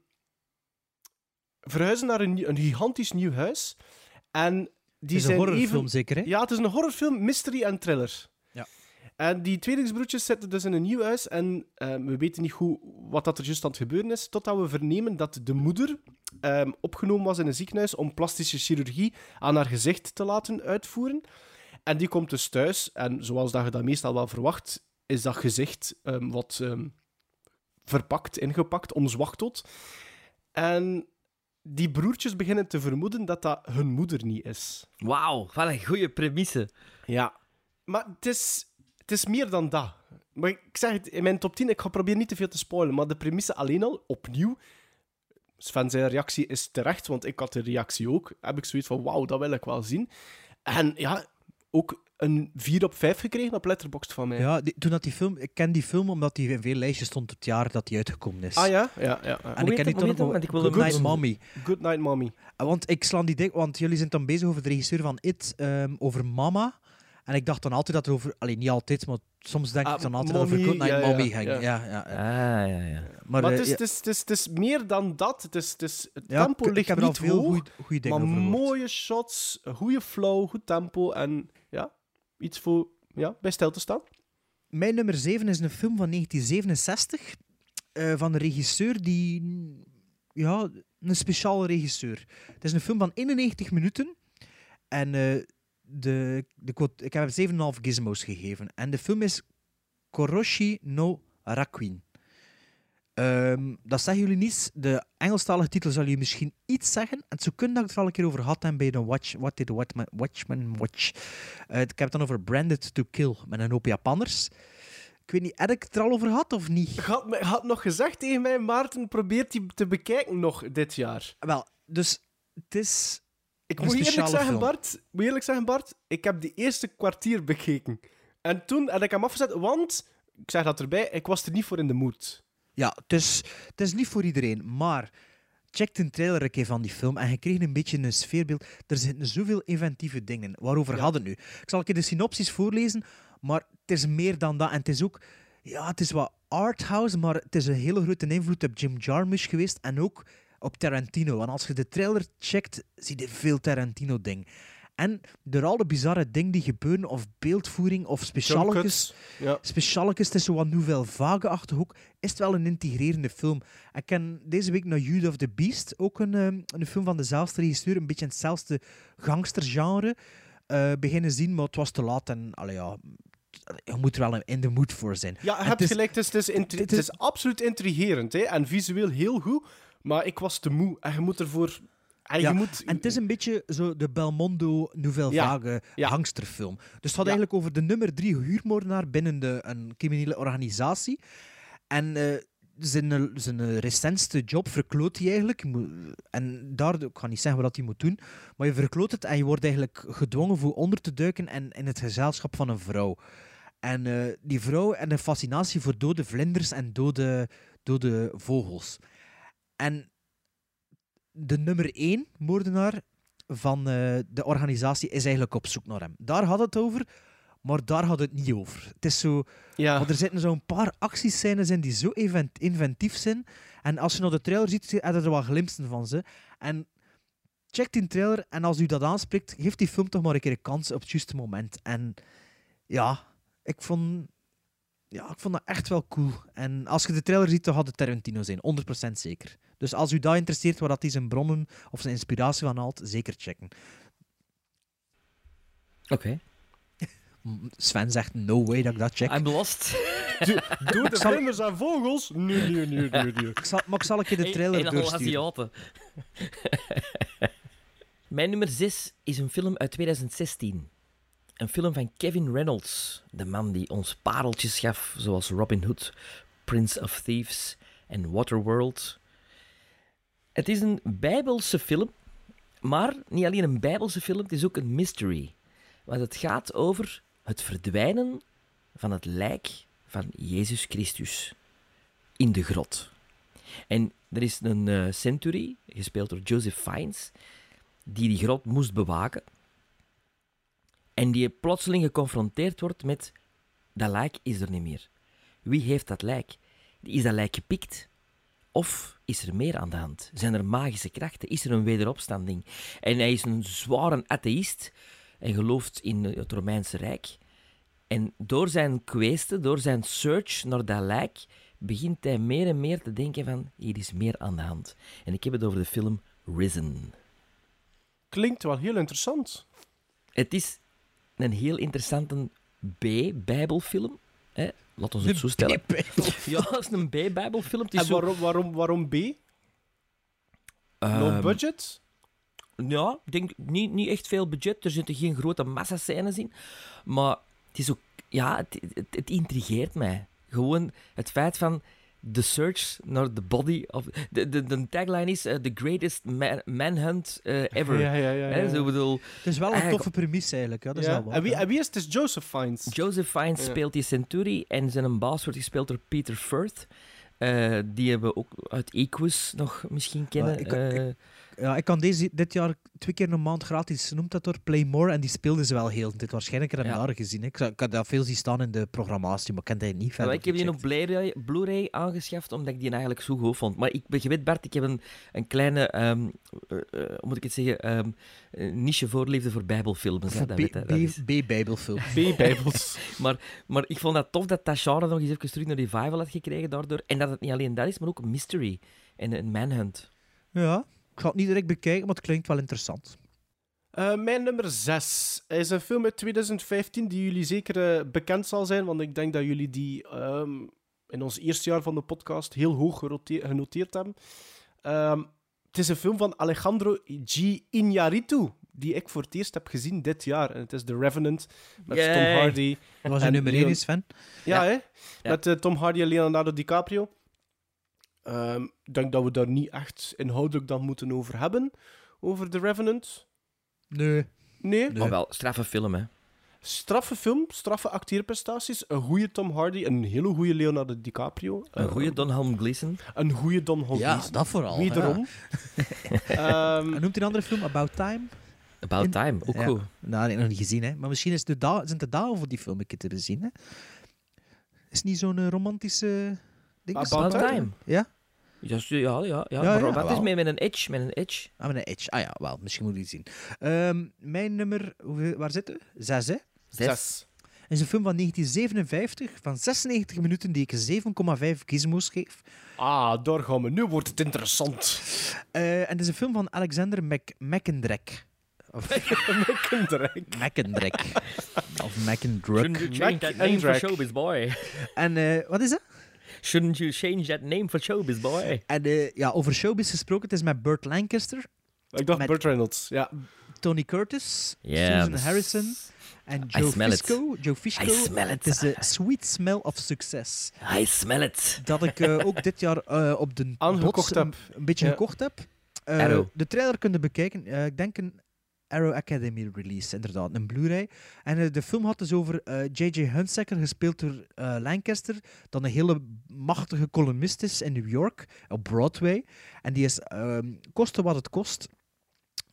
verhuizen naar een, een gigantisch nieuw huis. En die is een horrorfilm even... zeker, hè? Ja, het is een horrorfilm, mystery en thriller. Ja. En die tweelingsbroertjes zitten dus in een nieuw huis en eh, we weten niet goed wat dat er juist aan het gebeuren is, totdat we vernemen dat de moeder ehm, opgenomen was in een ziekenhuis om plastische chirurgie aan haar gezicht te laten uitvoeren. En die komt dus thuis en zoals dat je dat meestal wel verwacht, is dat gezicht ehm, wat ehm, verpakt, ingepakt, omzwachteld. En die broertjes beginnen te vermoeden dat dat hun moeder niet is. Wauw, wat een goede premisse. Ja. Maar het is, het is meer dan dat. Maar ik zeg het, in mijn top 10, ik ga proberen niet te veel te spoilen, maar de premisse alleen al, opnieuw... Sven zijn reactie is terecht, want ik had de reactie ook. Heb ik zoiets van, wauw, dat wil ik wel zien. En ja, ook een 4 op 5 gekregen op Letterboxd van mij. Ja, die- toen dat die film... Ik ken die film omdat die in veel lijstjes stond het jaar dat die uitgekomen is. Ah ja? Ja, ja. ja. En ik ken die toen ook Want ik wil Good hem Night Mommy. Good Night Mommy. Eh, Want ik slaan die dik, want jullie zijn dan bezig over de regisseur van It, ehm, over Mama. En ik dacht dan altijd dat het over, alleen niet altijd, maar soms denk Ah, ik dan altijd Mommy, over Good Night ja, ja, Mommy ging. ja. Ja, ja, ja. Ah, ja, ja. Maar, Maar, eh, het, is, ja, het, is, het, is, het is meer dan dat. Het, is, het, is, het Ja, tempo ligt er niet veel hoog, goeie- goeie dingen maar mooie shots, goede flow, goed tempo en iets voor ja, bij stil te staan. Mijn nummer 7 is een film van 1967 eh, van een regisseur die... Ja, een speciale regisseur. Het is een film van 91 minuten. En eh, de, de, ik heb hem 7,5 gizmos gegeven. En de film is Koroshi no Rakuin. Ehm, dat zeggen jullie niets. De Engelstalige titel zal je misschien iets zeggen. En het zou kunnen dat ik het er al een keer over had heb bij de Watch, What Did Watchman, Watchman Watch. Eh, ik heb het dan over Branded to Kill met een hoop Japanners. Ik weet niet, heb ik het er al over gehad of niet? Had, had nog gezegd tegen mij, Maarten, probeert die te bekijken nog dit jaar. Wel, dus het is. Ik moet eerlijk zeggen, film. Bart, moet eerlijk zeggen, Bart, ik heb die eerste kwartier bekeken. En toen heb ik hem afgezet, want, ik zeg dat erbij, ik was er niet voor in de mood. Ja, het is, het is niet voor iedereen, maar check de trailer een keer van die film en je kreeg een beetje een sfeerbeeld. Er zitten zoveel inventieve dingen in. Waarover Ja. hadden nu? Ik zal een keer de synopsis voorlezen, maar het is meer dan dat. En het is ook, ja, het is wat arthouse, maar het is een hele grote invloed op Jim Jarmusch geweest en ook op Tarantino. Want als je de trailer checkt, zie je veel Tarantino-ding. En door al de bizarre dingen die gebeuren, of beeldvoering, of specialetjes, ja. specialetjes, het is zo wat nouvelle vague-achtig ook, is het wel een integrerende film. Ik ken deze week naar Youth of the Beast, ook een, ehm, een film van dezelfde regisseur, een beetje in hetzelfde gangstergenre, eh beginnen zien, maar het was te laat en, allee, ja, je moet er wel in de mood voor zijn. Ja, je hebt het is- gelijk. Het is, het is- is absoluut intrigerend hè? en visueel heel goed. Maar ik was te moe en je moet ervoor. En Ja, je moet... En het is een beetje zo de Belmondo Nouvelle Vague ja. gangsterfilm. Dus het gaat eigenlijk over de nummer drie huurmoordenaar binnen de, een criminele organisatie. En eh, zijn, zijn recentste job verkloot hij eigenlijk. En daardoor, ik ga niet zeggen wat hij moet doen, maar je verkloot het en je wordt eigenlijk gedwongen voor onder te duiken en in het gezelschap van een vrouw. En eh, die vrouw en een fascinatie voor dode vlinders en dode, dode vogels. En de nummer één moordenaar van eh, de organisatie is eigenlijk op zoek naar hem. Daar had het over, maar daar had het niet over. Het is zo... Ja. Maar er zitten zo'n paar actiescènes in die zo invent- inventief zijn. En als je naar de trailer ziet, heb je er wel glimpsen van ze. En check die trailer en als u dat aanspreekt, geef die film toch maar een keer een kans op het juiste moment. En ja, ik vond... Ja, ik vond dat echt wel cool. En als je de trailer ziet, dan had het Tarantino zijn. 100% zeker. Dus als u dat interesseert, waar dat hij zijn bronnen of zijn inspiratie van haalt, zeker checken. Oké. Sven zegt, no way dat ik dat check. I'm lost. Doe de zal- vlinders en vogels? Nee, nee, nee, nee, nee. Ik zal, maar ik zal ik je de trailer Een- een doorsturen. Mijn nummer 6 is een film uit 2016. Een film van Kevin Reynolds, de man die ons pareltjes gaf, zoals Robin Hood, Prince of Thieves en Waterworld. Het is een bijbelse film, maar niet alleen een bijbelse film, het is ook een mystery. Want het gaat over het verdwijnen van het lijk van Jezus Christus in de grot. En er is een eh, Century, gespeeld door Joseph Fiennes, die die grot moest bewaken. En die plotseling geconfronteerd wordt met dat lijk is er niet meer. Wie heeft dat lijk? Is dat lijk gepikt? Of is er meer aan de hand? Zijn er magische krachten? Is er een wederopstanding? En hij is een zware atheïst en gelooft in het Romeinse Rijk. En door zijn kweesten, door zijn search naar dat lijk, begint hij meer en meer te denken van, hier is meer aan de hand. En ik heb het over de film Risen. Klinkt wel heel interessant. Het is een heel interessante B-bijbelfilm. Hè. Laat ons het zo stellen. Ja, het is een B-bijbelfilm. En zo- waarom, waarom, waarom B? Low Ehm, budget? Ja, ik denk niet, niet echt veel budget. Er zitten geen grote massascènes in. Maar het is ook... Ja, het, het, het intrigeert mij. Gewoon het feit van... The search naar the body of... De, de, de tagline is eh, The greatest man, manhunt eh, ever. Ja, ja, ja, ja, Hè, ja. zo bedoel, Het is wel een eigenlijk- toffe premisse eigenlijk. Ja, dat is Ja. wel En, wie, en wie is het? Het is Joseph Fiennes. Joseph Fiennes Ja. speelt die Century en zijn baas wordt gespeeld door Peter Firth. Eh, die hebben we ook uit Equus nog misschien kennen. Ik- Eh, Ja, ik kan deze dit jaar twee keer een maand gratis, noemt dat door, Play More. En die speelden ze wel heel dit. Waarschijnlijk heb ik Ja. jaren gezien. Ik, ik had dat veel zien staan in de programmatie, maar ik ken die niet verder. wel, ik heb die op gecheckt. Blu-ray, Blu-ray aangeschaft, omdat ik die eigenlijk zo goed vond. Maar ik, je weet, Bart, ik heb een, een kleine, hoe moet ik het zeggen, ehm, eh, niche voorliefde voor bijbelfilms. hè, Voor dat B- weet hij, dat is- B- B-bijbelfilm. B-bijbels. maar, maar ik vond dat tof dat dat genre nog eens even terug naar revival had gekregen daardoor. En dat het niet alleen dat is, maar ook een mystery en een manhunt. Ja, ik ga het niet direct bekijken, maar het klinkt wel interessant. Eh, mijn nummer 6 is een film uit 2015 die jullie zeker eh, bekend zal zijn, want ik denk dat jullie die ehm, in ons eerste jaar van de podcast heel hoog genoteerd hebben. Ehm, het is een film van Alejandro G. Iñárritu, die ik voor het eerst heb gezien dit jaar. En het is The Revenant met Tom. Hardy. Dat was een en nummer 1 Leon- is, Sven. Ja, Ja. hè? Ja. Met eh, Tom Hardy en Leonardo DiCaprio. Ehm, Ik denk dat we daar niet echt inhoudelijk dan moeten over hebben. Over The Revenant. Nee. Nee? Maar wel, straffe film, hè. Straffe film, straffe acteerprestaties. Een goede Tom Hardy, een hele goede Leonardo DiCaprio. Een goede Don Helm Gleeson. Een goede Don Hall Ja, Gleeson. dat vooral. Wederom. Ehm, En noemt een andere film About Time? About In- Time, ook Ja. goed. Nou, ik nog niet gezien, hè. Maar misschien is het de da zijn het de dagen voor die film een keer te bezien, hè. Is niet zo'n eh, romantische? About About Time? Time. Ja? Ja, ja, ja. ja, Ja, maar ja, wat is met, met een edge? Met een edge. Ah, met een edge. Ah ja, wel. Misschien moet je die zien. Ehm, mijn nummer... hoeveel- waar zit u? Zes, hè? Zes. is een film van 1957 van 96 minuten die ik een 7,5 gizmos geef. Ah, daar gaan we. Nu wordt het interessant. Eh, en het is een film van Alexander Mac. Of Mekendrek. McEndrek. of Showbiz Boy? En eh, wat is dat? Shouldn't you change that name for Showbiz Boy? En eh, ja, over showbiz gesproken, het is met Burt Lancaster, Ik dacht Met- Burt Reynolds. Ja. Tony Curtis, Susan Harrison en I Joe smell it. Fisco. Joe Fisco. I smell it. Het is de Sweet Smell of Success. I smell it. Dat ik eh, ook dit jaar eh, op de bots heb. Een, een beetje gekocht heb. Eh, Arrow. De trailer kunnen bekijken. Eh, ik denk een Arrow Academy release, inderdaad. Een Blu-ray. En eh, de film had dus over eh, J.J. Hunsaker, gespeeld door eh, Lancaster, dat een hele machtige columnist is in New York, op Broadway. En die is, ehm koste wat het kost,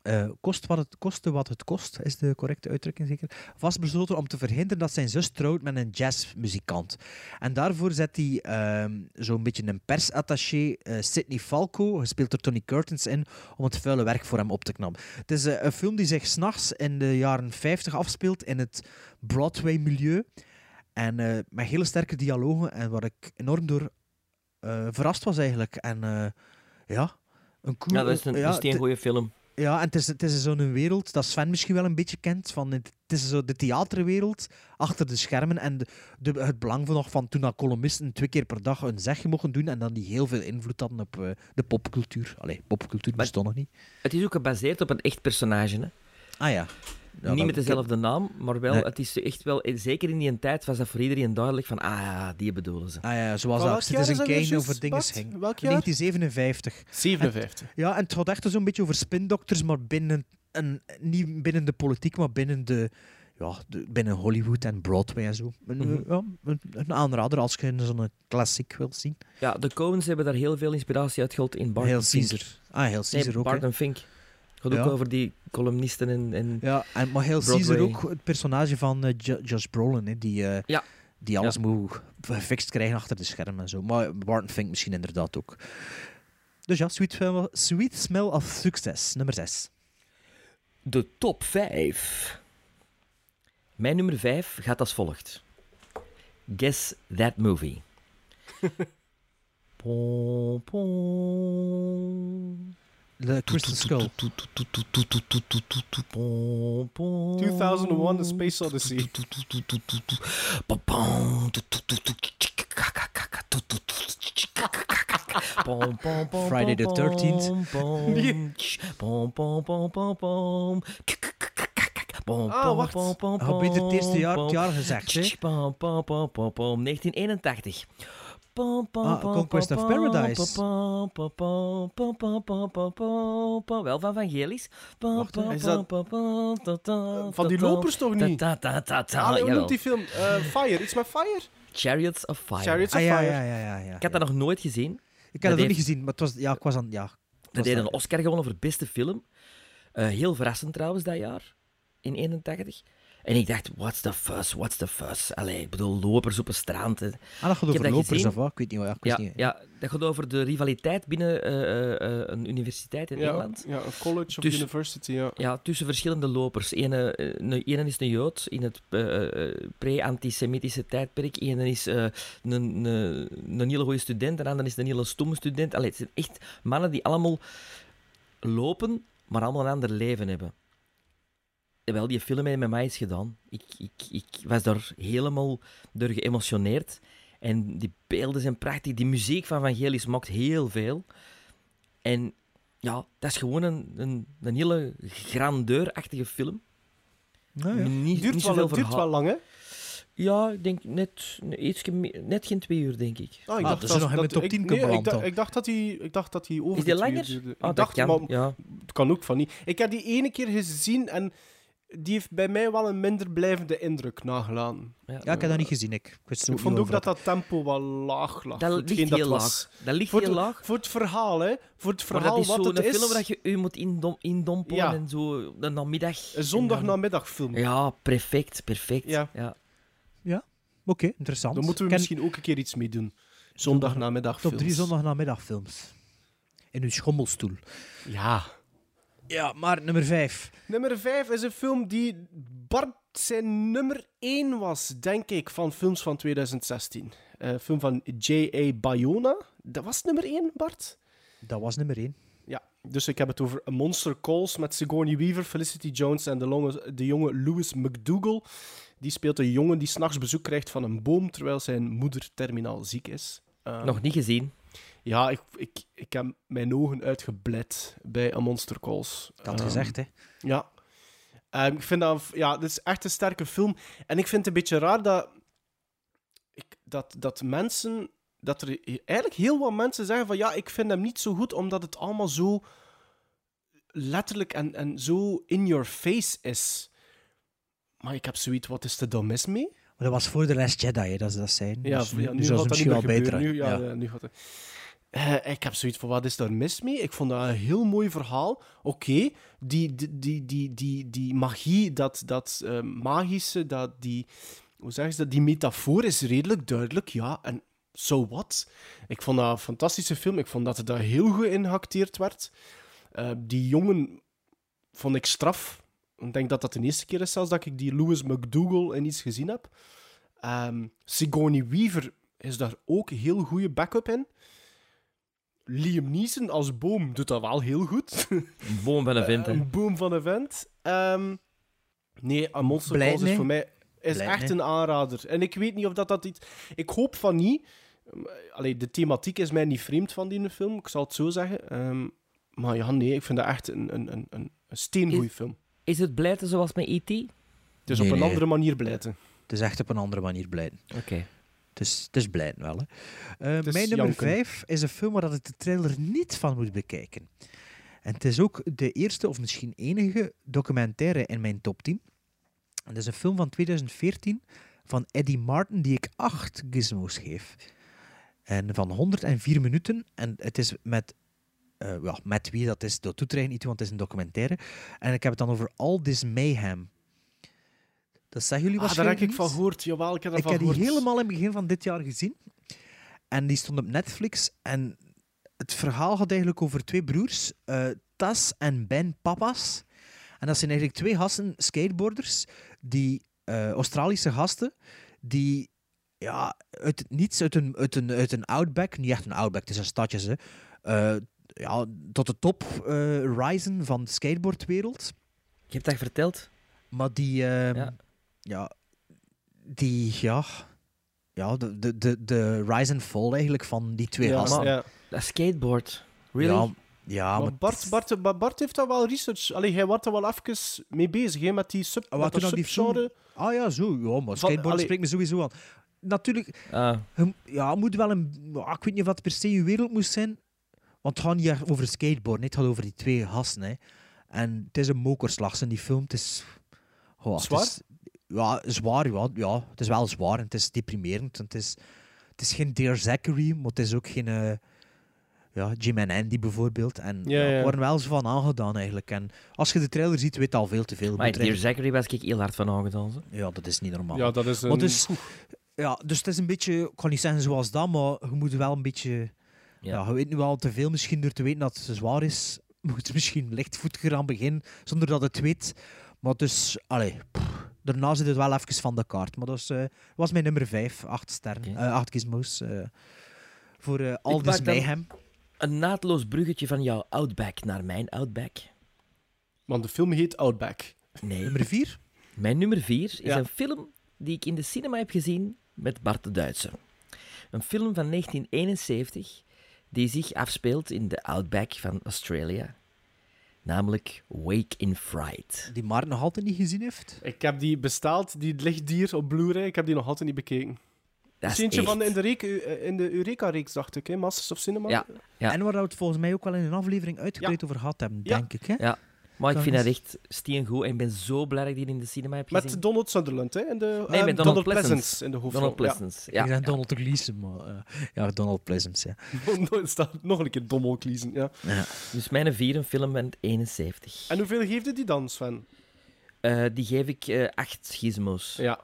eh, kost wat het, koste wat het kost, is de correcte uitdrukking zeker, vastbesloten om te verhinderen dat zijn zus trouwt met een jazzmuzikant. En daarvoor zet hij ehm, zo'n beetje een persattaché, eh Sidney Falco, gespeeld door Tony Curtis, in om het vuile werk voor hem op te knappen. Het is eh, een film die zich s'nachts in de jaren 50 afspeelt in het Broadway-milieu. En met hele sterke dialogen en waar ik enorm door verrast was eigenlijk. En ja, Een cool, Ja, dat is een, ja, een goede film. Ja, en het is, het is zo'n wereld dat Sven misschien wel een beetje kent. Van het, het is zo de theaterwereld achter de schermen. En de, de- het belang van, nog van toen dat columnisten twee keer per dag een zegje mochten doen. En dan die heel veel invloed hadden op eh, de popcultuur. Allee, popcultuur bestond nog niet. Het is ook gebaseerd op een echt personage. Hè? Ah ja. Ja, Niet met dezelfde naam, maar wel, Nee. het is echt wel, zeker in die tijd was dat voor iedereen duidelijk van, ah ja, die bedoelen ze. Ah ja, zoals dat Citizen Kane over dingen Bart? Welk jaar? 1957. 57. En- ja, en het gaat echt zo'n beetje over spindokters, maar binnen, een, niet binnen de politiek, maar binnen de... Ja, de- binnen Hollywood en Broadway en zo. Een, Mhm. ja, een, aanrader als je zo'n klassiek wilt zien. Ja, de Coens hebben daar heel veel inspiratie uit gehaald in Barton Heel Fink. Caesar. Ah, heel Caesar nee, ook, hè. Barton Fink. Het gaat ook over die columnisten en... en Ja, en, maar heel. Caesar ook het personage van eh, Jo- Josh Brolin, hè, die, eh, Ja. die alles Ja. moet gefixt krijgen achter de schermen en zo. Maar Barton Fink misschien inderdaad ook. Dus ja, Sweet Smell, Sweet Smell of Success, nummer 6. De top 5. Mijn nummer 5 gaat als volgt. Guess that movie. Pom, pom. The Crystal Skull. 2001 A Space Odyssey. Friday the 13th. Oh, wacht. Heb je het eerste jaar, het jaar gezegd? Hè? 1981. Conquest of Paradise. Wel van Vangelis. Van die lopers toch niet? Hoe noemt die film? Fire, iets met Fire? Chariots of Fire. Chariots of Fire. Ik had dat nog nooit gezien. Ik had dat nog niet gezien, maar was, ja, ik was aan... Ja, Dat deed een Oscar gewonnen voor beste film. Heel verrassend trouwens dat jaar, in 81. En ik dacht, what's the fuss, what's the fuss? Allee, ik bedoel, lopers op een strand. hè. Ah, dat gaat over dat lopers gezien. of wat? Ik weet niet wat. Ja, ik Ja, wist niet. ja, dat gaat over de rivaliteit binnen eh, eh, eh, een universiteit in Ja, Engeland. ja, een college of Dus- university, ja. Ja, tussen verschillende lopers. Ene, een- ene is een Jood in het pre-antisemitische tijdperk. Ene is eh, een, een, een hele goede student. En de andere is een hele stomme student. Allee, het zijn echt mannen die allemaal lopen, maar allemaal een ander leven hebben. Wel, die film heeft met mij iets gedaan. Ik, ik, ik was daar helemaal door geëmotioneerd. En die beelden zijn prachtig. Die muziek van Vangelis maakt heel veel. En ja, dat is gewoon een, een, een hele grandeurachtige film. Nou ja. Niet, Duurt niet wel, het duurt wel lang, hè? Ja, ik denk net, net geen twee uur, denk ik. Ah, ik Ah, dacht dus dat, nog in de dat- top ik- 10 nee, beland ik, dacht- ik dacht dat hij, ik dacht dat hij over Is die langer? uur duurde. Ah, ik dat dacht, kan, maar ja. het kan ook van niet. Ik heb die ene keer gezien en die heeft bij mij wel een minder blijvende indruk nagelaten. Ja, ik heb dat niet gezien. Ik, ik, vond ook dat dat tempo wel laag lag. Dat ligt heel was. laag. Dat ligt voor heel het- laag. Voor het verhaal, hè. Voor het Maar verhaal dat is wat zo'n het is. film waar je u moet indom, indompelen Ja. en zo de namiddag. Een en dan- zondagnamiddagfilm. Ja, perfect, perfect. Ja. ja. Ja, oké, interessant. Daar moeten we Ken- misschien ook een keer iets mee doen. Zondagnamiddagfilms. Top drie zondagnamiddagfilms. In uw schommelstoel. Ja. Ja, maar nummer 5. Nummer 5 is een film die Bart zijn nummer 1 was, denk ik, van films van 2016. Eh, Een film van J.A. Bayona. Dat was nummer 1, Bart? Dat was nummer 1. Ja, dus ik heb het over Monster Calls met Sigourney Weaver, Felicity Jones en de, longe- de jonge Louis McDougall. Die speelt een jongen die s'nachts bezoek krijgt van een boom terwijl zijn moeder terminaal ziek is. Eh, Nog niet gezien. Ja, ik, ik, ik heb mijn ogen uitgebleid bij A Monster Calls. Ik had het Ehm, gezegd, hè. Ja. Ehm, ik vind dat... Ja, dit is echt een sterke film. En ik vind het een beetje raar dat... Ik, dat, dat mensen... Dat er eigenlijk heel wat mensen zeggen van... Ja, ik vind hem niet zo goed, omdat het allemaal zo letterlijk en, en zo in your face is. Maar ik heb zoiets... Wat is er dan mis mee? Maar dat was voor de Last Jedi, hè, dat ze dat zijn. Ja, dus nu, ja, nu nu zou gaat het dat niet misschien meer wel beter. Nu, ja, nu gaat het... Eh, ik heb zoiets van, wat is daar mis mee? Ik vond dat een heel mooi verhaal. Oké, die, die, die, die, die, magie, dat, dat eh, magische, dat, die, hoe zeggen ze dat, die metafoor is redelijk duidelijk, ja. En so what? Ik vond dat een fantastische film. Ik vond dat het daar heel goed in werd. Eh, die jongen vond ik straf. Ik denk dat dat de eerste keer is zelfs dat ik die Louis McDougall in iets gezien heb. Ehm Sigourney Weaver is daar ook heel goede backup in. Liam Neeson als boom doet dat wel heel goed. Een boom van een vent, hè. een boom van een vent. Ehm, nee, A Monster Calls is nee. voor mij is echt nee. een aanrader. En ik weet niet of dat, dat iets... Ik hoop van niet. Allee, de thematiek is mij niet vreemd van die film, ik zal het zo zeggen. Ehm, maar ja, nee, ik vind dat echt een, een, een, een een steengoeie Is- film. Is het blijten zoals met E.T.? Het is Nee, op een nee. andere manier blijten. Het is echt op een andere manier blijten. Oké. Is, het is blijten wel. Hè. Eh, mijn nummer janken. 5 is een film waar ik de trailer niet van moet bekijken. En het is ook de eerste of misschien enige documentaire in mijn top 10. Het is een film van 2014 van Eddie Martin die ik 8 gizmos geef. En van 104 minuten. En het is met, ja, met wie dat is, dat doet er eigenlijk niet want het is een documentaire. En ik heb het dan over All This Mayhem. Dat zeggen jullie Ah, daar heb waarschijnlijk ik van gehoord. Jawel, ik heb Ik heb die helemaal in het begin van dit jaar gezien. En die stond op Netflix. En het verhaal gaat eigenlijk over twee broers, eh, Tas en Ben Papas. En dat zijn eigenlijk twee gasten, skateboarders, die eh, Australische gasten, die ja, uit het niets, uit een, uit, een, uit een outback, niet echt een outback, het is een stadje, hè, eh, ja, tot de top eh risen van de skateboardwereld. Je hebt dat verteld? Maar die, ehm, Ja. Ja. die, ja, ja, de, de, de, de rise and fall eigenlijk van die twee Ja, gasten. ja. Dat skateboard. Really? Ja, ja maar maar Bart, Bart, Bart heeft daar wel research... Allee, hij wordt er wel even mee bezig, hè, met die sub, Ah, met wat dat dat die subgenre. Ah ja, zo. Ja, maar skateboard allee- spreekt me sowieso aan. Natuurlijk, Ah. je, ja, moet wel een... ja, Ik weet niet of dat per se je wereld moest zijn. Want het gaat niet over skateboard, het gaat over die twee gasten. Hè. En het is een mokerslag, in die film. Het is... goh, het Zwaar? is- ja, zwaar, ja. ja. Het is wel zwaar en het is deprimerend. Het is, het is geen Dear Zachary, maar het is ook geen... eh, ja, Jim en Andy bijvoorbeeld. En Ja, ja, ja. ik word er wel zo van aangedaan eigenlijk. En als je de trailer ziet, weet je al veel te veel. Maar Moet Dear Zachary was ik heel hard van aangedaan. zo. ja, dat is niet normaal. Ja, dat is een... Maar dus, ja, dus het is een beetje, ik kan niet zeggen zoals dat, maar je moet wel een beetje. Ja. Ja. je weet nu wel te veel misschien door te weten dat het zwaar is. Je moet misschien lichtvoetiger aan beginnen zonder dat het weet. Maar dus, allee, pff, daarna zit het wel even van de kaart. Maar dat is, eh, was mijn nummer 5, 8 sterren, 8 gizmos. eh, voor eh Aldous maak dan- Mayhem. Een naadloos bruggetje van jouw Outback naar mijn Outback. Want de film heet Outback. Nee. Nummer 4? Mijn nummer 4 is Ja. een film die ik in de cinema heb gezien met Bart de Duitser. Een film van 1971 die zich afspeelt in de Outback van Australia. Namelijk Wake in Fright. Die Maarten nog altijd niet gezien heeft. Ik heb die besteld, die ligt hier op Blu-ray. Ik heb die nog altijd niet bekeken. Dat is is eentje echt- van in de, eh, in de Eureka-reeks, dacht ik, hè? Masters of Cinema. Ja, ja. En waar we het volgens mij ook wel in een aflevering uitgebreid over gehad hebben, Ja. denk ik. Hè? Ja, maar ik vind dat eens- echt steengoed en ik ben zo blij dat ik die in de cinema heb gezien. Met Donald Sunderland, hè? In de, Nee, eh, met Donald Pleasence. in de hoofdrol. Donald Pleasence, ja. ik zei Donald Gleason, maar eh, ja, Donald Pleasance, ja. Ja. Staat nog een keer Donald Gleason, ja. ja. Dus mijn vier, een film van 71. En hoeveel geeft die dan, Sven? Eh, die geef ik eh 8 gizmos. Ja,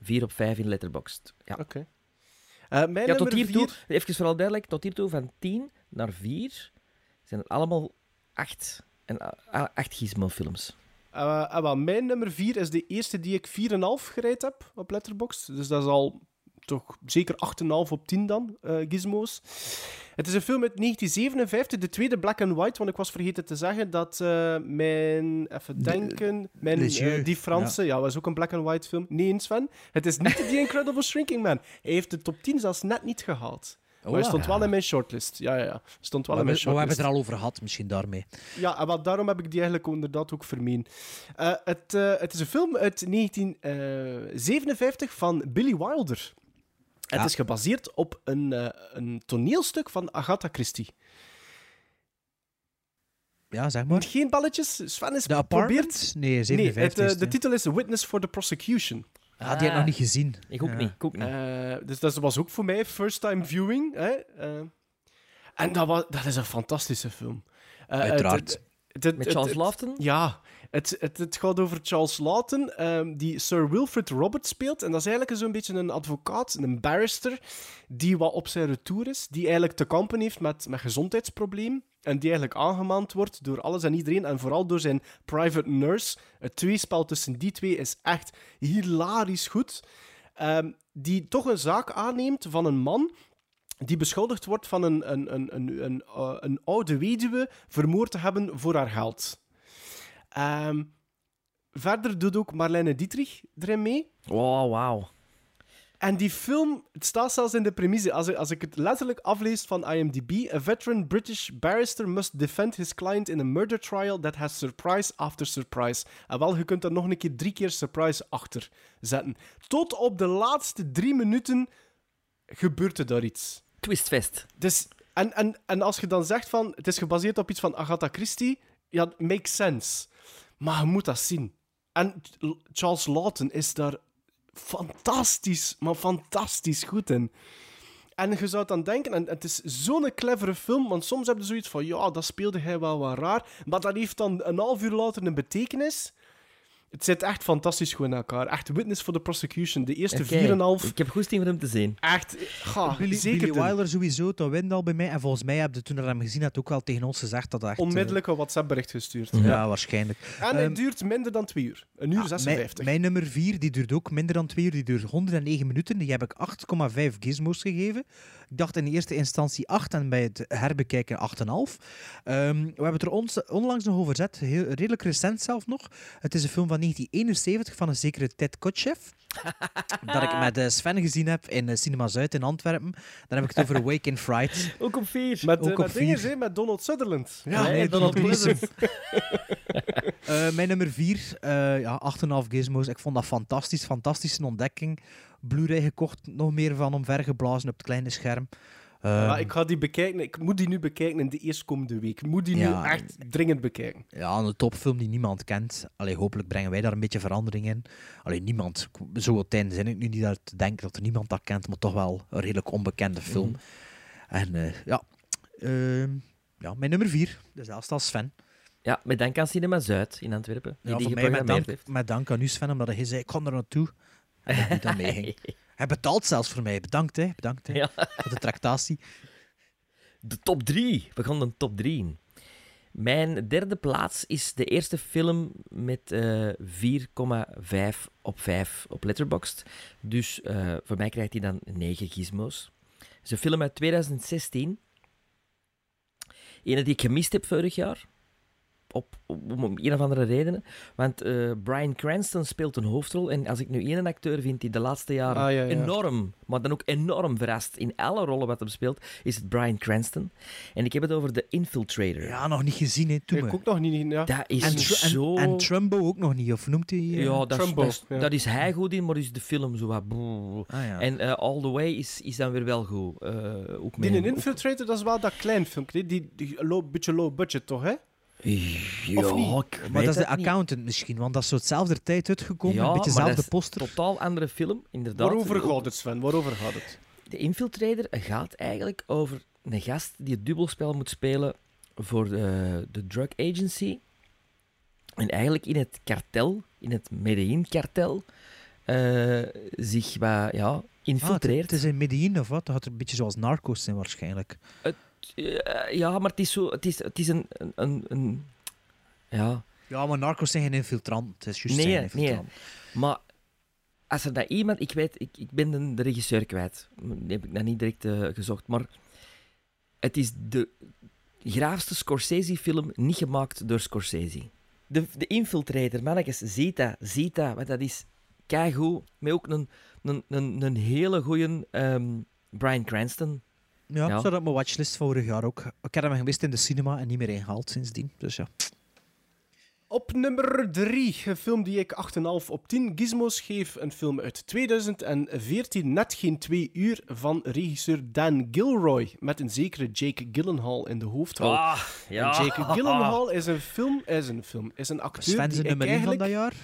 4 op 5 in Letterboxd. Ja. oké. Eh, mijn Ja, tot nummer hiertoe, vier- even vooral duidelijk, tot hiertoe van 10 naar 4 zijn het allemaal 8, en, ah, 8 gizmo-films. Eh, wel, mijn nummer 4 is de eerste die ik 4,5 gereid heb op Letterboxd. Dus dat is al toch zeker 8,5 op 10 dan, eh, gizmos. Het is een film uit 1957, de tweede black and white, want ik was vergeten te zeggen dat eh, mijn, even denken, mijn, eh, die Franse, ja. was ook een black and white film. Nee, Sven, het is niet The Incredible Shrinking Man. Hij heeft de top 10 zelfs net niet gehaald. Maar hij stond wel in mijn shortlist. Ja, ja, ja. Stond wel Maar in mijn maar we hebben shortlist. het er al over gehad, misschien daarmee. Ja, en wat, daarom heb ik die eigenlijk inderdaad ook vermeen. Eh, het, eh, het is een film uit 1957 van Billy Wilder. Het is gebaseerd op een, eh, een toneelstuk van Agatha Christie. Ja, zeg maar. Geen balletjes. Sven is Apartment? Nee, Nee, 57 het, eh, is het, de titel is Witness for the Prosecution. Ah, die heb ik nog niet gezien. Ik ook Ja. niet. Ik ook niet. Eh, dus dat was ook voor mij first time viewing. Hè? Eh, en dat, was, dat is een fantastische film. Eh, Uiteraard. Met Charles Laughton? Ja, het, het, gaat over Charles Lawton, ehm, die Sir Wilfrid Roberts speelt. En dat is eigenlijk zo'n beetje een advocaat, een barrister, die wat op zijn retour is, die eigenlijk te kampen heeft met, met gezondheidsproblemen. En die eigenlijk aangemaand wordt door alles en iedereen. En vooral door zijn private nurse. Het tweespel tussen die twee is echt hilarisch goed. Ehm, die toch een zaak aanneemt van een man die beschuldigd wordt van een, een, een, een, een, eh, een oude weduwe vermoord te hebben voor haar geld. Ehm, verder doet ook Marlene Dietrich erin mee. Wow, wauw. En die film, het staat zelfs in de premisse, als ik, als ik het letterlijk aflees van IMDb, a veteran British barrister must defend his client in a murder trial that has surprise after surprise. En wel, je kunt er nog een keer drie keer surprise achter zetten. Tot op de laatste drie minuten gebeurt er daar iets. Twistfest. Dus, en, en, en als je dan zegt van, het is gebaseerd op iets van Agatha Christie, ja, makes sense. Maar je moet dat zien. En Charles Lawton is daar fantastisch, maar fantastisch goed in. En je zou dan denken, en het is zo'n clevere film, want soms heb je zoiets van, ja, dat speelde hij wel wat raar, maar dat heeft dan een half uur later een betekenis. Het zit echt fantastisch goed in elkaar. Echt witness for the prosecution. De eerste Oké, 4,5. Ik heb goed om hem te zien. Echt, ga, Billy, zeker Billy. Wilder sowieso, dat wint al bij mij. En volgens mij heb je toen je hem gezien had ook al tegen ons gezegd dat dat echt... eh, Onmiddellijk een WhatsApp-bericht gestuurd. ja. waarschijnlijk. En het Ehm, duurt minder dan twee uur. Een uur Ah, 56. Mijn, mijn nummer 4 die duurt ook minder dan 2 uur, die duurt 109 minuten. Die heb ik 8,5 gizmos gegeven. Ik dacht in eerste instantie 8 en bij het herbekijken 8,5. Ehm, we hebben het er ons, onlangs nog over gezet, heel, redelijk recent zelf nog. Het is een film van 1971 van een zekere Ted Kotcheff. dat ik met eh, Sven gezien heb in eh, Cinema Zuid in Antwerpen. Dan heb ik het over Wake in Fright. Ook op 4. Met, Ook eh, op met vier. met Donald Sutherland. Ja, nee, Donald. Eh, mijn nummer 4, ja, 8,5 gizmos. Ik vond dat fantastisch, fantastische ontdekking. Blu-ray gekocht, nog meer van omvergeblazen op het kleine scherm. Ja, Ehm, ik ga die bekijken. Ik moet die nu bekijken in de eerstkomende week. Ik moet die Ja, nu echt dringend bekijken. Ja, een topfilm die niemand kent. Allee, hopelijk brengen wij daar een beetje verandering in. Alleen niemand, zo ten zin ik nu niet dat te denken dat er niemand dat kent, maar toch wel een redelijk onbekende film. Mhm. En eh, ja, ehm, ja, mijn nummer 4, dezelfde als Sven. Ja, met dank aan Cinema Zuid in Antwerpen. Die Ja, die voor mij met dank, heeft. met dank aan u Sven, omdat hij zei, ik kom er naartoe. En dat goed aan meeging. Hij betaalt zelfs voor mij. Bedankt, hè. Bedankt, hè. Ja. Voor de tractatie. De top 3. We gaan de top 3 in. Mijn derde plaats is de eerste film met eh 4,5 op 5 op Letterboxd. Dus eh, voor mij krijgt hij dan 9 gizmos. Het is een film uit 2016. Ene die ik gemist heb vorig jaar. Op, om, om een of andere redenen. Want eh, Brian Cranston speelt een hoofdrol. En als ik nu één acteur vind die de laatste jaren Ah, ja, ja. enorm, maar dan ook enorm verrast in alle rollen wat hem speelt, is het Brian Cranston. En ik heb het over The Infiltrator. Ja, nog niet gezien, hè. Toen Ik ook nog niet. Ja. Dat is en, zo... en Trumbo ook nog niet, of noemt hij... eh? ja, dat is, Trumbo, dat, is, ja. dat is hij goed in, maar is de film zo wat... Ah, ja. En eh, All the Way is, is dan weer wel goed. Eh, ook Die een Infiltrator, dat is wel dat klein filmpje. Die, die low, beetje low budget, toch? Hè? Ja, Of niet? ik maar dat is de niet. accountant misschien, want dat is zo hetzelfde tijd uitgekomen, Ja, een beetje dezelfde poster. totaal andere film, inderdaad. Waarover gaat het, Sven? Waarover gaat het? De Infiltrator gaat eigenlijk over een gast die het dubbelspel moet spelen voor de, de drug agency. En eigenlijk in het kartel, in het Medellin-kartel, eh, zich wat, ja, Ah, het, infiltreert. het is in Medellin of wat? Dat gaat een beetje zoals Narcos zijn waarschijnlijk. Eh, ja, maar het is, zo, het is, het is een, een, een, Ja, Ja, maar Narcos zijn geen infiltrant. Het is juist nee, nee. infiltrant. Maar als er dat iemand... Ik weet, ik, ik ben de, de regisseur kwijt. Die heb ik nog niet direct eh, gezocht. Maar het is de graafste Scorsese-film niet gemaakt door Scorsese. De, de Infiltrator, mannetjes, ziet dat, ziet dat. Want dat is keigoed. Met ook een, een, een, een hele goeie ehm, Brian Cranston. Ja, Ja. dat op mijn watchlist vorig jaar ook. Ik heb hem gemist in de cinema en niet meer ingehaald sindsdien. Dus ja. Op nummer 3, een film die ik 8,5 op 10 gizmos geef. Een film uit 2014, net geen twee uur, van regisseur Dan Gilroy. Met een zekere Jake Gyllenhaal in de hoofdrol. Ah, ja. En Jake Gyllenhaal is een film, is een film, is een acteur Sven zijn nummer 1 van dat jaar.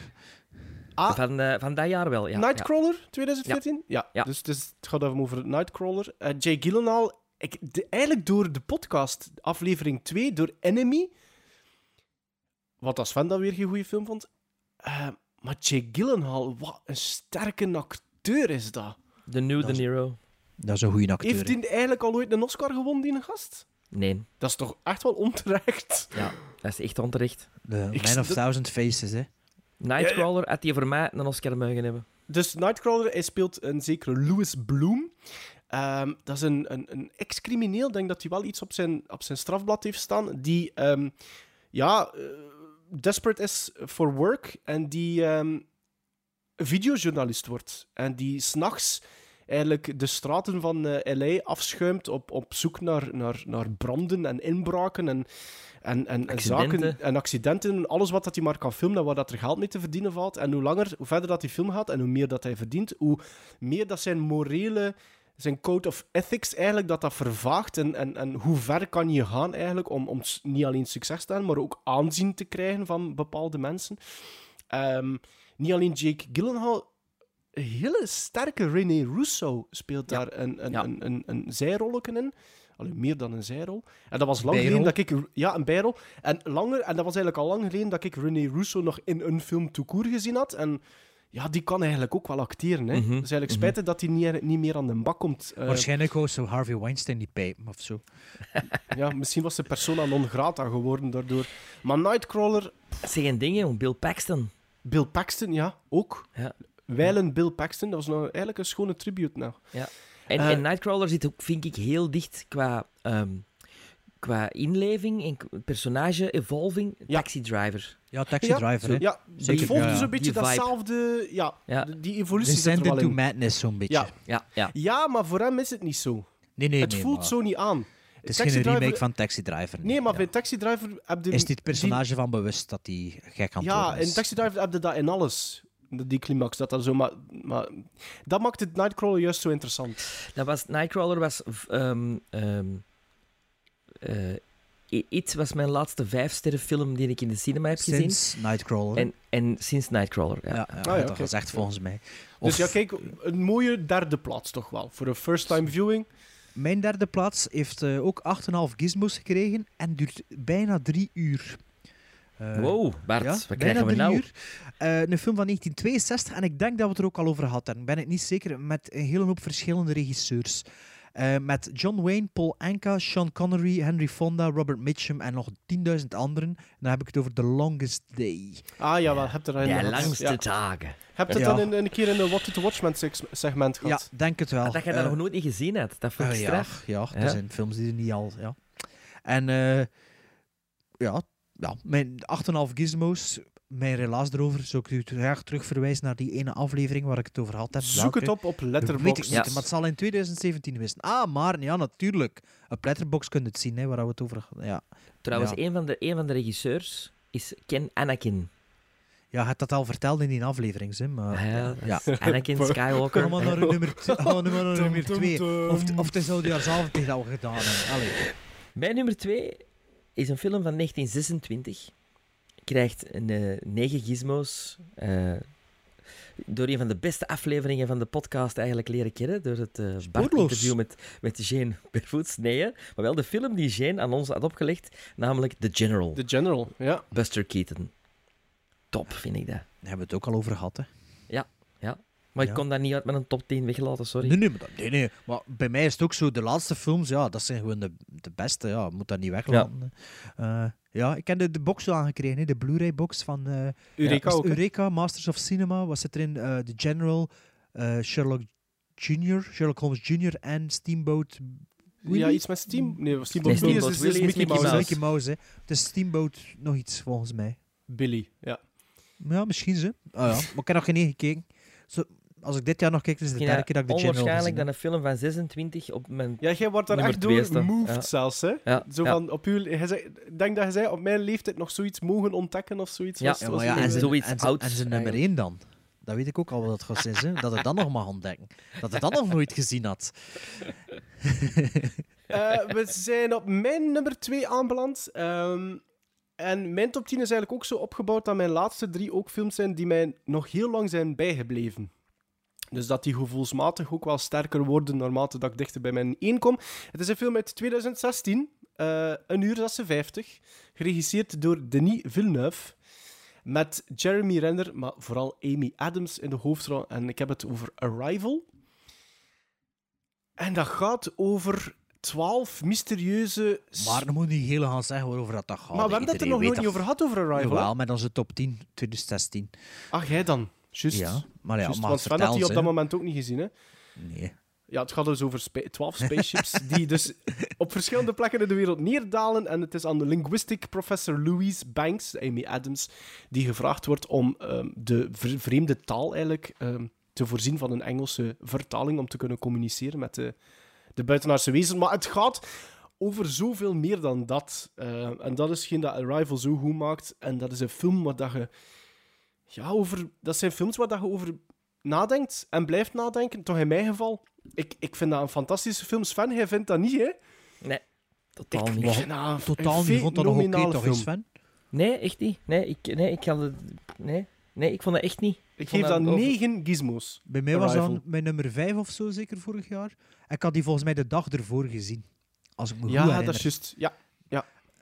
Ah, Van, eh, van dat jaar wel, ja. Nightcrawler 2014? Ja, Ja. Dus, dus het gaat even over Nightcrawler. Eh Jake Gyllenhaal, ik, de- eigenlijk door de podcast, aflevering 2, door Enemy, wat als Sven dat weer geen goede film vond, eh, maar Jake Gyllenhaal, wat een sterke acteur is dat. De New De Niro. Dat is een goede acteur. Heeft hij eigenlijk al ooit een Oscar gewonnen, die gast? Nee, Dat is toch echt wel onterecht? ja, dat is echt onterecht. De Man of Thousand Faces, hè. Nightcrawler had hij voor mij een Oscar mogen hebben. Dus Nightcrawler, hij speelt een zekere Louis Bloom. Ehm, dat is een, een, een ex-crimineel, ik denk dat hij wel iets op zijn, op zijn strafblad heeft staan, die ehm, ja, eh, desperate is for work en die ehm, videojournalist wordt. En die s'nachts eigenlijk de straten van eh, LA afschuimt op, op zoek naar, naar, naar branden en inbraken en, en, en, zaken en accidenten. en Alles wat dat hij maar kan filmen en waar dat er geld mee te verdienen valt. En hoe langer, hoe verder dat die film gaat en hoe meer dat hij verdient, hoe meer dat zijn morele, zijn code of ethics eigenlijk, dat dat vervaagt. En, en, en hoe ver kan je gaan eigenlijk om, om niet alleen succes te hebben, maar ook aanzien te krijgen van bepaalde mensen. Ehm, niet alleen Jake Gyllenhaal, een hele sterke René Russo speelt daar een, een, een, een, een zijrolletje in. Alleen meer dan een zijrol. En dat was lang Bijrol. geleden dat ik... Ja, een bijrol. En, langer, en dat was eigenlijk al lang geleden dat ik René Russo nog in een film toekoer gezien had. En ja, die kan eigenlijk ook wel acteren. Hè. Het is eigenlijk mhm. spijtig dat hij niet, niet meer aan de bak komt. Eh, Waarschijnlijk ook zo Harvey Weinstein die pijpen of zo. ja, misschien was ze persona non grata geworden daardoor. Maar Nightcrawler... Zeg een ding. Bill Paxton. Bill Paxton, ja, ook. Ja. Wijlen Bill Paxton, dat was nou eigenlijk een schone tribute nou. Ja. En, Eh, en Nightcrawler zit ook, vind ik, heel dicht qua, ehm, qua inleving en personage evolving. Taxi Driver. Ja, Taxi ja, Driver, hè. Ja, Zeker, het volgde ja, ja. zo'n beetje Die datzelfde... Ja, Ja. die evolutie zit er to in. Madness, zo'n beetje. Ja. Ja, ja. ja, maar voor hem is het niet zo. Nee, nee, het nee, voelt maar zo niet aan. Het is Taxi geen remake Driver- van Taxi Driver. Nee, maar bij Taxi Driver heb je... Is dit personage van bewust dat hij gek aan het Ja, worden in is? Taxi Driver heb je dat in alles. Die climax, dat dat zo... Maar, maar dat maakt het Nightcrawler juist zo interessant. Dat was, Nightcrawler was... ehm ehm eh, I- It was mijn laatste vijfsterrenfilm die ik in de cinema heb gezien. Sinds Nightcrawler. En, en sinds Nightcrawler, ja. Ja, ja, Ah, ja, dat oké. gezegd volgens mij. Dus ja, kijk, een mooie derde plaats toch wel. Voor een first-time viewing. Mijn derde plaats heeft eh, ook 8,5 gizmos gekregen en duurt bijna drie uur. Eh, Wow, Bart, ja, wat krijgen we nou? uur. Eh, een film van 1962 en ik denk dat we het er ook al over hadden. Ik ben het niet zeker, met een hele hoop verschillende regisseurs. Eh, met John Wayne, Paul Anka, Sean Connery, Henry Fonda, Robert Mitchum en nog 10.000 anderen. En dan heb ik het over The Longest Day. Ah, jawel, heb je er De langste ja. dagen. Heb je het Ja. dan in, een keer in een What to the Watchmen seg- segment Ja, gehad? denk het wel. Dat je dat nog nooit niet gezien hebt, dat vond ik Eh, ja, straf. ja, Ja. er zijn films die er niet al... Ja. En eh, ja, ja, mijn 8,5 gizmos, mijn relaas erover, zou ik u graag terugverwijzen naar die ene aflevering waar ik het over had. heb. Zoek Welke? het op op Dat weet Letterboxd. ik niet, maar het zal in 2017 wisten. Ah, maar ja, natuurlijk. Op Letterboxd kun je het zien, hè, waar we het over hadden. Ja, Trouwens, Ja. een, van de, een van de regisseurs is Ken Anakin. ja je hebt dat al verteld in die aflevering, hè, maar... Ah, ja, ja. Anakin Skywalker. Kom maar naar nummer 2. Oh, maar naar nummer Tum, tum, twee. tum. Of, of het is al gedaan hebben. Allee. Mijn nummer 2 is een film van 1926. Krijgt een, eh, negen gizmos. eh, door een van de beste afleveringen van de podcast eigenlijk leren kennen. Door het eh Bart-interview met, met Jane Bervoets. Nee, hè, maar wel de film die Jane aan ons had opgelegd. Namelijk The General. The General, ja. Buster Keaton. Top, vind ik dat. Daar hebben we het ook al over gehad, hè. Maar ik kon dat niet uit met een top 10 weglaten, sorry. Nee, nee, maar, dat- nee, nee, maar bij mij is het ook zo, de laatste films, ja, dat zijn gewoon de, de beste, ja, je moet dat niet weglaten. Ja, ja ik heb de, de box zo aangekregen, hè, de Blu-ray-box van eh, Eureka was het ook, hè? Eureka, Masters of Cinema, was het erin, eh The General, eh, Sherlock Jr., Sherlock Holmes Jr. en Steamboat Ja, Willie? iets met Steam... Nee, Steamboat Nee, Willie is, Steamboat is, Willie is Mickey Mickey Mouse. Mouse. Mickey Mouse, hè. Het is Steamboat nog iets, volgens mij. Billy, ja. Ja, misschien ze. Ah, ja. Maar ik heb nog geen één gekeken. Zo, als ik dit jaar nog kijk, is het de derde keer dat ik de General Onwaarschijnlijk gezien dat een film van 26 op mijn... Ja, jij wordt daar Nummer echt door Ja. zelfs, hè? Ja, Zo ja. van, op uw... Ik denk dat je zei, op mijn leeftijd nog zoiets mogen ontdekken of zoiets. Ja. was, Ja, was maar ja, het en zijn, zoiets en ouds en zijn nummer eigenlijk. 1 dan. Dat weet ik ook al wat het gaat zijn, hè. dat ik dat nog mag ontdekken. Dat ik dat nog nooit gezien had. Eh, we zijn op mijn nummer 2 aanbeland. Ehm, en mijn top 10 is eigenlijk ook zo opgebouwd dat mijn laatste drie ook films zijn die mij nog heel lang zijn bijgebleven. Dus dat die gevoelsmatig ook wel sterker worden naarmate dat ik dichter bij mijn 1 kom. Het is een film uit 2016, eh een uur 56, geregisseerd door Denis Villeneuve. Met Jeremy Renner, maar vooral Amy Adams in de hoofdrol. En ik heb het over Arrival. En dat gaat over twaalf mysterieuze... Maar dan moet je niet heel gaan zeggen waarover dat, dat gaat. Maar we hebben het er nog nooit niet over gehad, over Arrival. Jawel, hè? met onze top 10 2016. Ach, jij dan. Juist. Ja, maar ja, maar want Sven had die op dat moment ook niet gezien, hè? Nee. Ja, het gaat dus over spa- 12 spaceships die dus op verschillende plekken in de wereld neerdalen. En het is aan de linguistic professor Louise Banks, Amy Adams, die gevraagd wordt om ehm, de vre- vreemde taal eigenlijk ehm, te voorzien van een Engelse vertaling om te kunnen communiceren met de, de buitenaardse wezen. Maar het gaat over zoveel meer dan dat. Eh, en dat is geen dat Arrival zo goed maakt. En dat is een film waar dat je... Ja, over, dat zijn films waar dat je over nadenkt en blijft nadenken. Toch in mijn geval. Ik, ik vind dat een fantastische film. Sven, jij vindt dat niet, hè? Nee, totaal Ik- niet. ik vind dat een Totaal niet. Vond dat nog oké, fenomenale toch film. eens, Sven? Nee, echt niet. Nee, ik, nee, ik had het... Nee. nee, ik vond dat echt niet. Ik geef dat over- 9 gizmos. Bij mij was dat mijn nummer 5 of zo, zeker vorig jaar. Ik had die volgens mij de dag ervoor gezien. Als ik me goed Ja, herinner. dat is juist. Ja.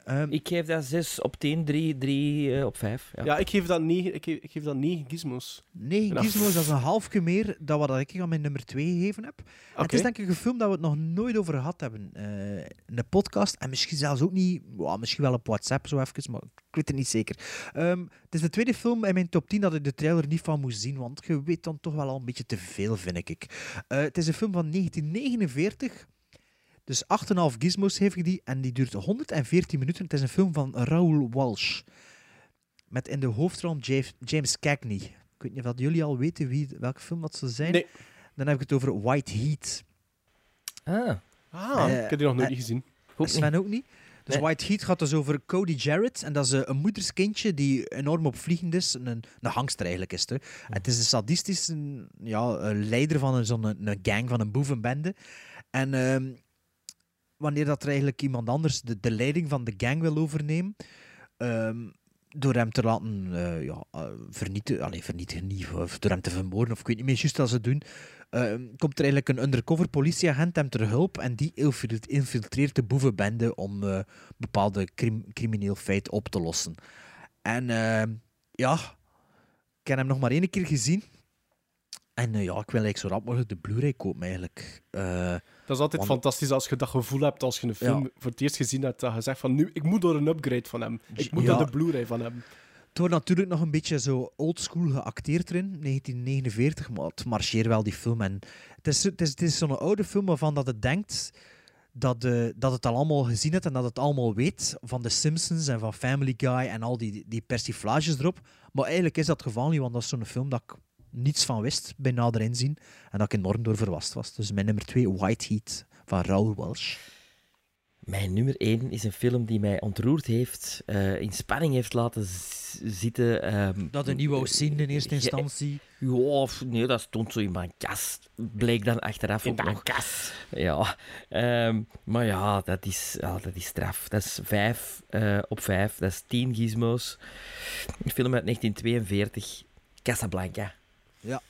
Ehm, Ik geef dat 6 op 10, 3, 3 op 5. Ja. ja, ik geef dat 9, ik geef, ik geef dat 9 gizmos. Nee, Ja. Gizmo dat is een halfje meer dan wat ik aan mijn nummer 2 gegeven heb. Het is denk ik een film dat we het nog nooit over gehad hebben eh, in de podcast. En misschien zelfs ook niet, ja, misschien wel op WhatsApp zo even, maar ik weet het niet zeker. Ehm, het is de tweede film in mijn top 10 dat ik de trailer niet van moest zien, want je weet dan toch wel al een beetje te veel, vind ik. Eh, het is een film van 1949. Dus 8,5 gizmos heeft ik die en die duurt 114 minuten. Het is een film van Raoul Walsh. Met in de hoofdrol James, James Cagney. Ik weet niet of jullie al weten wie, welke film dat zou zijn. Nee. Dan heb ik het over White Heat. Ah. Ah, Eh, ik heb die nog nooit eh, niet gezien. Sven ook niet. Dus Nee. White Heat gaat dus over Cody Jarrett. En dat is eh, een moederskindje die enorm opvliegend is. Een, een hangster eigenlijk is het. hè. Het is een sadistische ja, eh, leider van een, zo'n een gang, van een boevenbende. En ehm, wanneer dat er eigenlijk iemand anders de, leiding van de gang wil overnemen... ehm, door hem te laten eh, ja, eh, vernietigen, allee, vernietigen niet, of door hem te vermoorden, of ik weet niet meer juist wat ze doen, ehm, komt er eigenlijk een undercover politieagent hem ter hulp en die infil- infiltreert de boevenbende om eh, bepaalde crim- crimineel feit op te lossen. En ehm, ja, ik heb hem nog maar één keer gezien. En ja, ik wil eigenlijk zo rap mogelijk de Blu-ray kopen eigenlijk. Dat is altijd want- fantastisch als je dat gevoel hebt als je een film Ja. voor het eerst gezien hebt. Dat je zegt van nu, ik moet door een upgrade van hem. Ik moet Ja. er de Blu-ray van hebben. Het wordt natuurlijk nog een beetje zo oldschool geacteerd erin, 1949, maar het marcheert wel die film. En het is, het is, het is zo'n oude film waarvan dat het denkt dat, eh, dat het al allemaal gezien heeft en dat het allemaal weet van The Simpsons en van Family Guy en al die, die persiflages erop. Maar eigenlijk is dat het geval niet, want dat is zo'n film dat ik niets van wist bij nader inzien en dat ik enorm door verrast was. Dus mijn nummer 2, White Heat van Raoul Walsh. Mijn nummer 1 is een film die mij ontroerd heeft, eh, in spanning heeft laten zitten. ehm, Dat een nieuwe zien in eerste instantie. Ja, of, nee, dat stond zo in mijn kast. Bleek dan achteraf In ook mijn nog. Ja, ehm, maar ja dat, is, ja, dat is straf. Dat is 5 op 5. Dat is 10 gizmos. Een film uit 1942. Casablanca. Ja,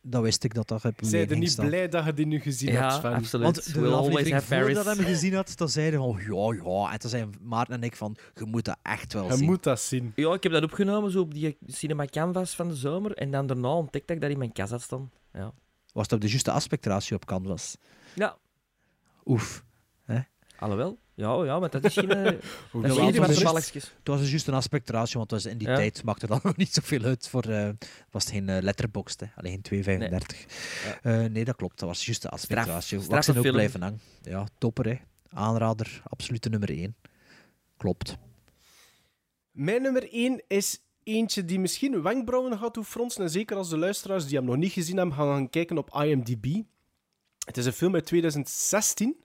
dat wist ik dat dat heb Zijn er niet staan. blij dat je die nu gezien Ja, hebt, absoluut. Want de We'll always aflevering have voordat hem gezien had, dan zeiden van ja, ja. En toen zeiden Maarten en ik van, je moet dat echt wel Je zien. moet dat zien. Ja, ik heb dat opgenomen zo op die cinema canvas van de zomer. En dan daarna ontdekte ik dat in mijn kast had staan. Ja. Was op de juiste aspectratio op canvas? Ja. Oef. Hè? Alhoewel. Ja, ja, maar dat is geen... eh, dat is geen het was- balkjes. Het was dus juist een aspectratio, want was in die Ja. tijd maakte dat nog niet zoveel uit. Voor, eh, was het geen eh, letterboxd, hè. alleen geen 235. Nee. nee, dat klopt. Dat was juist de aspectratio. Straf- zijn ook blijven hangen. Ja, topper, hè. Aanrader, absolute nummer 1. Klopt. Mijn nummer 1 is eentje die misschien wenkbrauwen gaat doen fronsen. En zeker als de luisteraars die hem nog niet gezien hebben, gaan gaan kijken op IMDb. Het is een film uit 2016.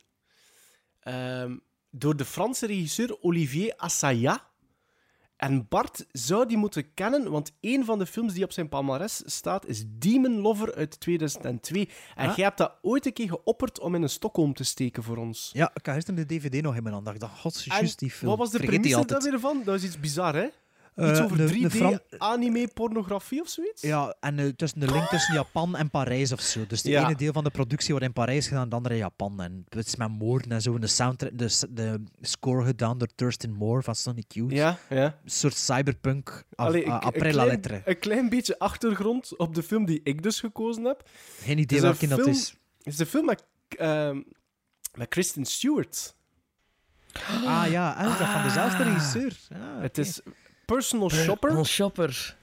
ehm, door de Franse regisseur Olivier Assayas. En Bart zou die moeten kennen, want een van de films die op zijn palmarès staat is Demon Lover uit 2002. En Ah. jij hebt dat ooit een keer geopperd om in een Stockholm te steken voor ons. Ja, ik had de DVD nog in mijn hand. Ik dacht, god, En juist die film. Wat was de Vergeet premisse altijd. daar weer van? Dat is iets bizar, hè? Iets Eh, over de- 3D de Fran- anime-pornografie of zoiets? Ja, en eh, tussen de link tussen Japan en Parijs of zo. Dus de Ja. ene deel van de productie wordt in Parijs gedaan, de andere in Japan. En het is met moorden en zo. En de, soundtrack, de, de score gedaan door Thurston Moore van Sonic Youth. Ja, ja. Een soort cyberpunk af, Allee, après een, klein, een klein beetje achtergrond op de film die ik dus gekozen heb. Geen idee welke dat is. Het is een film met, ehm, met Kristen Stewart. Ah ja, ah, van dezelfde regisseur. Ah, Het is Personal Shopper. Een shopper.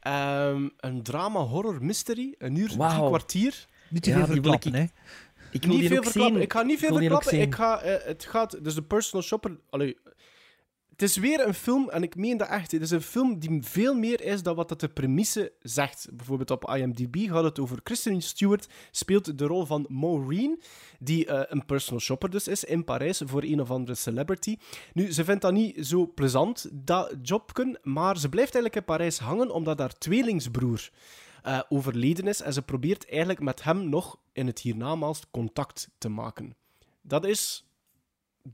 Ehm, een drama, horror, mystery. Een uur, drie Wauw. kwartier. Niet te Ja, veel wil ik- verklappen, hè. Ik wil niet veel verklappen. Ik ga niet veel verklappen. Ik ga, eh, het gaat, dus de personal shopper. Allee, het is weer een film, en ik meen dat echt. Het is een film die veel meer is dan wat dat de premisse zegt. Bijvoorbeeld op IMDb gaat het over Kristen Stewart, speelt de rol van Maureen, die eh, een personal shopper dus is in Parijs voor een of andere celebrity. Nu, ze vindt dat niet zo plezant, dat jobken, maar ze blijft eigenlijk in Parijs hangen omdat haar tweelingsbroer eh, overleden is en ze probeert eigenlijk met hem nog in het hiernamaals contact te maken. Dat is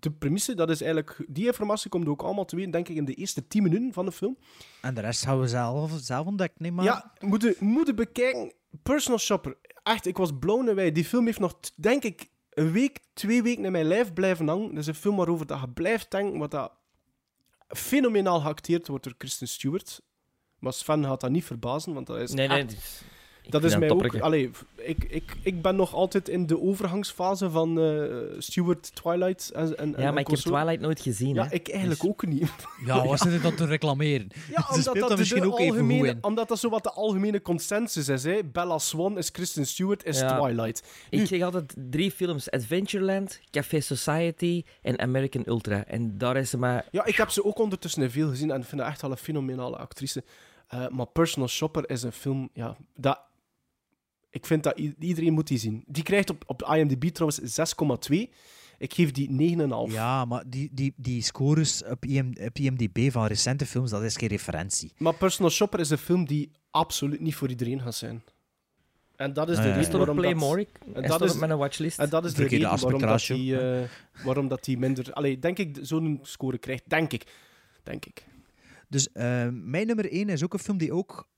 de premisse, dat is eigenlijk... Die informatie komt ook allemaal te weten, denk ik, in de eerste 10 minuten van de film. En de rest gaan we zelf, zelf ontdekken, nee, maar... Ja, moeten moeten bekijken. Personal Shopper. Echt, ik was blown away. Die film heeft nog, denk ik, een week, twee weken in mijn lijf blijven hangen. Dat is een film waarover dat je blijft denken, wat dat fenomenaal geacteerd wordt door Kristen Stewart. Maar Sven gaat dat niet verbazen, want dat is Nee, nee. echt- dat is mij ook... Allee, ik, ik, ik ben nog altijd in de overgangsfase van eh Stewart, Twilight en, en Ja, en maar ik heb. Twilight nooit gezien. Ja, hè. ik eigenlijk Dus- ook niet. Ja, wat zit er dan te reclameren? Ja, Ze omdat dat, dat de misschien ook even goed algemene, in. omdat dat zo wat de algemene consensus is. Hè. Bella Swan is Kristen Stewart, is Ja. Twilight. Nu, Ik zeg altijd drie films: Adventureland, Café Society en American Ultra. En daar is ze maar. ja, ik heb ze ook ondertussen veel gezien en ik vind haar echt wel een fenomenale actrice. Eh, maar Personal Shopper is een film, ja, dat... Ik vind dat iedereen moet die zien. Die krijgt op, op IMDb trouwens 6,2. Ik geef die 9,5. Ja, maar die, die, die scores op, IM, op IMDb van recente films, dat is geen referentie. Maar Personal Shopper is een film die absoluut niet voor iedereen gaat zijn. En dat is de reden waarom. Playmoric? En Is dat is, op mijn watchlist? en dat is de reden waarom dat, die, eh, waarom dat die minder... Allee, denk ik, zo'n score krijgt. Denk ik. Denk ik. Dus eh, mijn nummer 1 is ook een film die ook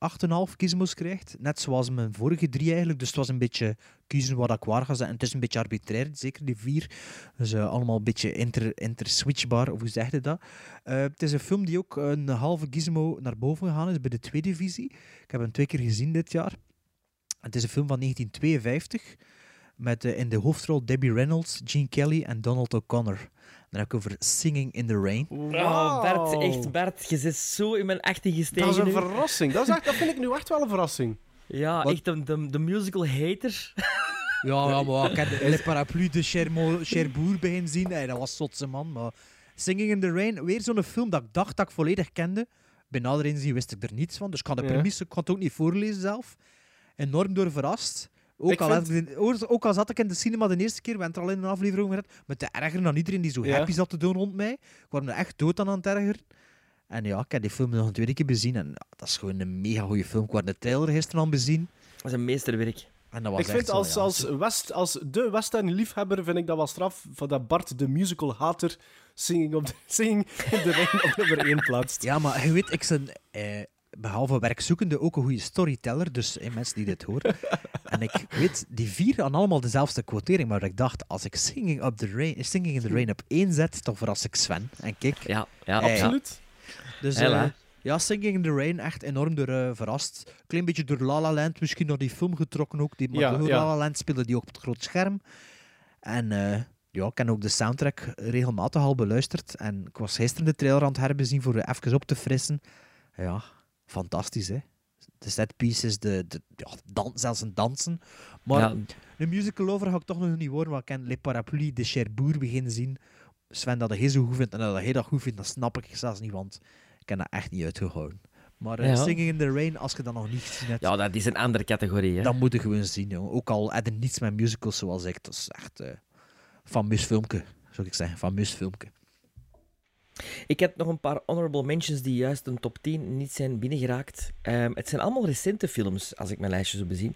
8,5 gizmos krijgt. Net zoals mijn vorige drie eigenlijk. Dus het was een beetje kiezen wat ik waar ga zetten. Het is een beetje arbitrair, zeker die vier. Dus eh, allemaal een beetje inter, interswitchbaar, of hoe zeg je dat? Eh, het is een film die ook een halve gizmo naar boven gegaan is bij de tweede visie. Ik heb hem twee keer gezien dit jaar. Het is een film van 1952 met in de hoofdrol Debbie Reynolds, Gene Kelly en Donald O'Connor. Dan heb ik over Singing in the Rain. Oh, Bert, echt, Bert, je zit zo in mijn 18 gestegen. Dat is een nu. verrassing. Dat, is echt, dat vind ik nu echt wel een verrassing. Ja, Wat? echt de, de, de musical hater. Ja, ja maar ik heb Le Parapluie de Cherbourg begin zien. Hey, dat was zotse man. Maar Singing in the Rain, weer zo'n film dat ik dacht dat ik volledig kende. Bij nader inzien wist ik er niets van. Dus ik kan de premisse, ik kan het ook niet voorlezen zelf. Enorm door verrast. Ook Ik al, vind- had ook al zat ik in de cinema de eerste keer, we hebben het er al in een aflevering over gehad, met te ergeren dan iedereen die zo Ja. happy zat te doen rond mij. Ik was me echt dood aan aan het ergeren. En ja, ik heb die film nog een tweede keer bezien. En ja, dat is gewoon een mega goede film. Ik had de trailer gisteren al bezien. Dat is een meesterwerk. En dat was Ik echt vind zo, als, ja, als, West, als de western-liefhebber vind ik dat wel straf van dat Bart de musical-hater singing, op de, singing in de ring op nummer 1 plaatst. Ja, maar je weet, ik ben eh, behalve werkzoekende ook een goede storyteller. Dus mensen die dit horen. en ik weet, die vier aan allemaal dezelfde quotering. Maar ik dacht, als ik Singing, up the rain, singing in the Rain op één zet, dan verras ik Sven. En kijk. Ja, ja, Hey. Absoluut. Dus Hela. eh, ja, Singing in the Rain, echt enorm door eh, verrast. Klein beetje door La La Land misschien naar die film getrokken ook. Die, maar Ja, door ja. La La Land speelde die ook op het groot scherm. En eh, ja, ik heb ook de soundtrack regelmatig al beluisterd. En ik was gisteren de trailer aan het herbezien voor even op te frissen. Ja, fantastisch hè. De set pieces, de, de, ja, dan, zelfs een dansen. Maar Ja. een musical over ga ik toch nog niet horen, maar ik ken Les Parapluies de Cherbourg beginnen zien. Sven, dat hij zo goed vindt en dat hij dat goed vindt, dat snap ik zelfs niet, want ik heb dat echt niet uitgehouden. Maar eh, Ja. Singing in the Rain, als je dat nog niet gezien hebt, Ja, dat is een andere categorie. Hè? dan moet je gewoon zien. Jongen. Ook al heb je niets met musicals zoals ik, dat is echt eh fameus filmpje, zou ik zeggen. Fameus filmpje. Ik heb nog een paar honorable mentions die juist een top 10 niet zijn binnengeraakt. Ehm, het zijn allemaal recente films, als ik mijn lijstje zo bezien.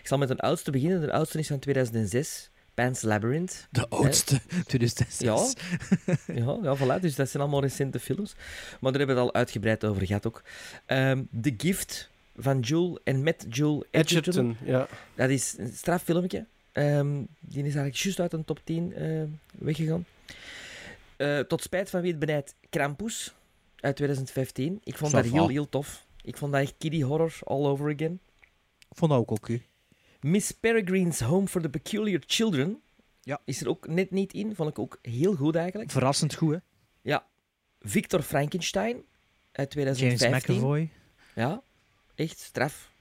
Ik zal met een oudste beginnen. De oudste is van 2006. Pan's Labyrinth. De oudste, 2006. Ja, ja, ja, voilà. Dus dat zijn allemaal recente films. Maar daar hebben we het al uitgebreid over gehad ook. Ehm, The Gift van Joel en met Joel Edgerton. Edgerton, ja. Dat is een straffilmpje. Ehm, die is eigenlijk juist uit een top 10 eh, weggegaan. Eh, tot spijt van wie het benijdt, Krampus uit 2015. Ik vond dat heel, heel tof. Ik vond dat echt kiddie horror all over again. Ik vond dat ook oké. Miss Peregrine's Home for the Peculiar Children Ja. is er ook net niet in. Vond ik ook heel goed eigenlijk. Verrassend goed, hè? Ja. Victor Frankenstein uit 2015. James McAvoy. Ja, echt straf.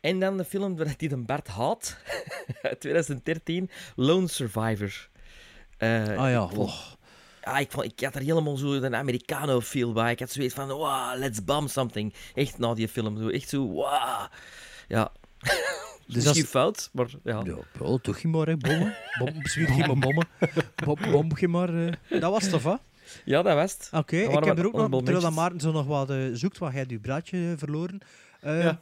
En dan de film waar die de Bart haat, uit 2013, Lone Survivor. Eh, Ah ja, oh. Ja, ik, vond, ik had er helemaal zo een Americano-feel bij. Ik had zoiets van, wow, let's bomb something. Echt na die film. Zo, echt zo, wow. Ja. Dus Dus dat Misschien is- fout, maar ja. Ja, wel, toch je maar, hè, bommen. Bom, zwier je maar bommen. Bom, bom je maar. eh. Dat was tof, hè? Ja, dat was het. Oké, ik heb er ook nog, terwijl dat. Maarten zo nog wat eh, zoekt, wat jij hebt je braadje eh, verloren. Eh, Ja.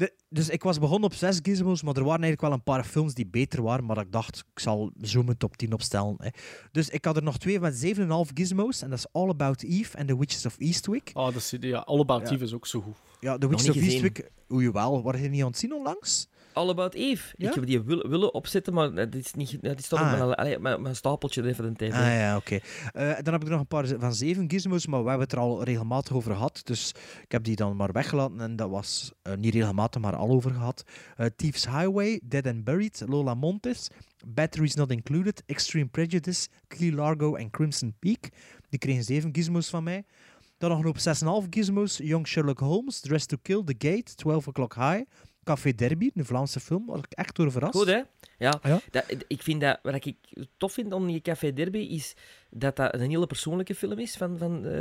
De, dus ik was begonnen op zes gizmos, maar er waren eigenlijk wel een paar films die beter waren, maar ik dacht, ik zal zo mijn top 10 opstellen. Hè. Dus ik had er nog twee met 7,5 gizmos, en dat is All About Eve en The Witches of Eastwick. Oh, dat is, ja, All About Ja. Eve is ook zo goed. Ja, The Witches of gezien. Eastwick, hoe je wel, waren je niet aan het zien onlangs? All About Eve. Ja? Ik heb die willen, willen opzetten, maar dat is niet, dat is toch Ah. op mijn, allee, mijn, mijn stapeltje even tv. Ah ja, oké. Eh, dan heb ik nog een paar van zeven gizmos, maar we hebben het er al regelmatig over gehad. Dus ik heb die dan maar weggelaten en dat was eh, niet regelmatig, maar al over gehad. Eh Thieves Highway, Dead and Buried, Lola Montes, Batteries Not Included, Extreme Prejudice, Key Largo en Crimson Peak. Die kregen zeven gizmos van mij. Dan nog een op 6,5 gizmos, Young Sherlock Holmes, Dress to Kill, The Gate, 12 O'Clock High, Café Derby, een Vlaamse film, waar ik echt door verrast. Goed, hè? Ja. Ja. Dat, ik vind dat, wat ik tof vind aan die Café Derby, is dat dat een hele persoonlijke film is van, van eh,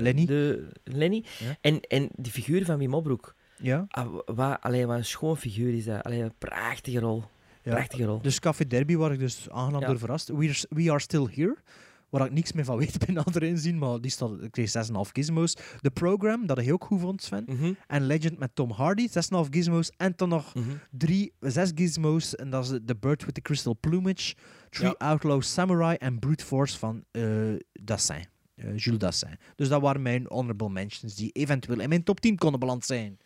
Lenny. De, Lenny. Ja. En, en die figuur van Wim Opbroek. Ja. Ah, wat, allee, wat een schoon figuur is dat. Allee, een prachtige rol. Ja. Prachtige rol. Dus Café Derby waar ik dus aangenaam door verrast. We are, We Are Still Here, waar ik niks meer van weet bij nader inzien, maar die staat, ik kreeg 6,5 gizmos. The Program, dat ik ook goed vond, Sven. Mhm. En Legend met Tom Hardy, 6,5 gizmos. En dan nog Mhm. drie, zes gizmos, en dat is The Bird with the Crystal Plumage, Three Ja. Outlaw Samurai en Brute Force van eh Dassin. eh, Jules Dassin. Dus dat waren mijn honorable mentions die eventueel in mijn top 10 konden beland zijn.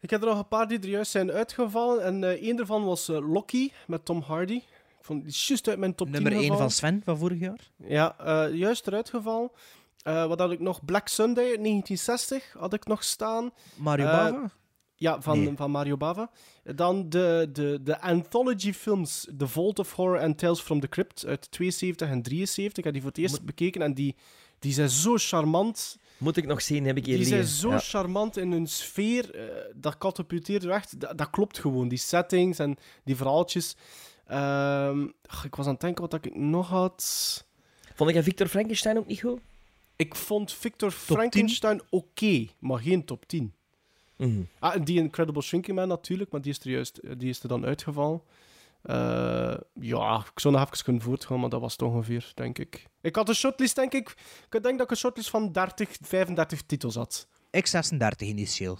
Ik heb er nog een paar die er juist zijn uitgevallen. En eh één daarvan was Loki met Tom Hardy. Ik vond die juist uit mijn top 10 Nummer 1 gevallen. van Sven van vorig jaar. Ja, eh, juist eruit gevallen. Eh, wat had ik nog? Black Sunday uit 1960 had ik nog staan. Mario Eh, Bava? Ja, van, Nee. van Mario Bava. Dan de, de, de anthology films The Vault of Horror and Tales from the Crypt uit 72 en 73. Ik heb die voor het eerst bekeken en die, die zijn zo charmant. Moet ik nog zien, heb ik hier Die zijn zo Ja. charmant in hun sfeer. dat katapulteert echt. Dat, dat klopt gewoon. Die settings en die verhaaltjes. Ehm, ach, ik was aan het denken wat ik nog had. Vond ik Victor Frankenstein ook niet goed? Ik vond Victor Frankenstein oké, maar geen top 10. Mhm. Ah, en die Incredible Shrinking Man natuurlijk, maar die is er, juist, die is er dan uitgevallen. Eh, ja, ik zou nog even kunnen voortgaan, maar dat was het ongeveer, denk ik. Ik had een shortlist, denk ik. Ik denk dat ik een shortlist van 30, 35 titels had. Ik 36 initieel.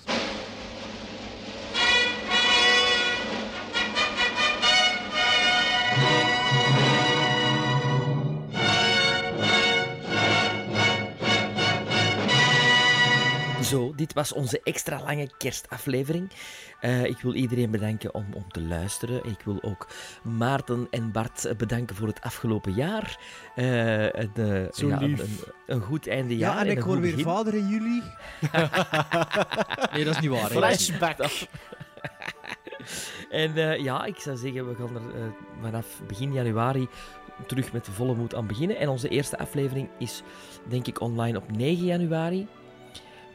Zo, dit was onze extra lange kerstaflevering. Eh, ik wil iedereen bedanken om, om te luisteren. Ik wil ook Maarten en Bart bedanken voor het afgelopen jaar. Eh, een, eh, Zo ja, een, lief. een, een goed einde jaar. Ja, en ik hoor weer begin. vader in juli. nee, dat is niet waar. Flashback. En eh, ja, ik zou zeggen, we gaan er eh, vanaf begin januari terug met volle moed aan beginnen. En onze eerste aflevering is, denk ik, online op 9 januari.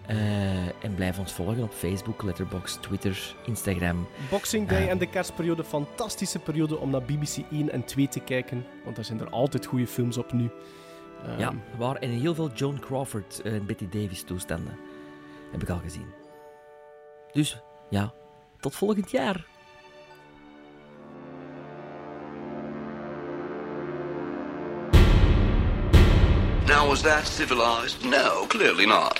Eh, en blijf ons volgen op Facebook, Letterboxd, Twitter, Instagram. Boxing Day Eh. en de kerstperiode, fantastische periode om naar BBC 1 en 2 te kijken. Want daar zijn er altijd goede films op nu. Ehm, Ja, waar en heel veel Joan Crawford en Betty Davis toestanden. Heb ik al gezien. Dus ja, tot volgend jaar. Now, was that civilized? No, clearly not.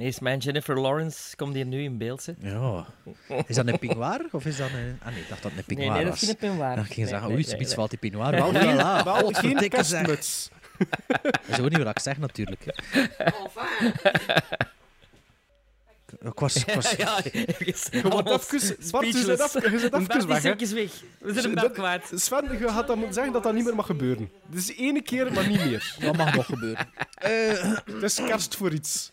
Eerst mijn Jennifer Lawrence komt hier nu in beeld. hè. Ja. Is dat een pingwaar? Of is dat een... Ah nee, ik dacht dat het een Nee, pingwaar nee, dat was. is geen pingwaar. Dan ging je Nee, zeggen, nee, oei, nee, zoiets nee. valt die pingwaar. Wel, Geen- voilà. wel geen kerstmuts. Dat is ook niet wat ik zeg, natuurlijk. Ik was... Ik was ja, even. Bart, je zit even, zit Bart is weg, weg. We zijn hem wel kwijt. Sven, je gaat dan moeten zeggen dat dat niet meer mag gebeuren. Dus ene keer, maar niet meer. Dat mag nog gebeuren. Het is kerst voor iets.